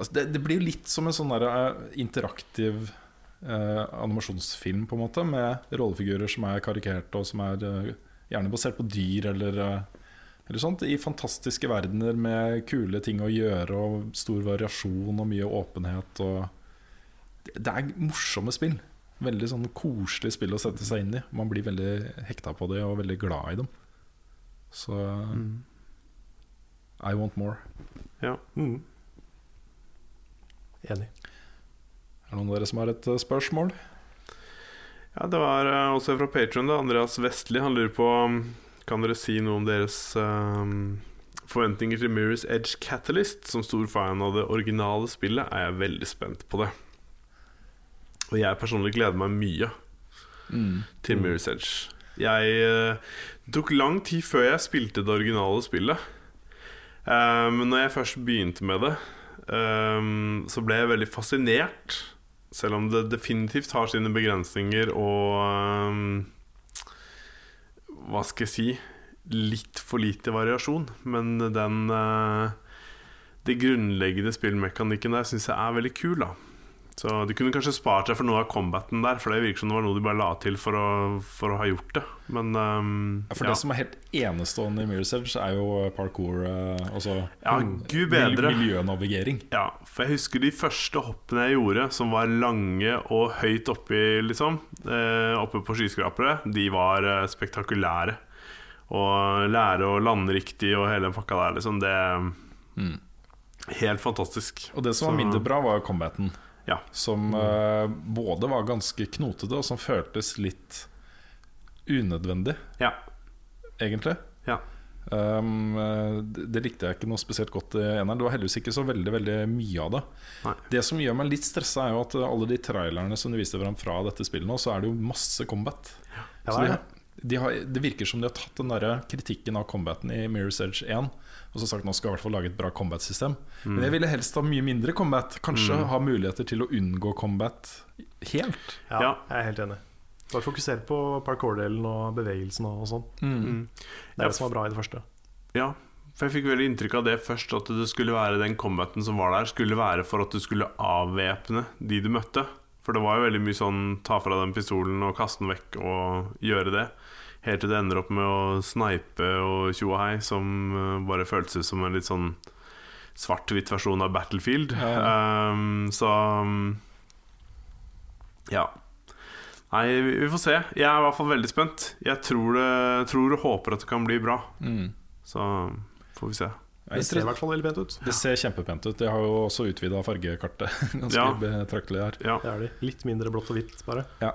[SPEAKER 3] altså det, det blir jo litt som en sånn der, uh, interaktiv uh, animasjonsfilm, på en måte, med rollefigurer som er karikerte, og som er uh, gjerne basert på dyr eller, eller sånt, i fantastiske verdener med kule ting å gjøre og stor variasjon og mye åpenhet. Og det- er morsomme spill. Veldig sånn koselig spill å sette seg inn i. Man blir veldig hekta på det og veldig glad i dem. Så I want more.
[SPEAKER 2] Ja.
[SPEAKER 1] Mm. Enig.
[SPEAKER 3] Er det noen av dere som har et eh, spørsmål?
[SPEAKER 2] Ja, det var eh, også fra Patron, Andreas Vestli. Han lurer på um, Kan dere si noe om deres um, forventninger til Mirror's Edge Catalyst? Som stor fan av det originale spillet er jeg veldig spent på det. Og jeg personlig gleder meg mye til Mirror's Edge. Jeg uh, Det tok lang tid før jeg spilte det originale spillet. Men Men når jeg først begynte med det, eh, så ble jeg veldig fascinert. Selv om det definitivt har sine begrensninger og eh, Hva skal jeg si Litt for lite variasjon. Men den eh, Det grunnleggende spillmekanikken der syns jeg er veldig kul. da så De kunne kanskje spart seg for noe av combaten der, for det virker som det var noe de bare la til for å, for å ha gjort det. Men um,
[SPEAKER 3] Ja, For
[SPEAKER 2] ja.
[SPEAKER 3] det som er helt enestående i Mirror's Edge, er jo parkour. eh, Altså
[SPEAKER 2] Ja, gud bedre.
[SPEAKER 3] miljønavigering.
[SPEAKER 2] Ja, for jeg husker de første hoppene jeg gjorde, som var lange og høyt oppi, liksom. Eh, oppe på skyskrapere. De var eh, spektakulære. Og lære å lande riktig og hele pakka der, liksom. Det Helt fantastisk.
[SPEAKER 3] Og det som var mindre bra, var combaten.
[SPEAKER 2] Ja.
[SPEAKER 3] Som eh, både var ganske knotete, og som føltes litt unødvendig,
[SPEAKER 2] Ja.
[SPEAKER 3] egentlig.
[SPEAKER 2] Ja.
[SPEAKER 3] Um, eh, det, likte jeg ikke noe spesielt godt i eneren. Det var heldigvis ikke så veldig veldig mye av det.
[SPEAKER 2] Nei.
[SPEAKER 3] Det som gjør meg litt stressa, er jo at alle de trailerne som du viste fram fra dette spillet nå, så er det jo masse combat.
[SPEAKER 1] Ja,
[SPEAKER 3] det, de har, det virker som de har tatt den der kritikken av combaten i Mirror's Edge 1 og så sagt nå skal jeg i hvert fall lage et bra combat-system.
[SPEAKER 1] Mm.
[SPEAKER 3] Men jeg ville helst ha mye mindre combat. Kanskje ha muligheter til å unngå combat helt.
[SPEAKER 1] Ja,
[SPEAKER 2] Ja.
[SPEAKER 1] jeg er helt enig. Bare fokusere på parkour-delen og bevegelsen og sånn.
[SPEAKER 3] Mm.
[SPEAKER 1] Det er det som var bra i det første.
[SPEAKER 2] Ja, for jeg fikk veldig inntrykk av det først, at det skulle være den combaten som var der, skulle være for at du skulle avvæpne de du møtte. For det var jo veldig mye sånn ta fra den pistolen og kaste den vekk og gjøre det. Helt til det ender opp med å snipe og tjo og hei, som eh, bare føltes ut som en litt sånn svart-hvitt versjon av Battlefield. Um, så um, ja. Nei, vi vi får se. Jeg er i hvert fall veldig spent. Jeg tror, det, tror og håper at det kan bli bra.
[SPEAKER 3] Mm.
[SPEAKER 2] Så får vi se.
[SPEAKER 1] Det ser i hvert fall veldig pent ut.
[SPEAKER 3] Det ser kjempepent ut. De har jo også utvida fargekartet ganske
[SPEAKER 2] Ja.
[SPEAKER 3] betraktelig her.
[SPEAKER 2] Ja.
[SPEAKER 1] Det er de. Litt mindre blått og hvitt, bare.
[SPEAKER 3] Ja.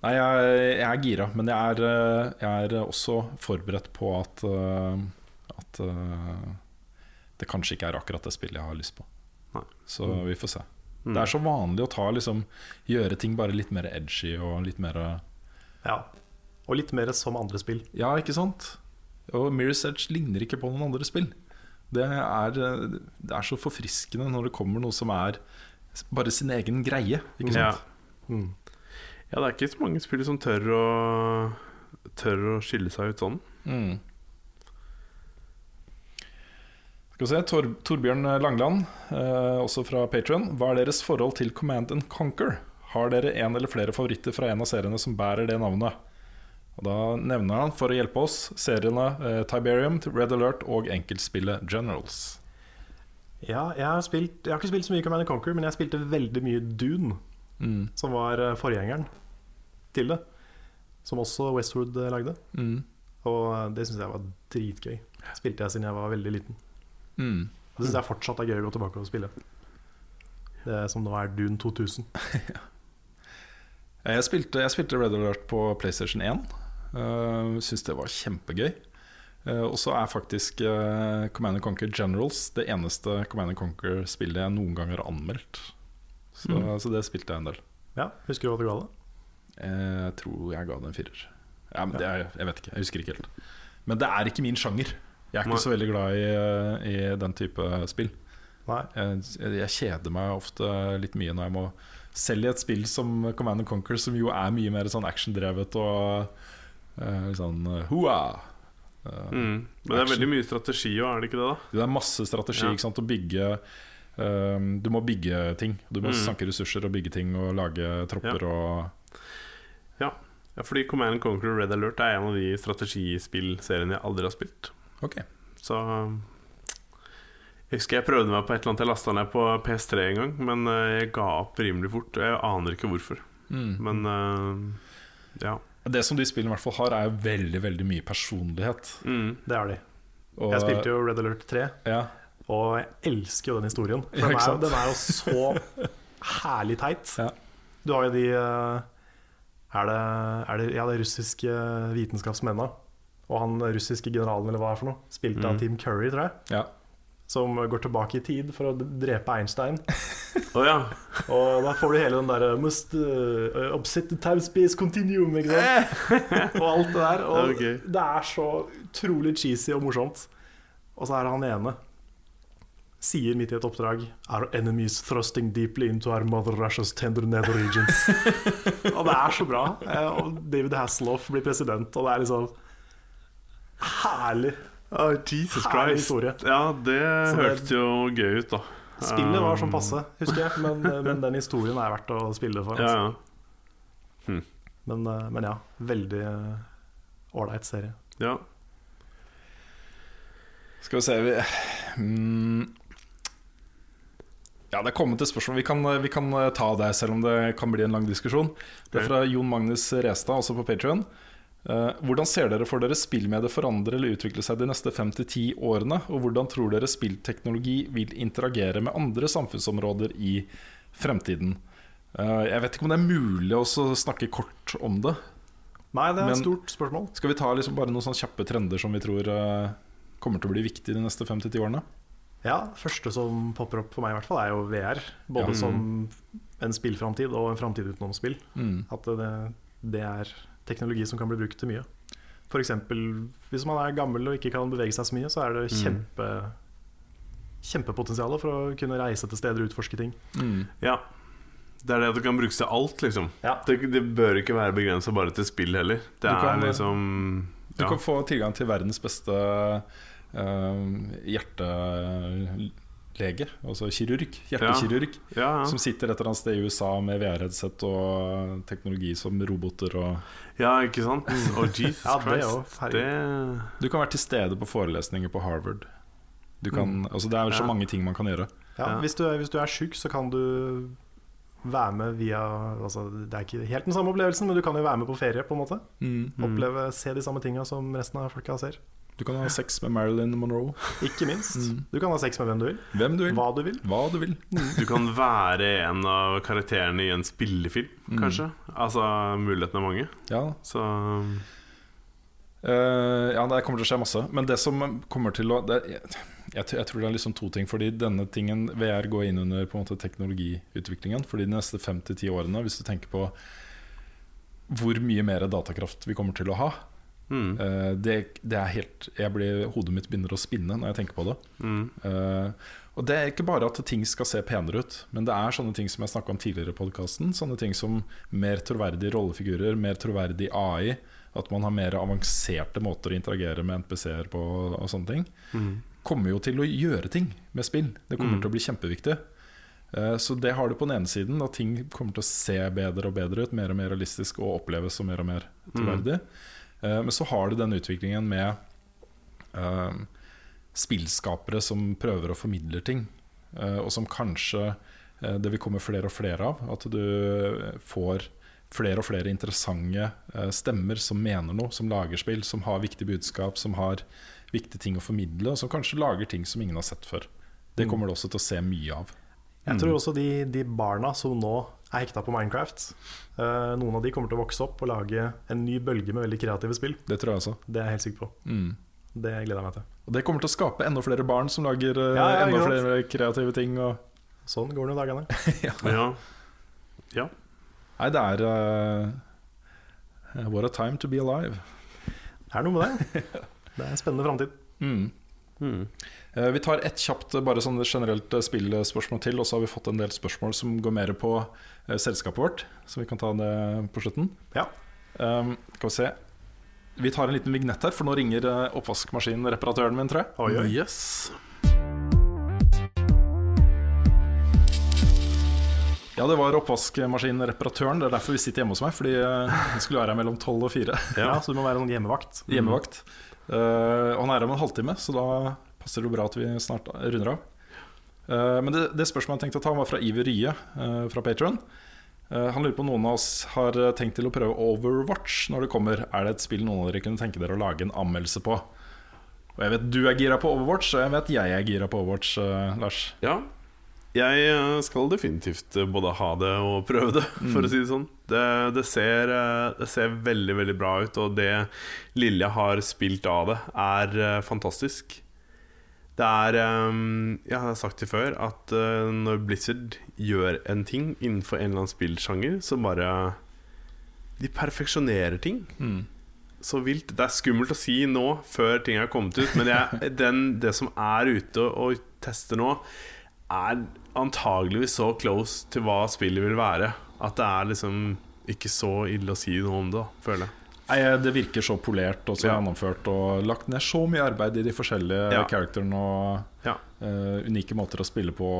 [SPEAKER 3] Nei, jeg, jeg er gira, men jeg er, eh, jeg er også forberedt på at, eh, at eh, det kanskje ikke er akkurat det spillet jeg har lyst på.
[SPEAKER 2] Nei.
[SPEAKER 3] Så vi får se.
[SPEAKER 2] Mm.
[SPEAKER 3] Det er så vanlig å ta, liksom, gjøre ting bare litt mer edgy og litt mer
[SPEAKER 1] Ja. Og litt mer som andre spill.
[SPEAKER 3] Ja, ikke sant? Og Mirror's Edge ligner ikke på noen andre spill. Det er, det er så forfriskende når det kommer noe som er bare sin egen greie. Ikke
[SPEAKER 2] Ja.
[SPEAKER 1] Mm.
[SPEAKER 2] Ja, det er ikke så mange spill som tør å Tør å skille seg ut sånn.
[SPEAKER 3] Mm. Skal vi se, Tor Torbjørn Langland, eh, også fra Patrion. Hva er deres forhold til Command and Conquer? Har dere en eller flere favoritter fra en av seriene som bærer det navnet? Og Da nevner han, for å hjelpe oss, seriene eh, Tiberium, Red Alert og enkeltspillet Generals.
[SPEAKER 1] Ja, jeg har, spilt, jeg har ikke spilt så mye Command Conquer, men jeg spilte veldig mye Dune,
[SPEAKER 3] Mm.
[SPEAKER 1] som var eh, forgjengeren til det. Som også Westwood eh, lagde.
[SPEAKER 3] Mm.
[SPEAKER 1] Og eh, det syns jeg var dritgøy. Spilte jeg siden jeg var veldig liten.
[SPEAKER 3] Mm.
[SPEAKER 1] Og det syns jeg fortsatt er gøy å gå tilbake og spille. Det som nå er Dune 2000.
[SPEAKER 3] Jeg spilte, jeg spilte Red Alert på PlayStation 1. Uh, Syns det var kjempegøy. Uh, og så er faktisk uh, Command Conquer Generals det eneste Command Conquer-spillet jeg noen gang har anmeldt. Så, så det spilte jeg en del.
[SPEAKER 1] Ja, Husker du hva du ga det?
[SPEAKER 3] Eh, Jeg tror jeg ga det en firer. Ja, men det er, jeg vet ikke, jeg husker ikke helt. Men det er ikke min sjanger. Jeg er ikke
[SPEAKER 2] Nei.
[SPEAKER 3] så veldig glad i, eh, i den type spill.
[SPEAKER 1] Nei.
[SPEAKER 3] Jeg, jeg kjeder meg ofte litt mye når jeg må Selv i et spill som Command Conquer, som jo er mye mer sånn actiondrevet og uh, sånn hoa. Uh,
[SPEAKER 2] Mm. Men det er veldig mye strategi òg, er det ikke det? da?
[SPEAKER 3] Det er masse strategi
[SPEAKER 2] Ja.
[SPEAKER 3] ikke sant? å bygge eh, Du må bygge ting. Du må
[SPEAKER 2] Mm.
[SPEAKER 3] sanke ressurser og bygge ting og lage tropper og
[SPEAKER 2] Ja, fordi Command Conqueror Conquer Red Alert er en av de strategispillseriene jeg aldri har spilt.
[SPEAKER 3] Okay.
[SPEAKER 2] Så Jeg husker jeg prøvde meg på et eller annet jeg lasta ned på PS3 en gang, men eh, jeg ga opp rimelig fort. og Jeg aner ikke hvorfor.
[SPEAKER 3] Mm.
[SPEAKER 2] Men uh, ja.
[SPEAKER 3] Det som de spillene i hvert fall har, er veldig veldig mye personlighet.
[SPEAKER 2] Mm.
[SPEAKER 1] Det har de.
[SPEAKER 3] Og-
[SPEAKER 1] Jeg spilte jo Red Alert 3,
[SPEAKER 3] ja.
[SPEAKER 1] Og jeg elsker jo den historien. For
[SPEAKER 3] Ja,
[SPEAKER 1] den, er, den er jo så herlig teit.
[SPEAKER 3] Ja.
[SPEAKER 1] Du har jo de eh, er det, er det, Ja, det russiske vitenskapsmennene. Og han russiske generalen, eller hva det er for noe, spilt av
[SPEAKER 2] Mm.
[SPEAKER 1] Team Curry, tror jeg.
[SPEAKER 3] Ja.
[SPEAKER 1] Som går tilbake i tid for å drepe Einstein.
[SPEAKER 2] oh, ja.
[SPEAKER 1] Og da får du hele den derre Must uh, upset the time space continuum, ikke sant? og alt det der. Og
[SPEAKER 2] okay.
[SPEAKER 1] det er så utrolig cheesy og morsomt. Og så er det han ene sier midt i et oppdrag Our enemies thrusting deeply into our mother Russia's tender nether regions. og det er så bra. Eh, Og David Hasselhoff blir president, og det er liksom herlig.
[SPEAKER 2] Oh, Jesus
[SPEAKER 1] Herlig
[SPEAKER 2] Christ.
[SPEAKER 1] historie.
[SPEAKER 2] Ja, det
[SPEAKER 1] det-
[SPEAKER 2] hørtes jo gøy ut, da.
[SPEAKER 1] Spillet var sånn passe, husker jeg, men, men den historien er verdt å spille for. Altså.
[SPEAKER 2] ja.
[SPEAKER 1] Men, Hm. men ja, veldig eh, ålreit serie.
[SPEAKER 2] ja.
[SPEAKER 3] Skal vi se vi, mm, Ja, det er kommet et spørsmål. Vi kan, vi kan ta det, selv om det kan bli en lang diskusjon. Det er fra Jon Magnus Restad, også på Patrion. hvordan ser dere for dere spillmediet forandre eller utvikle seg de neste fem til ti årene? Og hvordan tror dere spillteknologi vil interagere med andre samfunnsområder i fremtiden? Eh, jeg vet ikke om det er mulig å snakke kort om det.
[SPEAKER 1] Nei, det er et stort spørsmål.
[SPEAKER 3] Skal vi ta liksom bare noen kjappe trender som vi tror eh, kommer til å bli viktige de neste fem til ti årene?
[SPEAKER 1] Ja, første som popper opp for meg i hvert fall er jo VR. Både
[SPEAKER 3] Ja.
[SPEAKER 1] som en spillframtid og en framtid utenom spill.
[SPEAKER 3] Mm.
[SPEAKER 1] At det, det er teknologi som kan bli brukt til mye. F.eks. hvis man er gammel og ikke kan bevege seg så mye, så er det
[SPEAKER 2] Mm.
[SPEAKER 1] kjempepotensial for å kunne reise til steder og utforske ting.
[SPEAKER 3] Mm.
[SPEAKER 2] ja. Det er det at det kan brukes til alt, liksom.
[SPEAKER 1] Ja.
[SPEAKER 2] Det, det bør ikke være begrensa bare til spill heller. Det
[SPEAKER 3] Du
[SPEAKER 2] er
[SPEAKER 3] kan-
[SPEAKER 2] liksom
[SPEAKER 3] Du kan få tilgang til verdens beste hjertelege, altså kirurg, hjertekirurg,
[SPEAKER 2] Ja, ja.
[SPEAKER 3] som sitter et eller annet sted i USA med VR-headset og teknologi som roboter og
[SPEAKER 2] ja, ikke sant? Å, Jesus
[SPEAKER 1] Ja, det
[SPEAKER 2] Christ. Det
[SPEAKER 3] Du kan være til stede på forelesninger på Harvard. Du kan, altså det er så
[SPEAKER 2] Ja.
[SPEAKER 3] mange ting man kan gjøre.
[SPEAKER 1] Ja,
[SPEAKER 2] Ja.
[SPEAKER 1] Hvis, du hvis du er sjuk, så kan du være med via altså, Det er ikke helt den samme opplevelsen, men du kan jo være med på ferie. på en måte Oppleve, Se de samme tinga som resten av folka ser.
[SPEAKER 3] Du kan ha sex med Marilyn Monroe.
[SPEAKER 1] Ikke minst. Du kan ha sex med hvem du vil.
[SPEAKER 3] Hvem du vil.
[SPEAKER 1] Hva du vil.
[SPEAKER 3] Hva du vil.
[SPEAKER 2] Du kan være en av karakterene i en spillefilm, kanskje. Altså, mulighetene er mange.
[SPEAKER 3] Ja,
[SPEAKER 2] Så
[SPEAKER 3] Uh, ja, det kommer til å skje masse. Men det som kommer til å det, jeg, jeg tror det er liksom to ting. Fordi denne tingen VR går inn under på en måte teknologiutviklingen. Fordi de neste fem til ti årene, hvis du tenker på hvor mye mer datakraft vi kommer til å ha
[SPEAKER 2] mm,
[SPEAKER 3] eh, det, det er helt jeg blir, Hodet mitt begynner å spinne når jeg tenker på det.
[SPEAKER 2] mm,
[SPEAKER 3] Uh, og det er ikke bare at ting skal se penere ut, men det er sånne ting som jeg snakka om tidligere i podkasten. Sånne ting som mer troverdige rollefigurer, mer troverdig AI. At man har mer avanserte måter å interagere med NPC-er på og sånne ting.
[SPEAKER 2] mm.
[SPEAKER 3] Kommer jo til å gjøre ting med spill. Det kommer
[SPEAKER 2] Mm.
[SPEAKER 3] til å bli kjempeviktig. Eh, Så det har du på den ene siden, at ting kommer til å se bedre og bedre ut. Mer og mer realistisk og oppleves som mer og mer troverdig. Eh, Men så har du den utviklingen med eh, spillskapere som prøver å formidle ting, eh, og som kanskje eh, det vil komme flere og flere av. At du får flere og flere interessante eh, stemmer som mener noe, som lager spill, som har viktig budskap, som har viktige ting å formidle, og som kanskje lager ting som ingen har sett før. Det kommer du også til å se mye av.
[SPEAKER 1] Jeg tror også de, de barna som nå er hekta på Minecraft, Uh, noen av de kommer til å vokse opp og lage en ny bølge med veldig kreative spill.
[SPEAKER 3] Det tror jeg også.
[SPEAKER 1] Det er jeg helt sikker på.
[SPEAKER 3] Mm.
[SPEAKER 1] Det gleder jeg meg til.
[SPEAKER 3] Og det kommer til å skape enda flere barn som lager uh,
[SPEAKER 1] Ja, ja,
[SPEAKER 3] enda flere kreative ting. Og,
[SPEAKER 1] Sånn går det jo dagene.
[SPEAKER 2] Ja. ja.
[SPEAKER 3] nei, det er uh, What a time to be alive.
[SPEAKER 1] Det er noe med det. Det er en spennende framtid.
[SPEAKER 3] Mm.
[SPEAKER 2] Mm.
[SPEAKER 3] Eh, Vi tar ett kjapt eh, bare sånn generelt eh, spillspørsmål til, og så har vi fått en del spørsmål som går mer på selskapet vårt. Så vi kan ta det på slutten.
[SPEAKER 1] Ja.
[SPEAKER 3] Um, skal vi se Vi tar en liten vignett her, for nå ringer oppvaskmaskinreparatøren min, tror jeg.
[SPEAKER 1] Oi, oi.
[SPEAKER 2] Yes.
[SPEAKER 3] Ja, det var oppvaskmaskinreparatøren. Det er derfor vi sitter hjemme hos meg. Fordi jeg skulle være her mellom tolv og fire.
[SPEAKER 1] Ja, Så du må være sånn hjemmevakt.
[SPEAKER 3] Hjemmevakt. Uh, og han er her om en halvtime, så da passer det bra at vi snart runder av. Eh, men det, det spørsmålet jeg tenkte å ta, var fra Iver Rye eh, fra Patron. han lurer på om noen av oss har tenkt til å prøve Overwatch når det kommer. Er det et spill noen av dere kunne tenke dere å lage en anmeldelse på? Og jeg vet du er gira på Overwatch, og jeg vet jeg er gira på Overwatch, eh, Lars.
[SPEAKER 2] Ja. Jeg eh, skal definitivt eh, både ha det og prøve det, for å si det sånn. Det, det, ser, eh, det, ser, veldig, veldig bra ut, og det lille jeg har spilt av det, er eh, fantastisk. Det er Jeg har sagt det før, at når Blizzard gjør en ting innenfor en eller annen spillsjanger, så bare De perfeksjonerer ting. Mm så vilt. Det er skummelt å si nå, før ting har kommet ut, men jeg, den, det som er ute og tester nå, er antageligvis så close til hva spillet vil være, at det er liksom ikke så ille å si noe om det, føler jeg.
[SPEAKER 3] Nei, Det virker så polert og så ja. gjennomført og lagt ned så mye arbeid i de forskjellige ja. characterene og ja. uh, unike måter å spille på.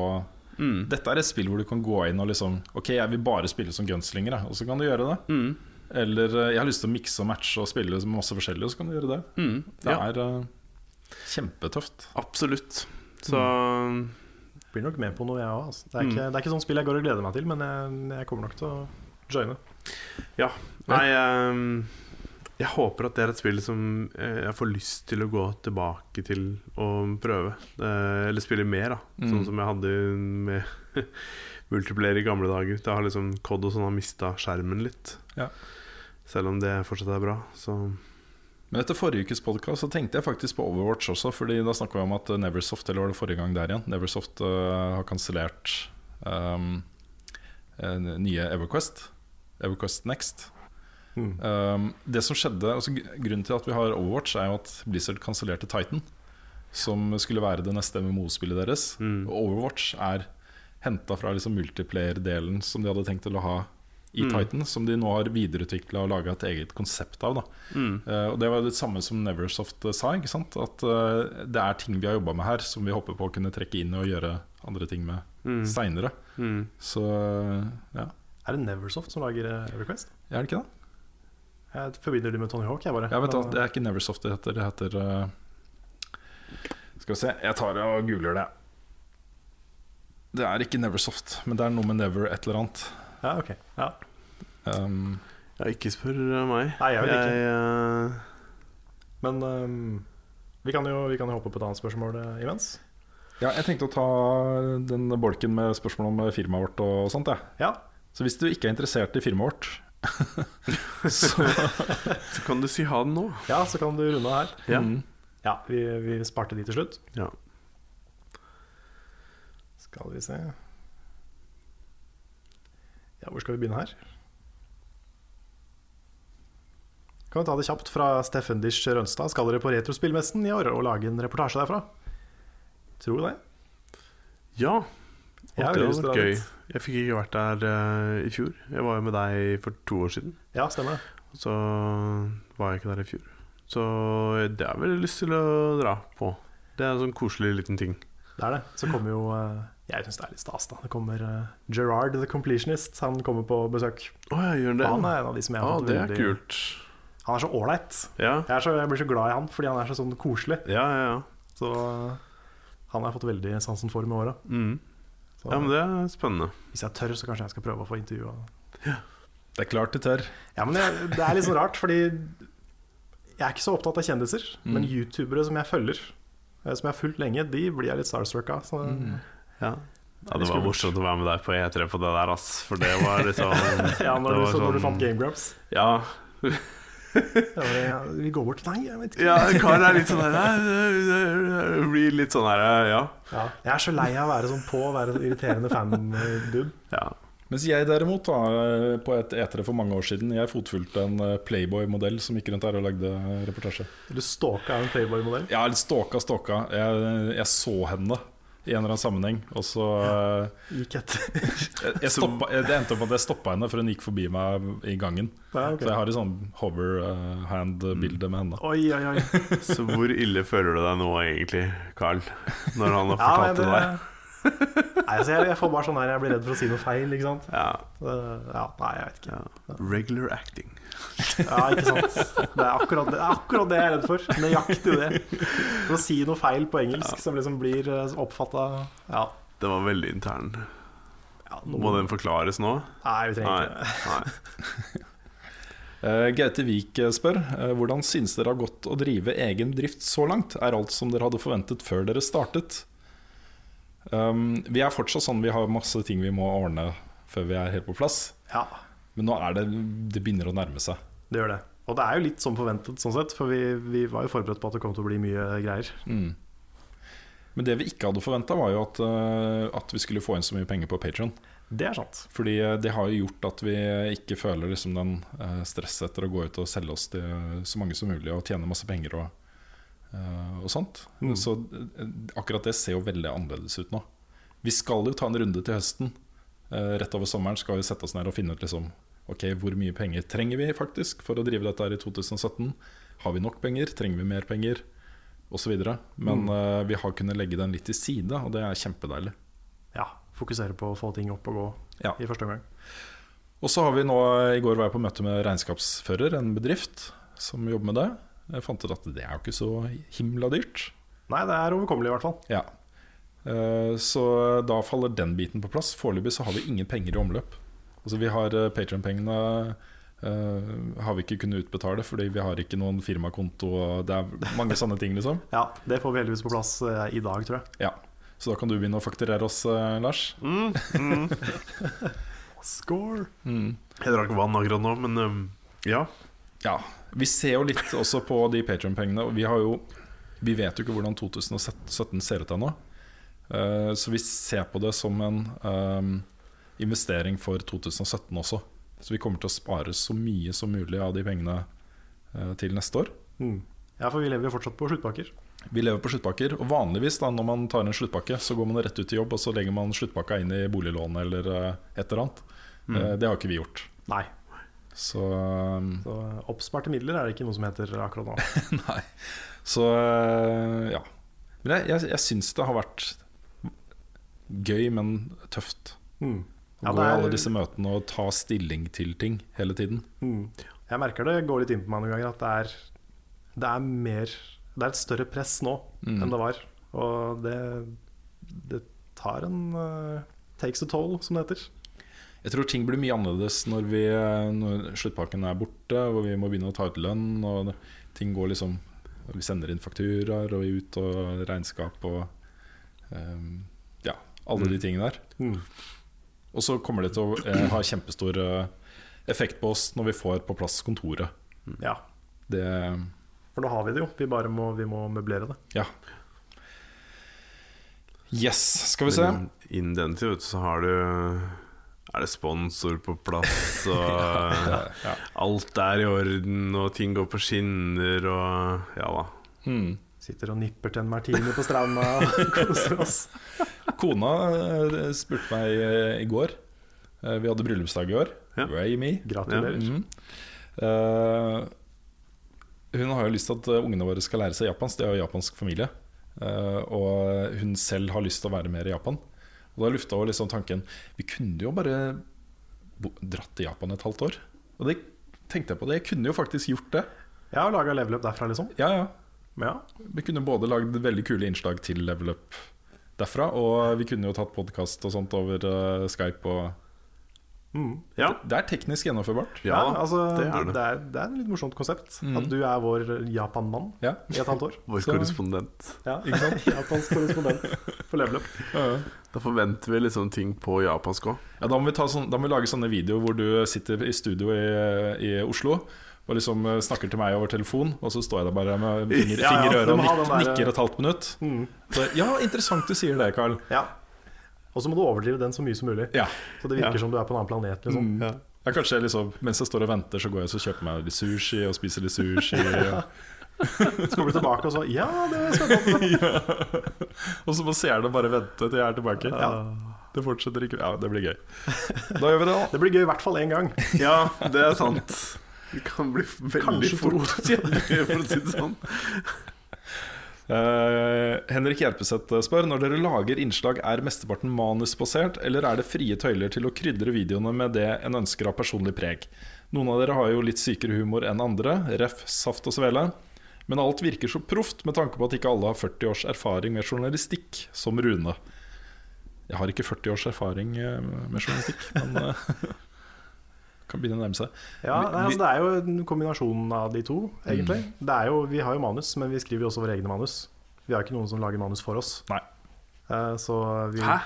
[SPEAKER 3] Mm. Dette er et spill hvor du kan gå inn og liksom Ok, jeg vil bare spille som gunslinger, og så kan du gjøre det. Mm. Eller eh, jeg har lyst til å mikse og matche og spille masse forskjellig, og så kan du gjøre det. Mm, det er uh, kjempetøft.
[SPEAKER 2] Absolutt. Så
[SPEAKER 1] mm. Blir nok med på noe, jeg òg. Altså. Det, mm. det, er ikke sånn spill jeg går og gleder meg til, men jeg, jeg kommer nok til å joine.
[SPEAKER 2] Ja. Nei, jeg, jeg håper at det er et spill som jeg får lyst til å gå tilbake til og prøve. Eller spille mer, da. Mm. Sånn som jeg hadde med multiplayer i gamle dager. Da har liksom Cod og sånn har mista skjermen litt. Ja. Selv om det fortsatt er bra. Så
[SPEAKER 3] men etter forrige ukes podkast tenkte jeg faktisk på Overwatch også. Fordi da snakka vi om at Neversoft eller var det forrige gang der igjen Neversoft uh, har kansellert um, nye Everquest. Everquest Next. Mm. Um, det som skjedde altså, Grunnen til at vi har Overwatch, er jo at Blizzard kansellerte Titan. Som skulle være det neste MMO-spillet deres. Mm. Og Overwatch er henta fra liksom multiplayer-delen som de hadde tenkt til å ha i mm. Titan, som de nå har videreutvikla og laga et eget konsept av. Mm. Uh, og Det var det samme som Neversoft uh, sa. ikke sant? At uh, det er ting vi har jobba med her, som vi håper på å kunne trekke inn og gjøre andre ting med mm. seinere. Mm. Så ja.
[SPEAKER 1] Er det Neversoft som lager Everquest?
[SPEAKER 3] Er det ikke det?
[SPEAKER 1] Jeg forbinder det med Tony Hawk. Jeg bare.
[SPEAKER 3] Ja, vet du, det er ikke Neversoft det heter. Det heter Skal vi se, jeg tar og googler det. Det er ikke Neversoft, men det er noe med Never et eller annet.
[SPEAKER 1] Ja, ok ja.
[SPEAKER 2] Um, ja, ikke spør meg.
[SPEAKER 1] Nei, jeg vet ikke. Jeg, uh... Men um, vi, kan jo, vi, kan jo, hoppe på et annet spørsmål uh, imens.
[SPEAKER 3] Ja, jeg tenkte å ta den bolken med spørsmål om firmaet vårt og sånt. Ja.
[SPEAKER 1] ja.
[SPEAKER 3] Så hvis du ikke er interessert i firmaet vårt
[SPEAKER 2] så, så, kan du si ha den nå.
[SPEAKER 1] Ja, så kan du runde av her.
[SPEAKER 2] Ja, mm.
[SPEAKER 1] ja vi, vi, sparte de til slutt.
[SPEAKER 2] Ja.
[SPEAKER 1] Skal vi se ja, Hvor skal vi begynne her? Kan vi ta det kjapt fra Steffen Dish Rønstad. Skal dere på Retrospillmessen i år og lage en reportasje derfra? Tror du det?
[SPEAKER 2] Ja. det hadde vært gøy. Jeg fikk ikke vært der uh, i fjor. Jeg var jo med deg for to år siden.
[SPEAKER 1] Ja, stemmer det
[SPEAKER 2] Så var jeg ikke der i fjor. Så det har jeg veldig lyst til å dra på. Det er en sånn koselig liten ting.
[SPEAKER 1] Det er det. Så kommer jo uh, jeg syns det er litt stas. da Det kommer uh, Gerard the Completionist. Han kommer på besøk.
[SPEAKER 2] Oh, jeg gjør det.
[SPEAKER 1] Han er en av de som jeg har
[SPEAKER 2] ah, det er kult
[SPEAKER 1] Han er så ålreit.
[SPEAKER 2] Ja.
[SPEAKER 1] Jeg, jeg, blir så glad i han fordi han er så sånn koselig.
[SPEAKER 2] Ja, ja, ja.
[SPEAKER 1] Så han har fått veldig sansen for med åra.
[SPEAKER 2] Mm. Ja, men det er spennende.
[SPEAKER 1] Hvis jeg tør, så kanskje jeg skal prøve å få intervjua.
[SPEAKER 3] Ja. Det er klart du tør.
[SPEAKER 1] Ja, men det, det er litt sånn rart, fordi jeg er ikke så opptatt av kjendiser. Mm. Men youtubere som jeg følger, eh, som jeg har fulgt lenge, de blir jeg litt starstruck av. Så mm.
[SPEAKER 2] Ja. Ja, Det var morsomt å være med deg på E3 på det der, ass. For det var liksom
[SPEAKER 1] Ja, når, du, så, sånn, når du fant Game Grumps?
[SPEAKER 2] Ja.
[SPEAKER 1] Ja vi går bort Nei, jeg vet ikke.
[SPEAKER 2] Ja, Karen er litt sånn her Blir litt sånn her, ja.
[SPEAKER 1] ja. Jeg er så lei av å være sånn på, være sånn irriterende fan-dude.
[SPEAKER 2] Ja.
[SPEAKER 3] Mens jeg derimot, da, på et etere for mange år siden, jeg fotfulgte en eh, Playboy-modell som gikk rundt her og lagde reportasje.
[SPEAKER 1] Du stalka en Playboy-modell?
[SPEAKER 3] Ja, stalka, stalka. Jeg, jeg så henne i en eller annen sammenheng. Og så
[SPEAKER 1] Gikk etter.
[SPEAKER 3] jeg stoppa, Det endte opp med at jeg stoppa henne, for hun gikk forbi meg i gangen. Ja, okay. Så jeg har et sånn hover-hand-bilde med henne.
[SPEAKER 1] Oi, oi, oi
[SPEAKER 2] Så hvor ille føler du deg nå egentlig, Carl? Når han har fortalt ja, det, det deg?
[SPEAKER 1] Nei, altså, jeg, jeg får bare sånn her Jeg blir redd for å si noe feil, ikke sant.
[SPEAKER 2] Ja,
[SPEAKER 1] Så, ja, nei, jeg vet ikke.
[SPEAKER 2] ja. Regular acting.
[SPEAKER 1] Ja, ikke sant. Det er akkurat det, det er akkurat det jeg er redd for. Nøyaktig det. Å si noe feil på engelsk som liksom blir oppfatta Ja,
[SPEAKER 2] det var veldig intern.
[SPEAKER 1] ja
[SPEAKER 2] Må den forklares nå?
[SPEAKER 1] Nei, vi trenger
[SPEAKER 2] Nei.
[SPEAKER 1] ikke
[SPEAKER 2] det.
[SPEAKER 3] Eh, Gaute Vik eh, spør eh, hvordan synes dere har gått å drive egen drift så langt? Er alt som dere hadde forventet før dere startet? Um, vi er fortsatt sånn vi har masse ting vi må ordne før vi er helt på plass.
[SPEAKER 1] Ja,
[SPEAKER 3] Men nå er det det begynner å nærme seg.
[SPEAKER 1] det gjør det. Og det er jo litt som forventet, sånn sett. For vi, vi var jo forberedt på at det kom til å bli mye greier.
[SPEAKER 3] Mm. Men det vi ikke hadde forventa, var jo at, eh, at vi skulle få inn så mye penger på Patron.
[SPEAKER 1] Det er sant.
[SPEAKER 3] Fordi eh, det har jo gjort at vi ikke føler liksom den eh, stresset etter å gå ut og selge oss til så mange som mulig og tjene masse penger og, og sånt.
[SPEAKER 1] Mm.
[SPEAKER 3] Så akkurat det ser jo veldig annerledes ut nå. Vi skal jo ta en runde til høsten. Eh, rett over sommeren skal vi sette oss ned og finne ut liksom Ok, hvor mye penger trenger vi faktisk for å drive dette her i 2017? Har vi nok penger? Trenger vi mer penger? Videre. Men eh, vi har kunnet legge den litt til side, og det er kjempedeilig.
[SPEAKER 1] Ja. Fokusere på å få ting opp og gå
[SPEAKER 3] Ja.
[SPEAKER 1] i første omgang.
[SPEAKER 3] Og så har vi nå, I går var jeg på møte med regnskapsfører, en bedrift som jobber med det. Jeg fant ut at det er jo ikke så himla dyrt.
[SPEAKER 1] Nei, det er overkommelig i hvert fall.
[SPEAKER 3] Ja. Eh, Så da faller den biten på plass. Foreløpig så har vi ingen penger i omløp. Altså Vi har Patrion-pengene eh, har vi ikke kunnet utbetale fordi vi har ikke noen firmakonto. Det er mange sånne ting, liksom.
[SPEAKER 1] Ja, Det får vi heldigvis på plass eh, i dag, tror jeg.
[SPEAKER 3] Ja. Så da kan du begynne å fakturere oss, eh, Lars.
[SPEAKER 1] Score!
[SPEAKER 2] Jeg drakk vann akkurat nå, men um, ja.
[SPEAKER 3] Ja, Vi ser jo litt også på de Patrion-pengene. Vi jo Vi vet jo ikke hvordan 2017 ser ut ennå. Eh, så vi ser på det som en eh, investering for 2017 også. Så vi kommer til å spare så mye som mulig av de pengene eh, til neste år.
[SPEAKER 1] Mm. Ja, for vi lever jo fortsatt på sluttpakker.
[SPEAKER 3] Vi lever på sluttpakker, og vanligvis da når man tar en sluttpakke, så går man rett ut i jobb og så legger man sluttpakka inn i boliglånet eller eh, et eller annet. Eh, det har ikke vi gjort.
[SPEAKER 1] Nei.
[SPEAKER 3] Så eh,
[SPEAKER 1] Så oppsparte midler er det ikke noe som heter akkurat nå.
[SPEAKER 3] Nei. Så ja. Men jeg, jeg, jeg syns det har vært gøy, men tøft.
[SPEAKER 1] Mm.
[SPEAKER 3] Å
[SPEAKER 1] Ja,
[SPEAKER 3] gå i
[SPEAKER 1] er-
[SPEAKER 3] alle disse møtene og ta stilling til ting hele tiden.
[SPEAKER 1] Mm. Jeg merker det går litt inn på meg noen ganger at det er, det er mer Det er et større press nå
[SPEAKER 3] Mm.
[SPEAKER 1] enn det var. Og det, det tar en uh, takes a toll, som det heter.
[SPEAKER 3] Jeg tror ting blir mye annerledes når, vi, øh, når sluttpakken er borte, hvor vi må begynne å ta ut lønn. Og ting går liksom Vi sender inn fakturaer og ut og regnskap og um, ja, alle de tingene der.
[SPEAKER 1] Mm.
[SPEAKER 3] Og så kommer det til å eh, ha kjempestor eh, effekt på oss når vi får på plass kontoret.
[SPEAKER 1] Ja,
[SPEAKER 3] Det
[SPEAKER 1] for da har vi det jo. Vi bare må, vi må møblere det.
[SPEAKER 3] Ja. Yes, skal vi se.
[SPEAKER 2] Innen den tid, så har du Er det sponsor på plass, og
[SPEAKER 3] Ja.
[SPEAKER 2] alt er i orden, og ting går på skinner, og ja da.
[SPEAKER 3] Mm.
[SPEAKER 1] Sitter og nipper til en martini på stranda og koser oss.
[SPEAKER 3] Kona eh, spurte meg eh, i går. Eh, vi hadde bryllupsdag i år.
[SPEAKER 2] Ja.
[SPEAKER 3] Amy.
[SPEAKER 1] Gratulerer.
[SPEAKER 3] Mm. Eh, hun har jo lyst til at ungene våre skal lære seg japansk. De har jo japansk familie. Og hun selv har lyst til å være mer i Japan. Og da lufta hun liksom tanken Vi kunne jo bare dratt til Japan et halvt år. Og det tenkte jeg på det. Jeg kunne jo faktisk gjort det.
[SPEAKER 1] Har laga level up derfra, liksom.
[SPEAKER 3] Ja, ja
[SPEAKER 1] ja,
[SPEAKER 3] Vi kunne både lagd veldig kule innslag til Level Up derfra, og vi kunne jo tatt podkast og sånt over uh, Skype. Og
[SPEAKER 1] mm.
[SPEAKER 2] Ja,
[SPEAKER 3] det er teknisk gjennomførbart.
[SPEAKER 2] ja
[SPEAKER 1] altså,
[SPEAKER 2] det er det.
[SPEAKER 1] Det er, det er en litt morsomt konsept.
[SPEAKER 3] Mm.
[SPEAKER 1] At du er vår Japan-mann
[SPEAKER 3] Ja.
[SPEAKER 1] i et halvt år.
[SPEAKER 2] Vår
[SPEAKER 3] Så-
[SPEAKER 2] korrespondent.
[SPEAKER 1] Ja, ikke sant? Japansk korrespondent for level up.
[SPEAKER 2] Da forventer vi liksom ting på japansk òg.
[SPEAKER 3] Ja, da, må vi sånn, da må vi lage sånne videoer hvor du sitter i studio i, i Oslo og liksom eh, snakker til meg over telefon, og så står jeg der bare med finger,
[SPEAKER 1] Ja, ja,
[SPEAKER 3] i øret og nik,
[SPEAKER 1] der-
[SPEAKER 3] nikker et halvt minutt.
[SPEAKER 1] Mm.
[SPEAKER 3] Så, ja, interessant du sier det, Carl.
[SPEAKER 1] Ja. Og så må du overdrive den så mye som mulig.
[SPEAKER 3] Ja.
[SPEAKER 1] Så det virker som du er på en annen planet. Liksom.
[SPEAKER 3] Mm. Ja, kanskje liksom, Mens jeg står og venter, så går jeg og kjøper meg litt sushi og spiser litt sushi. Og,
[SPEAKER 1] Så kommer du tilbake og så Ja, det skal er spennende.
[SPEAKER 3] og så må seerne bare vente til jeg er tilbake.
[SPEAKER 1] Ja.
[SPEAKER 3] Det fortsetter ikke Ja, det blir gøy. Da gjør vi det, da.
[SPEAKER 1] Det blir gøy i hvert fall én gang.
[SPEAKER 2] Ja, det er sant. Vi kan bli veldig
[SPEAKER 1] Kanskje
[SPEAKER 2] fort for å si det sånn.
[SPEAKER 3] Uh, Henrik Hjelpeset spør Når dere lager innslag, er mesteparten manusbasert, eller er det frie tøyler til å krydre videoene med det en ønsker av personlig preg? Noen av dere har jo litt sykere humor enn andre, ref. saft og svele. Men alt virker så proft med tanke på at ikke alle har 40 års erfaring med journalistikk, som Rune. Jeg har ikke 40 års erfaring eh, med journalistikk, men eh, kan begynne å nærme seg.
[SPEAKER 1] Ja, nei, altså, Det er jo en kombinasjon av de to, egentlig. Det er jo, vi har jo manus, men vi skriver jo også våre egne manus. Vi har ikke noen som lager manus for oss.
[SPEAKER 3] Nei.
[SPEAKER 1] Uh, så vi,
[SPEAKER 2] Hæ?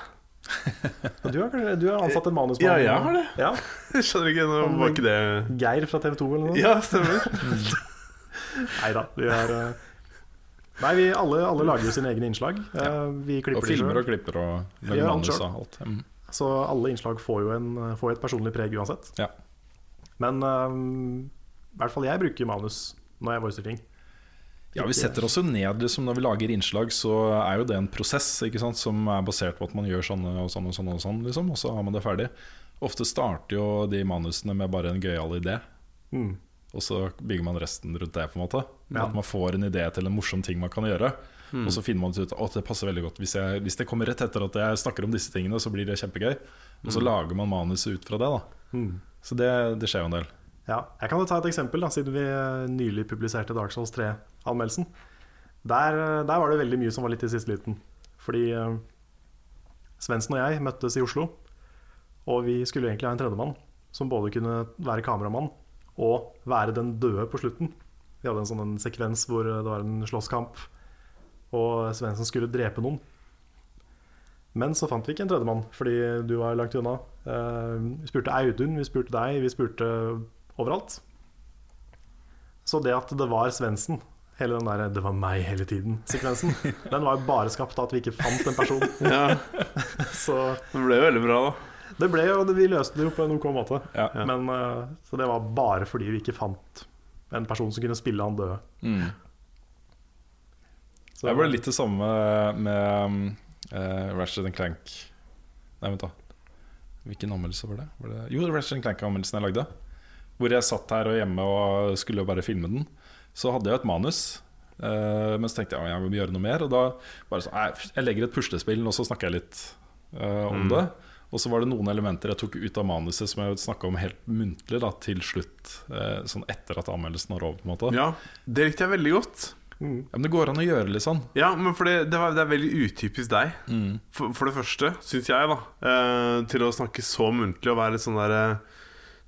[SPEAKER 1] Du har, du har ansatt en manusmann?
[SPEAKER 2] Ja, jeg har det.
[SPEAKER 1] Ja,
[SPEAKER 2] Jeg skjønner ikke, nå var ikke det
[SPEAKER 1] Geir fra TV 2 eller noe?
[SPEAKER 2] Ja, stemmer.
[SPEAKER 1] Nei da. Vi har eh, Nei, vi alle, alle lager jo sine egne innslag. Ja. Vi klipper
[SPEAKER 3] Og filmer og klipper og lager manus og alt. Mm.
[SPEAKER 1] Så alle innslag får jo en, får et personlig preg uansett.
[SPEAKER 3] Ja.
[SPEAKER 1] Men eh, i hvert fall jeg bruker manus når jeg voicer ting.
[SPEAKER 3] Ja, Vi setter oss jo ned liksom, Når vi lager innslag, så er jo det en prosess ikke sant, som er basert på at man gjør sånne og sånn og sånn, og sånn liksom, og så har man det ferdig. Ofte starter jo de manusene med bare en gøyal idé,
[SPEAKER 1] Mm.
[SPEAKER 3] og så bygger man resten rundt det. på en måte
[SPEAKER 1] Ja.
[SPEAKER 3] At man får en idé til en morsom ting man kan gjøre. Og så finner man ut at det passer veldig godt hvis, jeg, hvis det kommer rett etter at jeg snakker om disse tingene, så blir det kjempegøy. Og så lager man manuset ut fra det. da
[SPEAKER 1] Mm.
[SPEAKER 3] Så det, det skjer jo en del.
[SPEAKER 1] Ja, jeg kan jo ta et eksempel, da, siden vi eh, nylig publiserte Dark Souls 3-anmeldelsen. Der, eh, der var det veldig mye som var litt i siste liten. Fordi uh, Svendsen og jeg møttes i Oslo, og vi skulle egentlig ha en tredjemann som både kunne være kameramann og være den døde på slutten. Vi hadde en sånn en sekvens hvor det var en slåsskamp, og Svendsen skulle drepe noen. Men så fant vi ikke en tredjemann, fordi du var langt unna. Eh, vi spurte Audun, vi spurte deg, vi spurte overalt. Så det at det var Svendsen, hele den der 'det var meg hele tiden'-sekvensen, den var jo bare skapt av at vi ikke fant en person.
[SPEAKER 2] Ja,
[SPEAKER 1] Så
[SPEAKER 2] Det ble jo veldig bra, da.
[SPEAKER 1] det ble jo, vi løste det jo på en ok måte.
[SPEAKER 3] Ja.
[SPEAKER 1] Men, eh, så det var bare fordi vi ikke fant en person som kunne spille han døde. Så,
[SPEAKER 3] jeg ble litt det samme med uh, Ratchet Clank. Nei, vent da. Hvilken anmeldelse var det? Var det? Jo, Ratchet Clank-anmeldelsen jeg lagde. Hvor jeg satt her og hjemme og skulle bare filme den. Så hadde jeg et manus Uh, Men så tenkte jeg at jeg må gjøre noe mer. Og da bare sånn, jeg legger et puslespill Og så snakker jeg litt uh, om det. Og så var det noen elementer jeg tok ut av manuset Som jeg snakket om helt muntlig da, til slutt Uh, Sånn etter at anmeldelsen var over på en måte.
[SPEAKER 2] Ja, Det likte jeg veldig godt.
[SPEAKER 3] Ja, Men det går an å gjøre litt sånn
[SPEAKER 2] Ja, men for det, det, var, det er veldig utypisk deg. For, for det første, syns jeg, da. Eh, til å snakke så muntlig og være litt sånn der eh,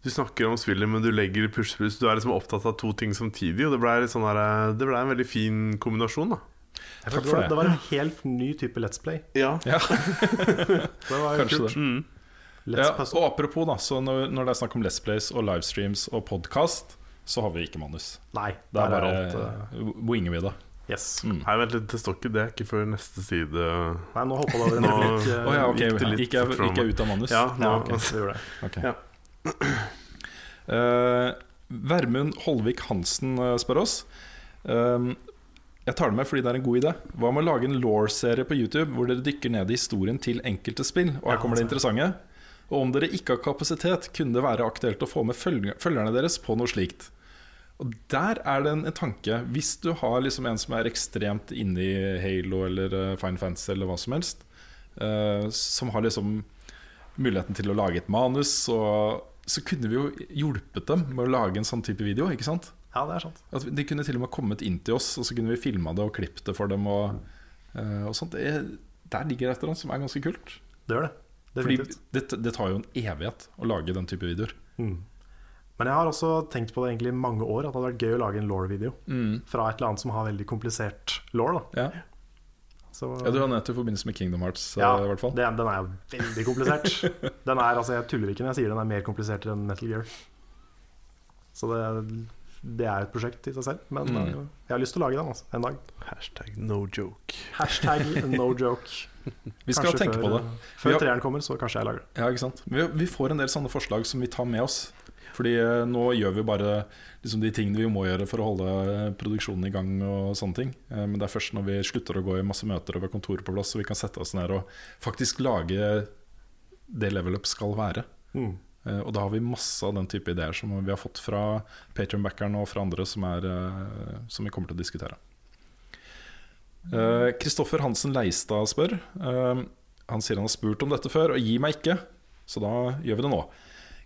[SPEAKER 2] Du snakker om spillet, men du legger puslepuss. Du er liksom opptatt av to ting samtidig. Og det ble, sånn der, eh, det ble en veldig fin kombinasjon, da.
[SPEAKER 3] Takk for
[SPEAKER 1] det.
[SPEAKER 3] det.
[SPEAKER 1] var en helt ny type Let's Play.
[SPEAKER 2] Ja,
[SPEAKER 3] Ja,
[SPEAKER 1] Det var
[SPEAKER 3] kanskje
[SPEAKER 1] kult.
[SPEAKER 3] det
[SPEAKER 1] Let's
[SPEAKER 3] Ja, og apropos, da, så når, når det er snakk om Let's Plays og livestreams og podkast, så har vi ikke manus.
[SPEAKER 1] Nei,
[SPEAKER 3] Det er bare
[SPEAKER 1] alt, eh,
[SPEAKER 3] winger vi det.
[SPEAKER 1] Yes.
[SPEAKER 2] Nei, vent litt, det står ikke det. er Ikke før neste side.
[SPEAKER 1] Nei, nå hoppa det over en replikk. Uh,
[SPEAKER 3] oh, ja, okay.
[SPEAKER 2] gikk litt
[SPEAKER 3] Gikk jeg, gikk jeg ut av manus?
[SPEAKER 2] Ja, nå,
[SPEAKER 1] Ja, ok, vi gjorde det.
[SPEAKER 3] Okay.
[SPEAKER 2] Ja.
[SPEAKER 3] Uh, Vermund Holvik Hansen eh, spør oss. Um, jeg tar det med fordi det er en god idé. Hva med å lage en law-serie på YouTube hvor dere dykker ned i historien til enkelte spill? Og her kommer det interessante. Og om dere ikke har kapasitet, kunne det være aktuelt å få med følgerne deres på noe slikt. Og der er det en, en tanke. Hvis du har liksom en som er ekstremt inne i Halo eller uh, Fine Fantasy eller hva som helst, uh, som har liksom muligheten til å lage et manus, og, så kunne vi jo hjulpet dem med å lage en sånn type video. ikke sant?
[SPEAKER 1] Ja, det er sant.
[SPEAKER 3] At De kunne til og med kommet inn til oss, og så kunne vi filma det og klippet det for dem. Og, uh, og sånt. Det, der ligger et eller annet som er ganske kult.
[SPEAKER 1] Det gjør det.
[SPEAKER 3] Fordi det, det tar jo en evighet å lage den type videoer.
[SPEAKER 1] Men jeg har også tenkt på det egentlig i mange år, at det hadde vært gøy å lage en law-video. Fra et eller annet som har veldig komplisert law.
[SPEAKER 3] Ja.
[SPEAKER 1] Så,
[SPEAKER 3] ja, Du har nevnt det i forbindelse med Kingdom Hearts. eh,
[SPEAKER 1] ja,
[SPEAKER 3] i hvert fall
[SPEAKER 1] det, den er jo veldig komplisert. Den er, altså, jeg tuller ikke når jeg sier den er mer komplisert enn Metal Gear. Så det, det er et prosjekt i seg selv. Men
[SPEAKER 3] Mm.
[SPEAKER 1] eh, jeg har lyst til å lage den altså, en dag.
[SPEAKER 2] Hashtag no joke.
[SPEAKER 1] Hashtag no joke.
[SPEAKER 3] Vi skal
[SPEAKER 1] Kanskje
[SPEAKER 3] tenke
[SPEAKER 1] før,
[SPEAKER 3] på det.
[SPEAKER 1] Før
[SPEAKER 3] har-
[SPEAKER 1] treeren kommer, så kanskje jeg lager det.
[SPEAKER 3] Ja, ikke sant? Vi, vi får en del sånne forslag som vi tar med oss. Fordi eh, nå gjør vi bare liksom, de tingene vi må gjøre for å holde eh, produksjonen i gang. og sånne ting Eh, Men det er først når vi slutter å gå i masse møter og har kontoret på plass, så vi kan sette oss ned og faktisk lage det Level Up skal være.
[SPEAKER 1] Mm.
[SPEAKER 3] Og da har vi masse av den type ideer som vi har fått fra Patrion-backerne og fra andre som, er, som vi kommer til å diskutere. Kristoffer Hansen Leistad spør. han sier han har spurt om dette før, og gir meg ikke. Så da gjør vi det nå.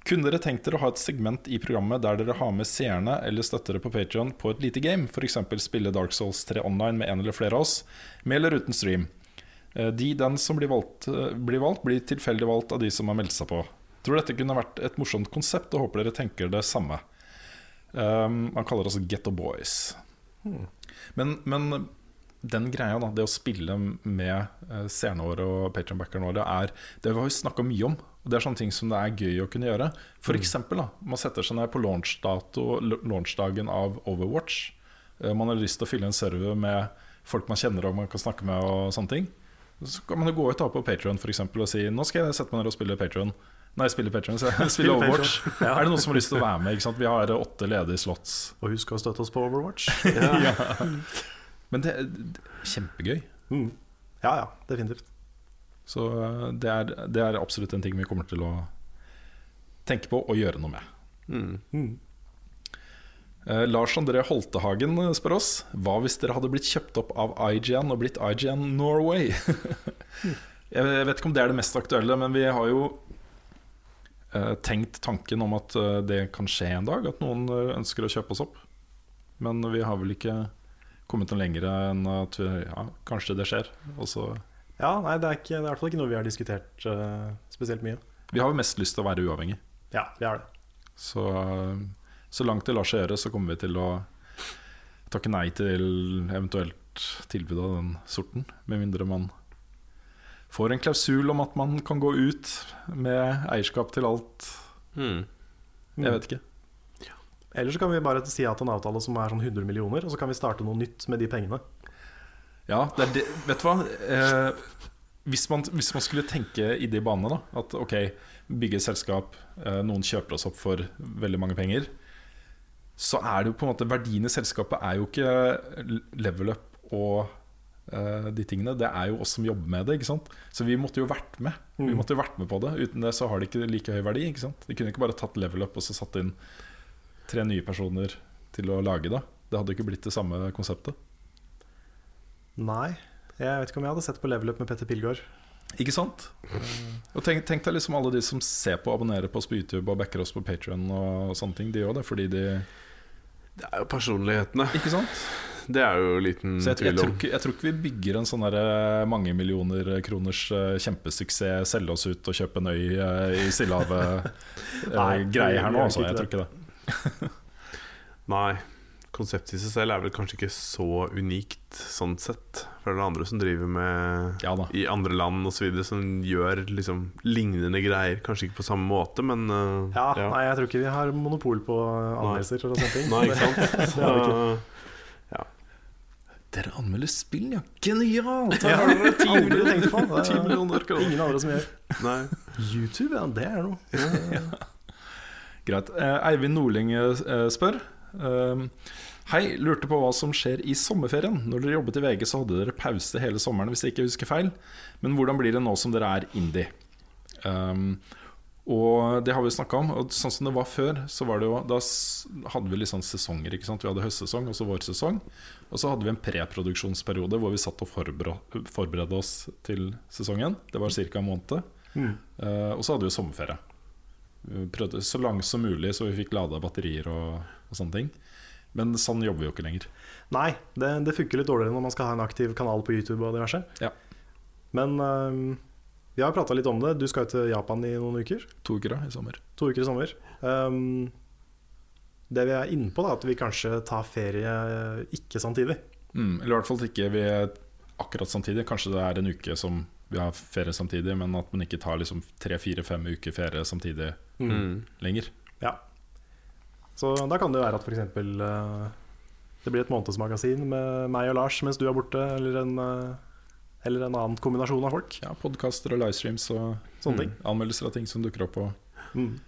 [SPEAKER 3] Kunne dere tenkt dere å ha et segment i programmet der dere har med seerne eller støttere på Patreon på et lite game? F.eks. spille Dark Souls 3 online med en eller flere av oss, med eller uten stream. Eh, De, den som blir valgt, eh, blir valgt, blir tilfeldig valgt av de som har meldt seg på. Tror dette kunne vært et morsomt konsept, og håper dere tenker det samme. Um, man kaller det altså Getto Boys. Boys. Men, men den greia, da, det å spille med eh, seerne våre og Patreon-backerne våre, er det vi har snakka mye om. Og Det er sånne ting som det er gøy å kunne gjøre. For eksempel, da, man setter seg ned på launchdagen av Overwatch. Eh, Man har lyst til å fylle en server med folk man kjenner og man kan snakke med. og sånne ting Så kan man jo gå ut da på Patreon for eksempel, og si Nå skal jeg sette meg ned og spille Patreon Nei, spille jeg spille Overwatch.
[SPEAKER 1] Ja.
[SPEAKER 3] Er det noen som har lyst til å være med? Vi har åtte ledige slots.
[SPEAKER 1] Og husk å støtte oss på Overwatch.
[SPEAKER 3] ja. Men det er kjempegøy.
[SPEAKER 1] Mm. Ja, ja, definitivt.
[SPEAKER 3] Så eh, det er, det er absolutt en ting vi kommer til å tenke på og gjøre noe med.
[SPEAKER 2] Mm.
[SPEAKER 3] Eh, Lars André Holtehagen eh, spør oss Hva hvis dere hadde blitt kjøpt opp av IGN og blitt IGN Norway? jeg vet ikke om det er det mest aktuelle, men vi har jo eh, tenkt tanken om at eh, det kan skje en dag, at noen ønsker å kjøpe oss opp. Men vi har vel ikke kommet noe lenger enn at vi, ja, kanskje det skjer.
[SPEAKER 1] Ja, nei, det er, ikke, det er i hvert fall ikke noe vi har diskutert uh, spesielt mye.
[SPEAKER 3] Vi har jo mest lyst til å være uavhengig.
[SPEAKER 1] Ja, vi har det.
[SPEAKER 3] Så, så langt det lar seg gjøre, så kommer vi til å takke nei til eventuelt tilbud av den sorten. Med mindre man får en klausul om at man kan gå ut med eierskap til alt.
[SPEAKER 2] Mm.
[SPEAKER 3] Jeg vet ikke.
[SPEAKER 1] Eller så kan vi bare si ja til en avtale som er sånn 100 millioner, og så kan vi starte noe nytt med de pengene.
[SPEAKER 3] Ja, det er det, vet du hva? Eh, hvis, man, hvis man skulle tenke i de banene, da at ok, bygge et selskap, eh, noen kjøper oss opp for veldig mange penger, så er det jo på en måte verdien i selskapet er jo ikke level up og eh, de tingene. Det er jo oss som jobber med det. ikke sant? Så vi måtte jo vært med Vi måtte jo vært med på det. Uten det så har det ikke like høy verdi. ikke sant? De kunne ikke bare tatt level up og så satt inn tre nye personer til å lage det. Det hadde ikke blitt det samme konseptet.
[SPEAKER 1] Nei, jeg vet ikke om jeg hadde sett på Level Up med Petter Pilgaard.
[SPEAKER 3] Ikke sant? Og tenk, tenk deg liksom alle de som ser på abonnerer på oss på YouTube og backer oss på Patreon og sånne ting. De gjør det fordi de
[SPEAKER 2] Det er jo personlighetene.
[SPEAKER 3] Ikke sant?
[SPEAKER 2] Det er jo liten
[SPEAKER 3] Så jeg, jeg,
[SPEAKER 2] tvil
[SPEAKER 3] tror
[SPEAKER 2] om.
[SPEAKER 3] ikke, jeg tror ikke vi bygger en sånn der, eh, mange millioner kroners eh, kjempesuksess, selge oss ut og kjøpe en øy eh, i Stillehavet-greie her nå. Altså. Jeg tror ikke det.
[SPEAKER 2] Nei. Konseptet i seg selv er vel kanskje ikke så unikt sånn sett. For det er andre som driver med
[SPEAKER 3] Ja da.
[SPEAKER 2] i andre land osv. som gjør liksom lignende greier. Kanskje ikke på samme måte, men uh,
[SPEAKER 1] Ja, Nei, jeg tror ikke vi har monopol på anmeldelser eller sånne ting.
[SPEAKER 2] Nei, ikke sant?
[SPEAKER 1] Så, vi
[SPEAKER 3] Dere anmelder spill, ja! Genialt!
[SPEAKER 1] det
[SPEAKER 3] Her har dere ti
[SPEAKER 1] aldri
[SPEAKER 3] millioner,
[SPEAKER 1] tenkt på. Det er
[SPEAKER 3] 10 millioner kroner.
[SPEAKER 1] Ingen andre som gjør.
[SPEAKER 2] nei.
[SPEAKER 1] YouTube, ja, det er noe.
[SPEAKER 3] Greit. Eh, Eivind Nordling eh, spør. Um, Hei, lurte på hva som skjer i sommerferien. Når dere jobbet i VG, så hadde dere pause hele sommeren, hvis jeg ikke husker feil. Men hvordan blir det nå som dere er indie? Um, og det har vi snakka om. Og sånn som det var før, så var det jo Da hadde vi litt sånn sesonger. ikke sant? Vi hadde høstsesong og så vårsesong. Og så hadde vi en preproduksjonsperiode hvor vi satt og forberedte, oss til sesongen. Det var ca. en måned. Eh, og så hadde vi sommerferie. Vi prøvde så langt som mulig, så vi fikk lada batterier og, og sånne ting. Men sånn jobber vi jo ikke lenger.
[SPEAKER 1] Nei, det, det funker litt dårligere når man skal ha en aktiv kanal på YouTube og diverse.
[SPEAKER 3] Ja.
[SPEAKER 1] Men øhm, vi har prata litt om det. Du skal jo til Japan i noen uker.
[SPEAKER 3] To uker da, i sommer.
[SPEAKER 1] To uker i sommer. Um, det vi er inne på, da, at vi kanskje tar ferie ikke samtidig.
[SPEAKER 3] Mm, eller i hvert fall ikke vi akkurat samtidig. Kanskje det er en uke som vi har ferie samtidig, men at man ikke tar liksom tre-fire-fem uker ferie samtidig
[SPEAKER 2] Mm.
[SPEAKER 3] lenger.
[SPEAKER 1] Ja. Så da kan det jo være at f.eks. Uh, det blir et månedsmagasin med meg og Lars mens du er borte, eller en, øh, eller en annen kombinasjon av folk.
[SPEAKER 3] Ja, Podkaster og livestreams og
[SPEAKER 1] Sånne ting.
[SPEAKER 3] anmeldelser av ting som dukker opp. Og,
[SPEAKER 1] Mm.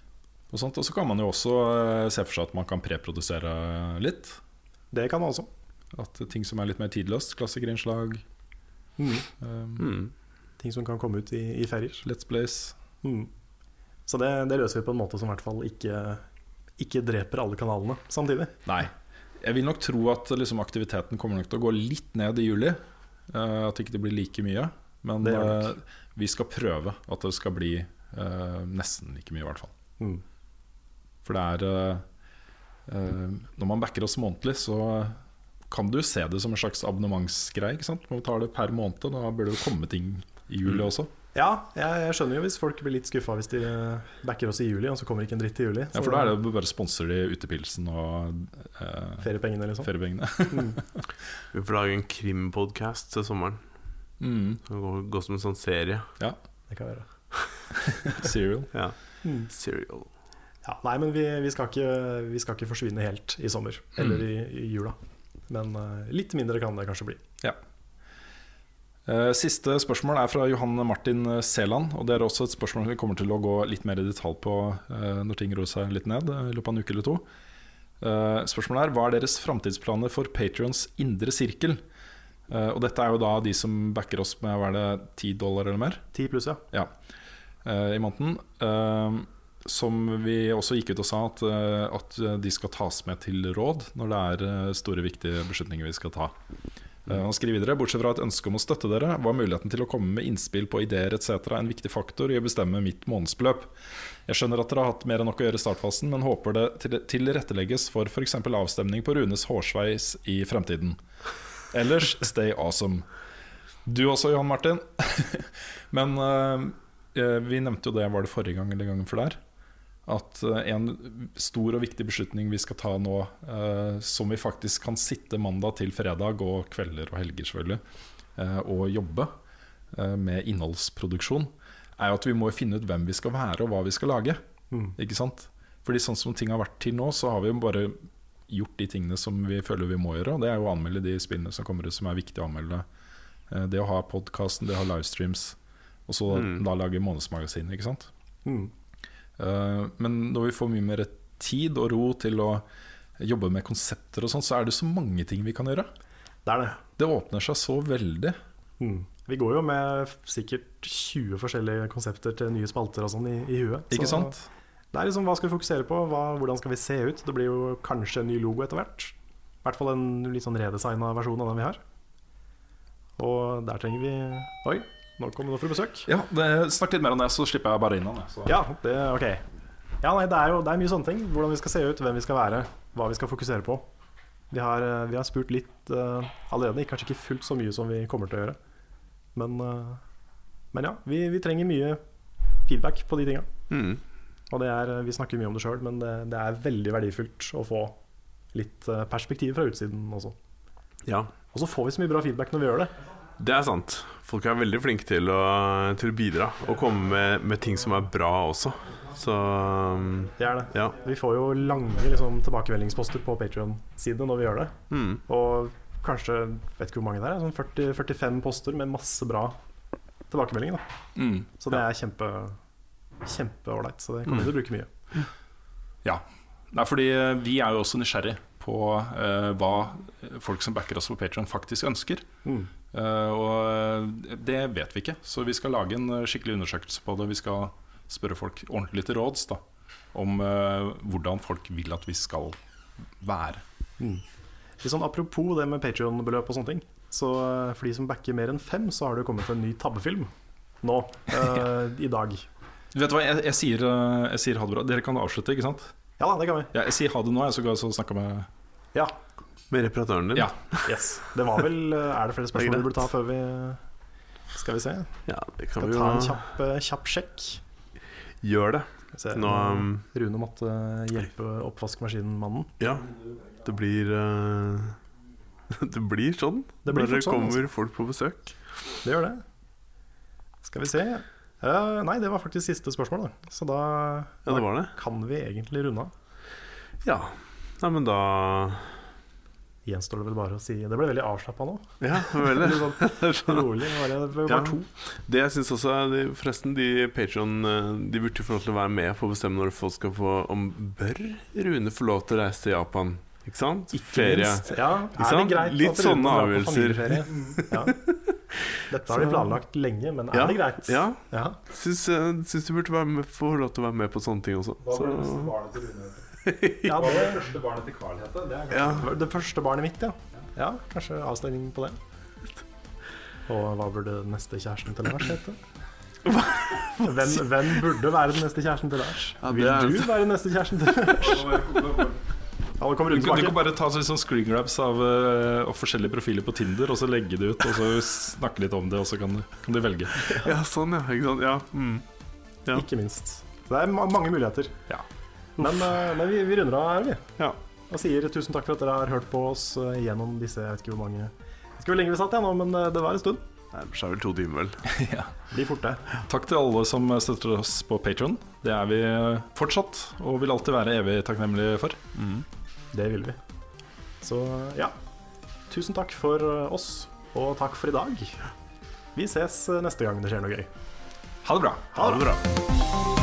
[SPEAKER 3] og sånt Og så kan man jo også eh, se for seg at man kan preprodusere litt.
[SPEAKER 1] Det kan man også.
[SPEAKER 3] At ting som er litt mer tidløst, klassikerinnslag,
[SPEAKER 1] Mm.
[SPEAKER 3] um,
[SPEAKER 2] Mm.
[SPEAKER 1] Ting som kan komme ut i, i ferier.
[SPEAKER 3] Let's Plays.
[SPEAKER 1] Mm. Så det, det løser vi på en måte som i hvert fall ikke, ikke dreper alle kanalene samtidig.
[SPEAKER 3] Nei. Jeg vil nok tro at liksom, aktiviteten kommer nok til å gå litt ned i juli. Uh, At ikke det blir like mye. Men eh, vi skal prøve at det skal bli uh, nesten like mye, i hvert fall.
[SPEAKER 1] Mm.
[SPEAKER 3] For det er Når man backer oss månedlig, så kan du se det som en slags abonnementsgreie. Man tar det per måned. Da bør det jo komme ting i juli også.
[SPEAKER 1] Ja, jeg, jeg skjønner jo hvis folk blir litt skuffa hvis de backer oss i juli, og så kommer ikke en dritt i juli.
[SPEAKER 3] Ja, For da er det jo bare sponser de utepilsen og eh,
[SPEAKER 1] feriepengene, liksom.
[SPEAKER 3] feriepengene.
[SPEAKER 2] Vi får lage en krimpodkast til sommeren.
[SPEAKER 3] mm,
[SPEAKER 2] går, går som en sånn serie.
[SPEAKER 3] ja.
[SPEAKER 1] Det kan være.
[SPEAKER 3] Serial.
[SPEAKER 2] Ja. Serial.
[SPEAKER 1] Ja, nei, men vi, vi, skal ikke, vi skal ikke forsvinne helt i sommer, eller i, i jula. Men uh, litt mindre kan det kanskje bli.
[SPEAKER 3] Eh, Siste spørsmål er fra Johan Martin Seland. Og Det er også et spørsmål vi kommer til å gå litt mer i detalj på eh, når ting roer seg litt ned. eh, I løpet av en uke eller to Eh, Spørsmålet er Hva er deres framtidsplaner for Patrions indre sirkel? Eh, Og Dette er jo da de som backer oss med hva er det, 10 dollar eller mer
[SPEAKER 1] Ti pluss, ja.
[SPEAKER 3] ja, eh, i måneden. Eh, Som vi også gikk ut og sa at, eh, at de skal tas med til råd når det er eh, store, viktige beslutninger vi skal ta. Eh, Han skriver videre Bortsett fra et ønske om å støtte dere, var muligheten til å komme med innspill på ideer etc. en viktig faktor i å bestemme mitt månedsbeløp. Jeg skjønner at dere har hatt mer enn nok å gjøre i startfasen, men håper det tilrettelegges for f.eks. avstemning på Runes hårsveis i fremtiden. Ellers stay awesome. Du også, Johan Martin. men uh, vi nevnte jo det, var det forrige gang eller gangen for der? At eh, en stor og viktig beslutning vi skal ta nå, eh, som vi faktisk kan sitte mandag til fredag og kvelder og helger selvfølgelig, eh, og jobbe eh, med innholdsproduksjon, er jo at vi må finne ut hvem vi skal være og hva vi skal lage. Ikke sant? Fordi sånn som ting har vært til nå, så har vi jo bare gjort de tingene som vi føler vi må gjøre. Og det er jo å anmelde de spillene som kommer ut som er viktig å anmelde. Eh, Det å ha podkasten, det å ha livestreams, og så da lage månedsmagasin. Ikke sant?
[SPEAKER 1] Mm.
[SPEAKER 3] Eh, Men når vi får mye mer tid og ro til å jobbe med konsepter og sånn, så er det så mange ting vi kan gjøre.
[SPEAKER 1] Det er det.
[SPEAKER 3] Det åpner seg så veldig.
[SPEAKER 1] Mm. Vi går jo med sikkert 20 forskjellige konsepter til nye spalter og sånn i, i huet.
[SPEAKER 3] Ikke sant?
[SPEAKER 1] Det er liksom hva skal vi fokusere på, hva, hvordan skal vi se ut? Det blir jo kanskje en ny logo etter hvert. I hvert fall en litt sånn redesigna versjon av den vi har. Og der trenger vi Oi, nå kommer du for besøk.
[SPEAKER 3] Ja, det, Snakk litt mer om det, så slipper jeg bare inn han.
[SPEAKER 1] Ja, det, ok. Ja, nei, det er jo det er mye sånne ting. Hvordan vi skal se ut, hvem vi skal være, hva vi skal fokusere på. Vi har, eh, vi har spurt litt uh, allerede, kanskje ikke fullt så mye som vi kommer til å gjøre. Men, uh, men ja, vi, vi trenger mye feedback på de tinga.
[SPEAKER 2] Mm.
[SPEAKER 1] Og er, vi snakker mye om det sjøl, men det, det er veldig verdifullt å få litt uh, perspektiv fra utsiden også.
[SPEAKER 2] Ja,
[SPEAKER 1] Og så får vi så mye bra feedback når vi gjør det.
[SPEAKER 2] Det er sant. Folk er veldig flinke til å, til å bidra og komme med, med ting som er bra også. Så um,
[SPEAKER 1] Det er det.
[SPEAKER 2] ja.
[SPEAKER 1] Vi får jo lange liksom, tilbakemeldingsposter på Patrion-siden når vi gjør det.
[SPEAKER 2] Mm.
[SPEAKER 1] Og kanskje, vet ikke hvor mange det er, sånn 40, 45 poster med masse bra tilbakemeldinger. Da.
[SPEAKER 3] Mm.
[SPEAKER 1] Så det er kjempe kjempeålreit. Så det kommer vi til å bruke mye.
[SPEAKER 3] Ja. Nei, fordi eh, vi er jo også nysgjerrig på uh, hva folk som backer oss på Patreon faktisk ønsker.
[SPEAKER 1] Mm.
[SPEAKER 3] Eh, og eh, det vet vi ikke, så vi skal lage en eh, skikkelig undersøkelse på det. Vi skal spørre folk ordentlig til råds da, om hvordan folk vil at vi skal være.
[SPEAKER 1] Mm. sånn apropos det med Patrion-beløp og sånne ting. Så for de som backer mer enn fem, så har det jo kommet en ny tabbefilm nå eh, i dag.
[SPEAKER 3] Vet du hva, jeg, jeg, sier, jeg sier ha det bra. Dere kan avslutte, ikke sant?
[SPEAKER 1] Ja da, det kan vi.
[SPEAKER 3] Ja, jeg sier ha det nå, jeg, så jeg og snakker med
[SPEAKER 1] Ja,
[SPEAKER 2] Med reparatøren din?
[SPEAKER 3] Ja.
[SPEAKER 1] yes. Det var vel eh, Er det flere spørsmål vi burde ta før vi Skal vi se.
[SPEAKER 2] Ja, det kan
[SPEAKER 1] Skal
[SPEAKER 2] vi
[SPEAKER 1] ta en kjapp, eh, kjapp sjekk?
[SPEAKER 2] Gjør det.
[SPEAKER 1] Se.
[SPEAKER 2] Nå, um,
[SPEAKER 1] Rune måtte hjelpe hjelpe oppvaskmaskinmannen.
[SPEAKER 2] Ja, det blir eh, Det blir sånn
[SPEAKER 1] Det blir
[SPEAKER 2] når det
[SPEAKER 1] sånn,
[SPEAKER 2] kommer folk på besøk.
[SPEAKER 1] Det gjør det. Skal vi se. uh, nei, det var faktisk siste spørsmål, da. Så da,
[SPEAKER 2] Ja, det var det.
[SPEAKER 1] kan vi egentlig runde av.
[SPEAKER 2] Ja. Nei, men da
[SPEAKER 1] Gjenstår det vel bare å si Det ble veldig avslappa nå.
[SPEAKER 2] Ja, veldig.
[SPEAKER 1] Sånn rolig. Bare, bare
[SPEAKER 2] Ja.
[SPEAKER 1] to.
[SPEAKER 2] Det jeg synes også er de, Forresten, de Patreon De burde jo få lov til å være med på å bestemme når folk skal få Om bør Rune få lov til å reise til Japan? Ikke sant? Ferie.
[SPEAKER 1] Minst. Ja,
[SPEAKER 2] Ikke
[SPEAKER 1] er det greit
[SPEAKER 2] Litt
[SPEAKER 1] at
[SPEAKER 2] sånne avgjørelser.
[SPEAKER 1] Ja. Dette har de planlagt lenge, men er
[SPEAKER 2] Ja,
[SPEAKER 1] det greit?
[SPEAKER 2] Ja.
[SPEAKER 1] Ja.
[SPEAKER 2] Syns, eh, syns du burde være få lov til å være med på sånne ting også. Så,
[SPEAKER 1] Ja, det,
[SPEAKER 3] første barnet til Carl hete? Det er
[SPEAKER 2] ja.
[SPEAKER 1] det første barnet mitt, ja. Ja, Kanskje avstemning på det. Og hva burde neste kjæresten til Lars hete? Hvem, hvem burde være den neste kjæresten til Lars?
[SPEAKER 2] Ja,
[SPEAKER 1] Vil
[SPEAKER 2] er-
[SPEAKER 1] du være den neste kjæresten til Lars? Alle kommer
[SPEAKER 3] Du
[SPEAKER 1] rundt
[SPEAKER 3] du kan bare ta sånn screen grabs av eh, og forskjellige profiler på Tinder, og så legge det ut, og så snakke litt om det, og så kan, du- kan du velge.
[SPEAKER 2] Ja, sånn, ja. Ikke sant? Ja. Mm. ja.
[SPEAKER 1] Ikke minst. Så det er ma mange muligheter.
[SPEAKER 3] Ja.
[SPEAKER 1] Men, eh, men vi, vi runder av her, vi.
[SPEAKER 2] ja.
[SPEAKER 1] Og sier tusen takk for at dere har hørt på oss eh, gjennom disse Jeg vet ikke hvor mange Jeg vet ikke hvor lenge vi satt igjen nå, men eh, det var en stund.
[SPEAKER 2] Nærmer seg vel to timer, vel.
[SPEAKER 1] Blir fort det.
[SPEAKER 3] Takk til alle som støtter oss på Patron. Det er vi fortsatt, og vil alltid være evig takknemlige for.
[SPEAKER 1] Det vil vi. Så ja. Tusen takk for oss, og takk for i dag. Vi ses neste gang det skjer noe gøy.
[SPEAKER 3] Ha det bra.
[SPEAKER 1] Ha det bra.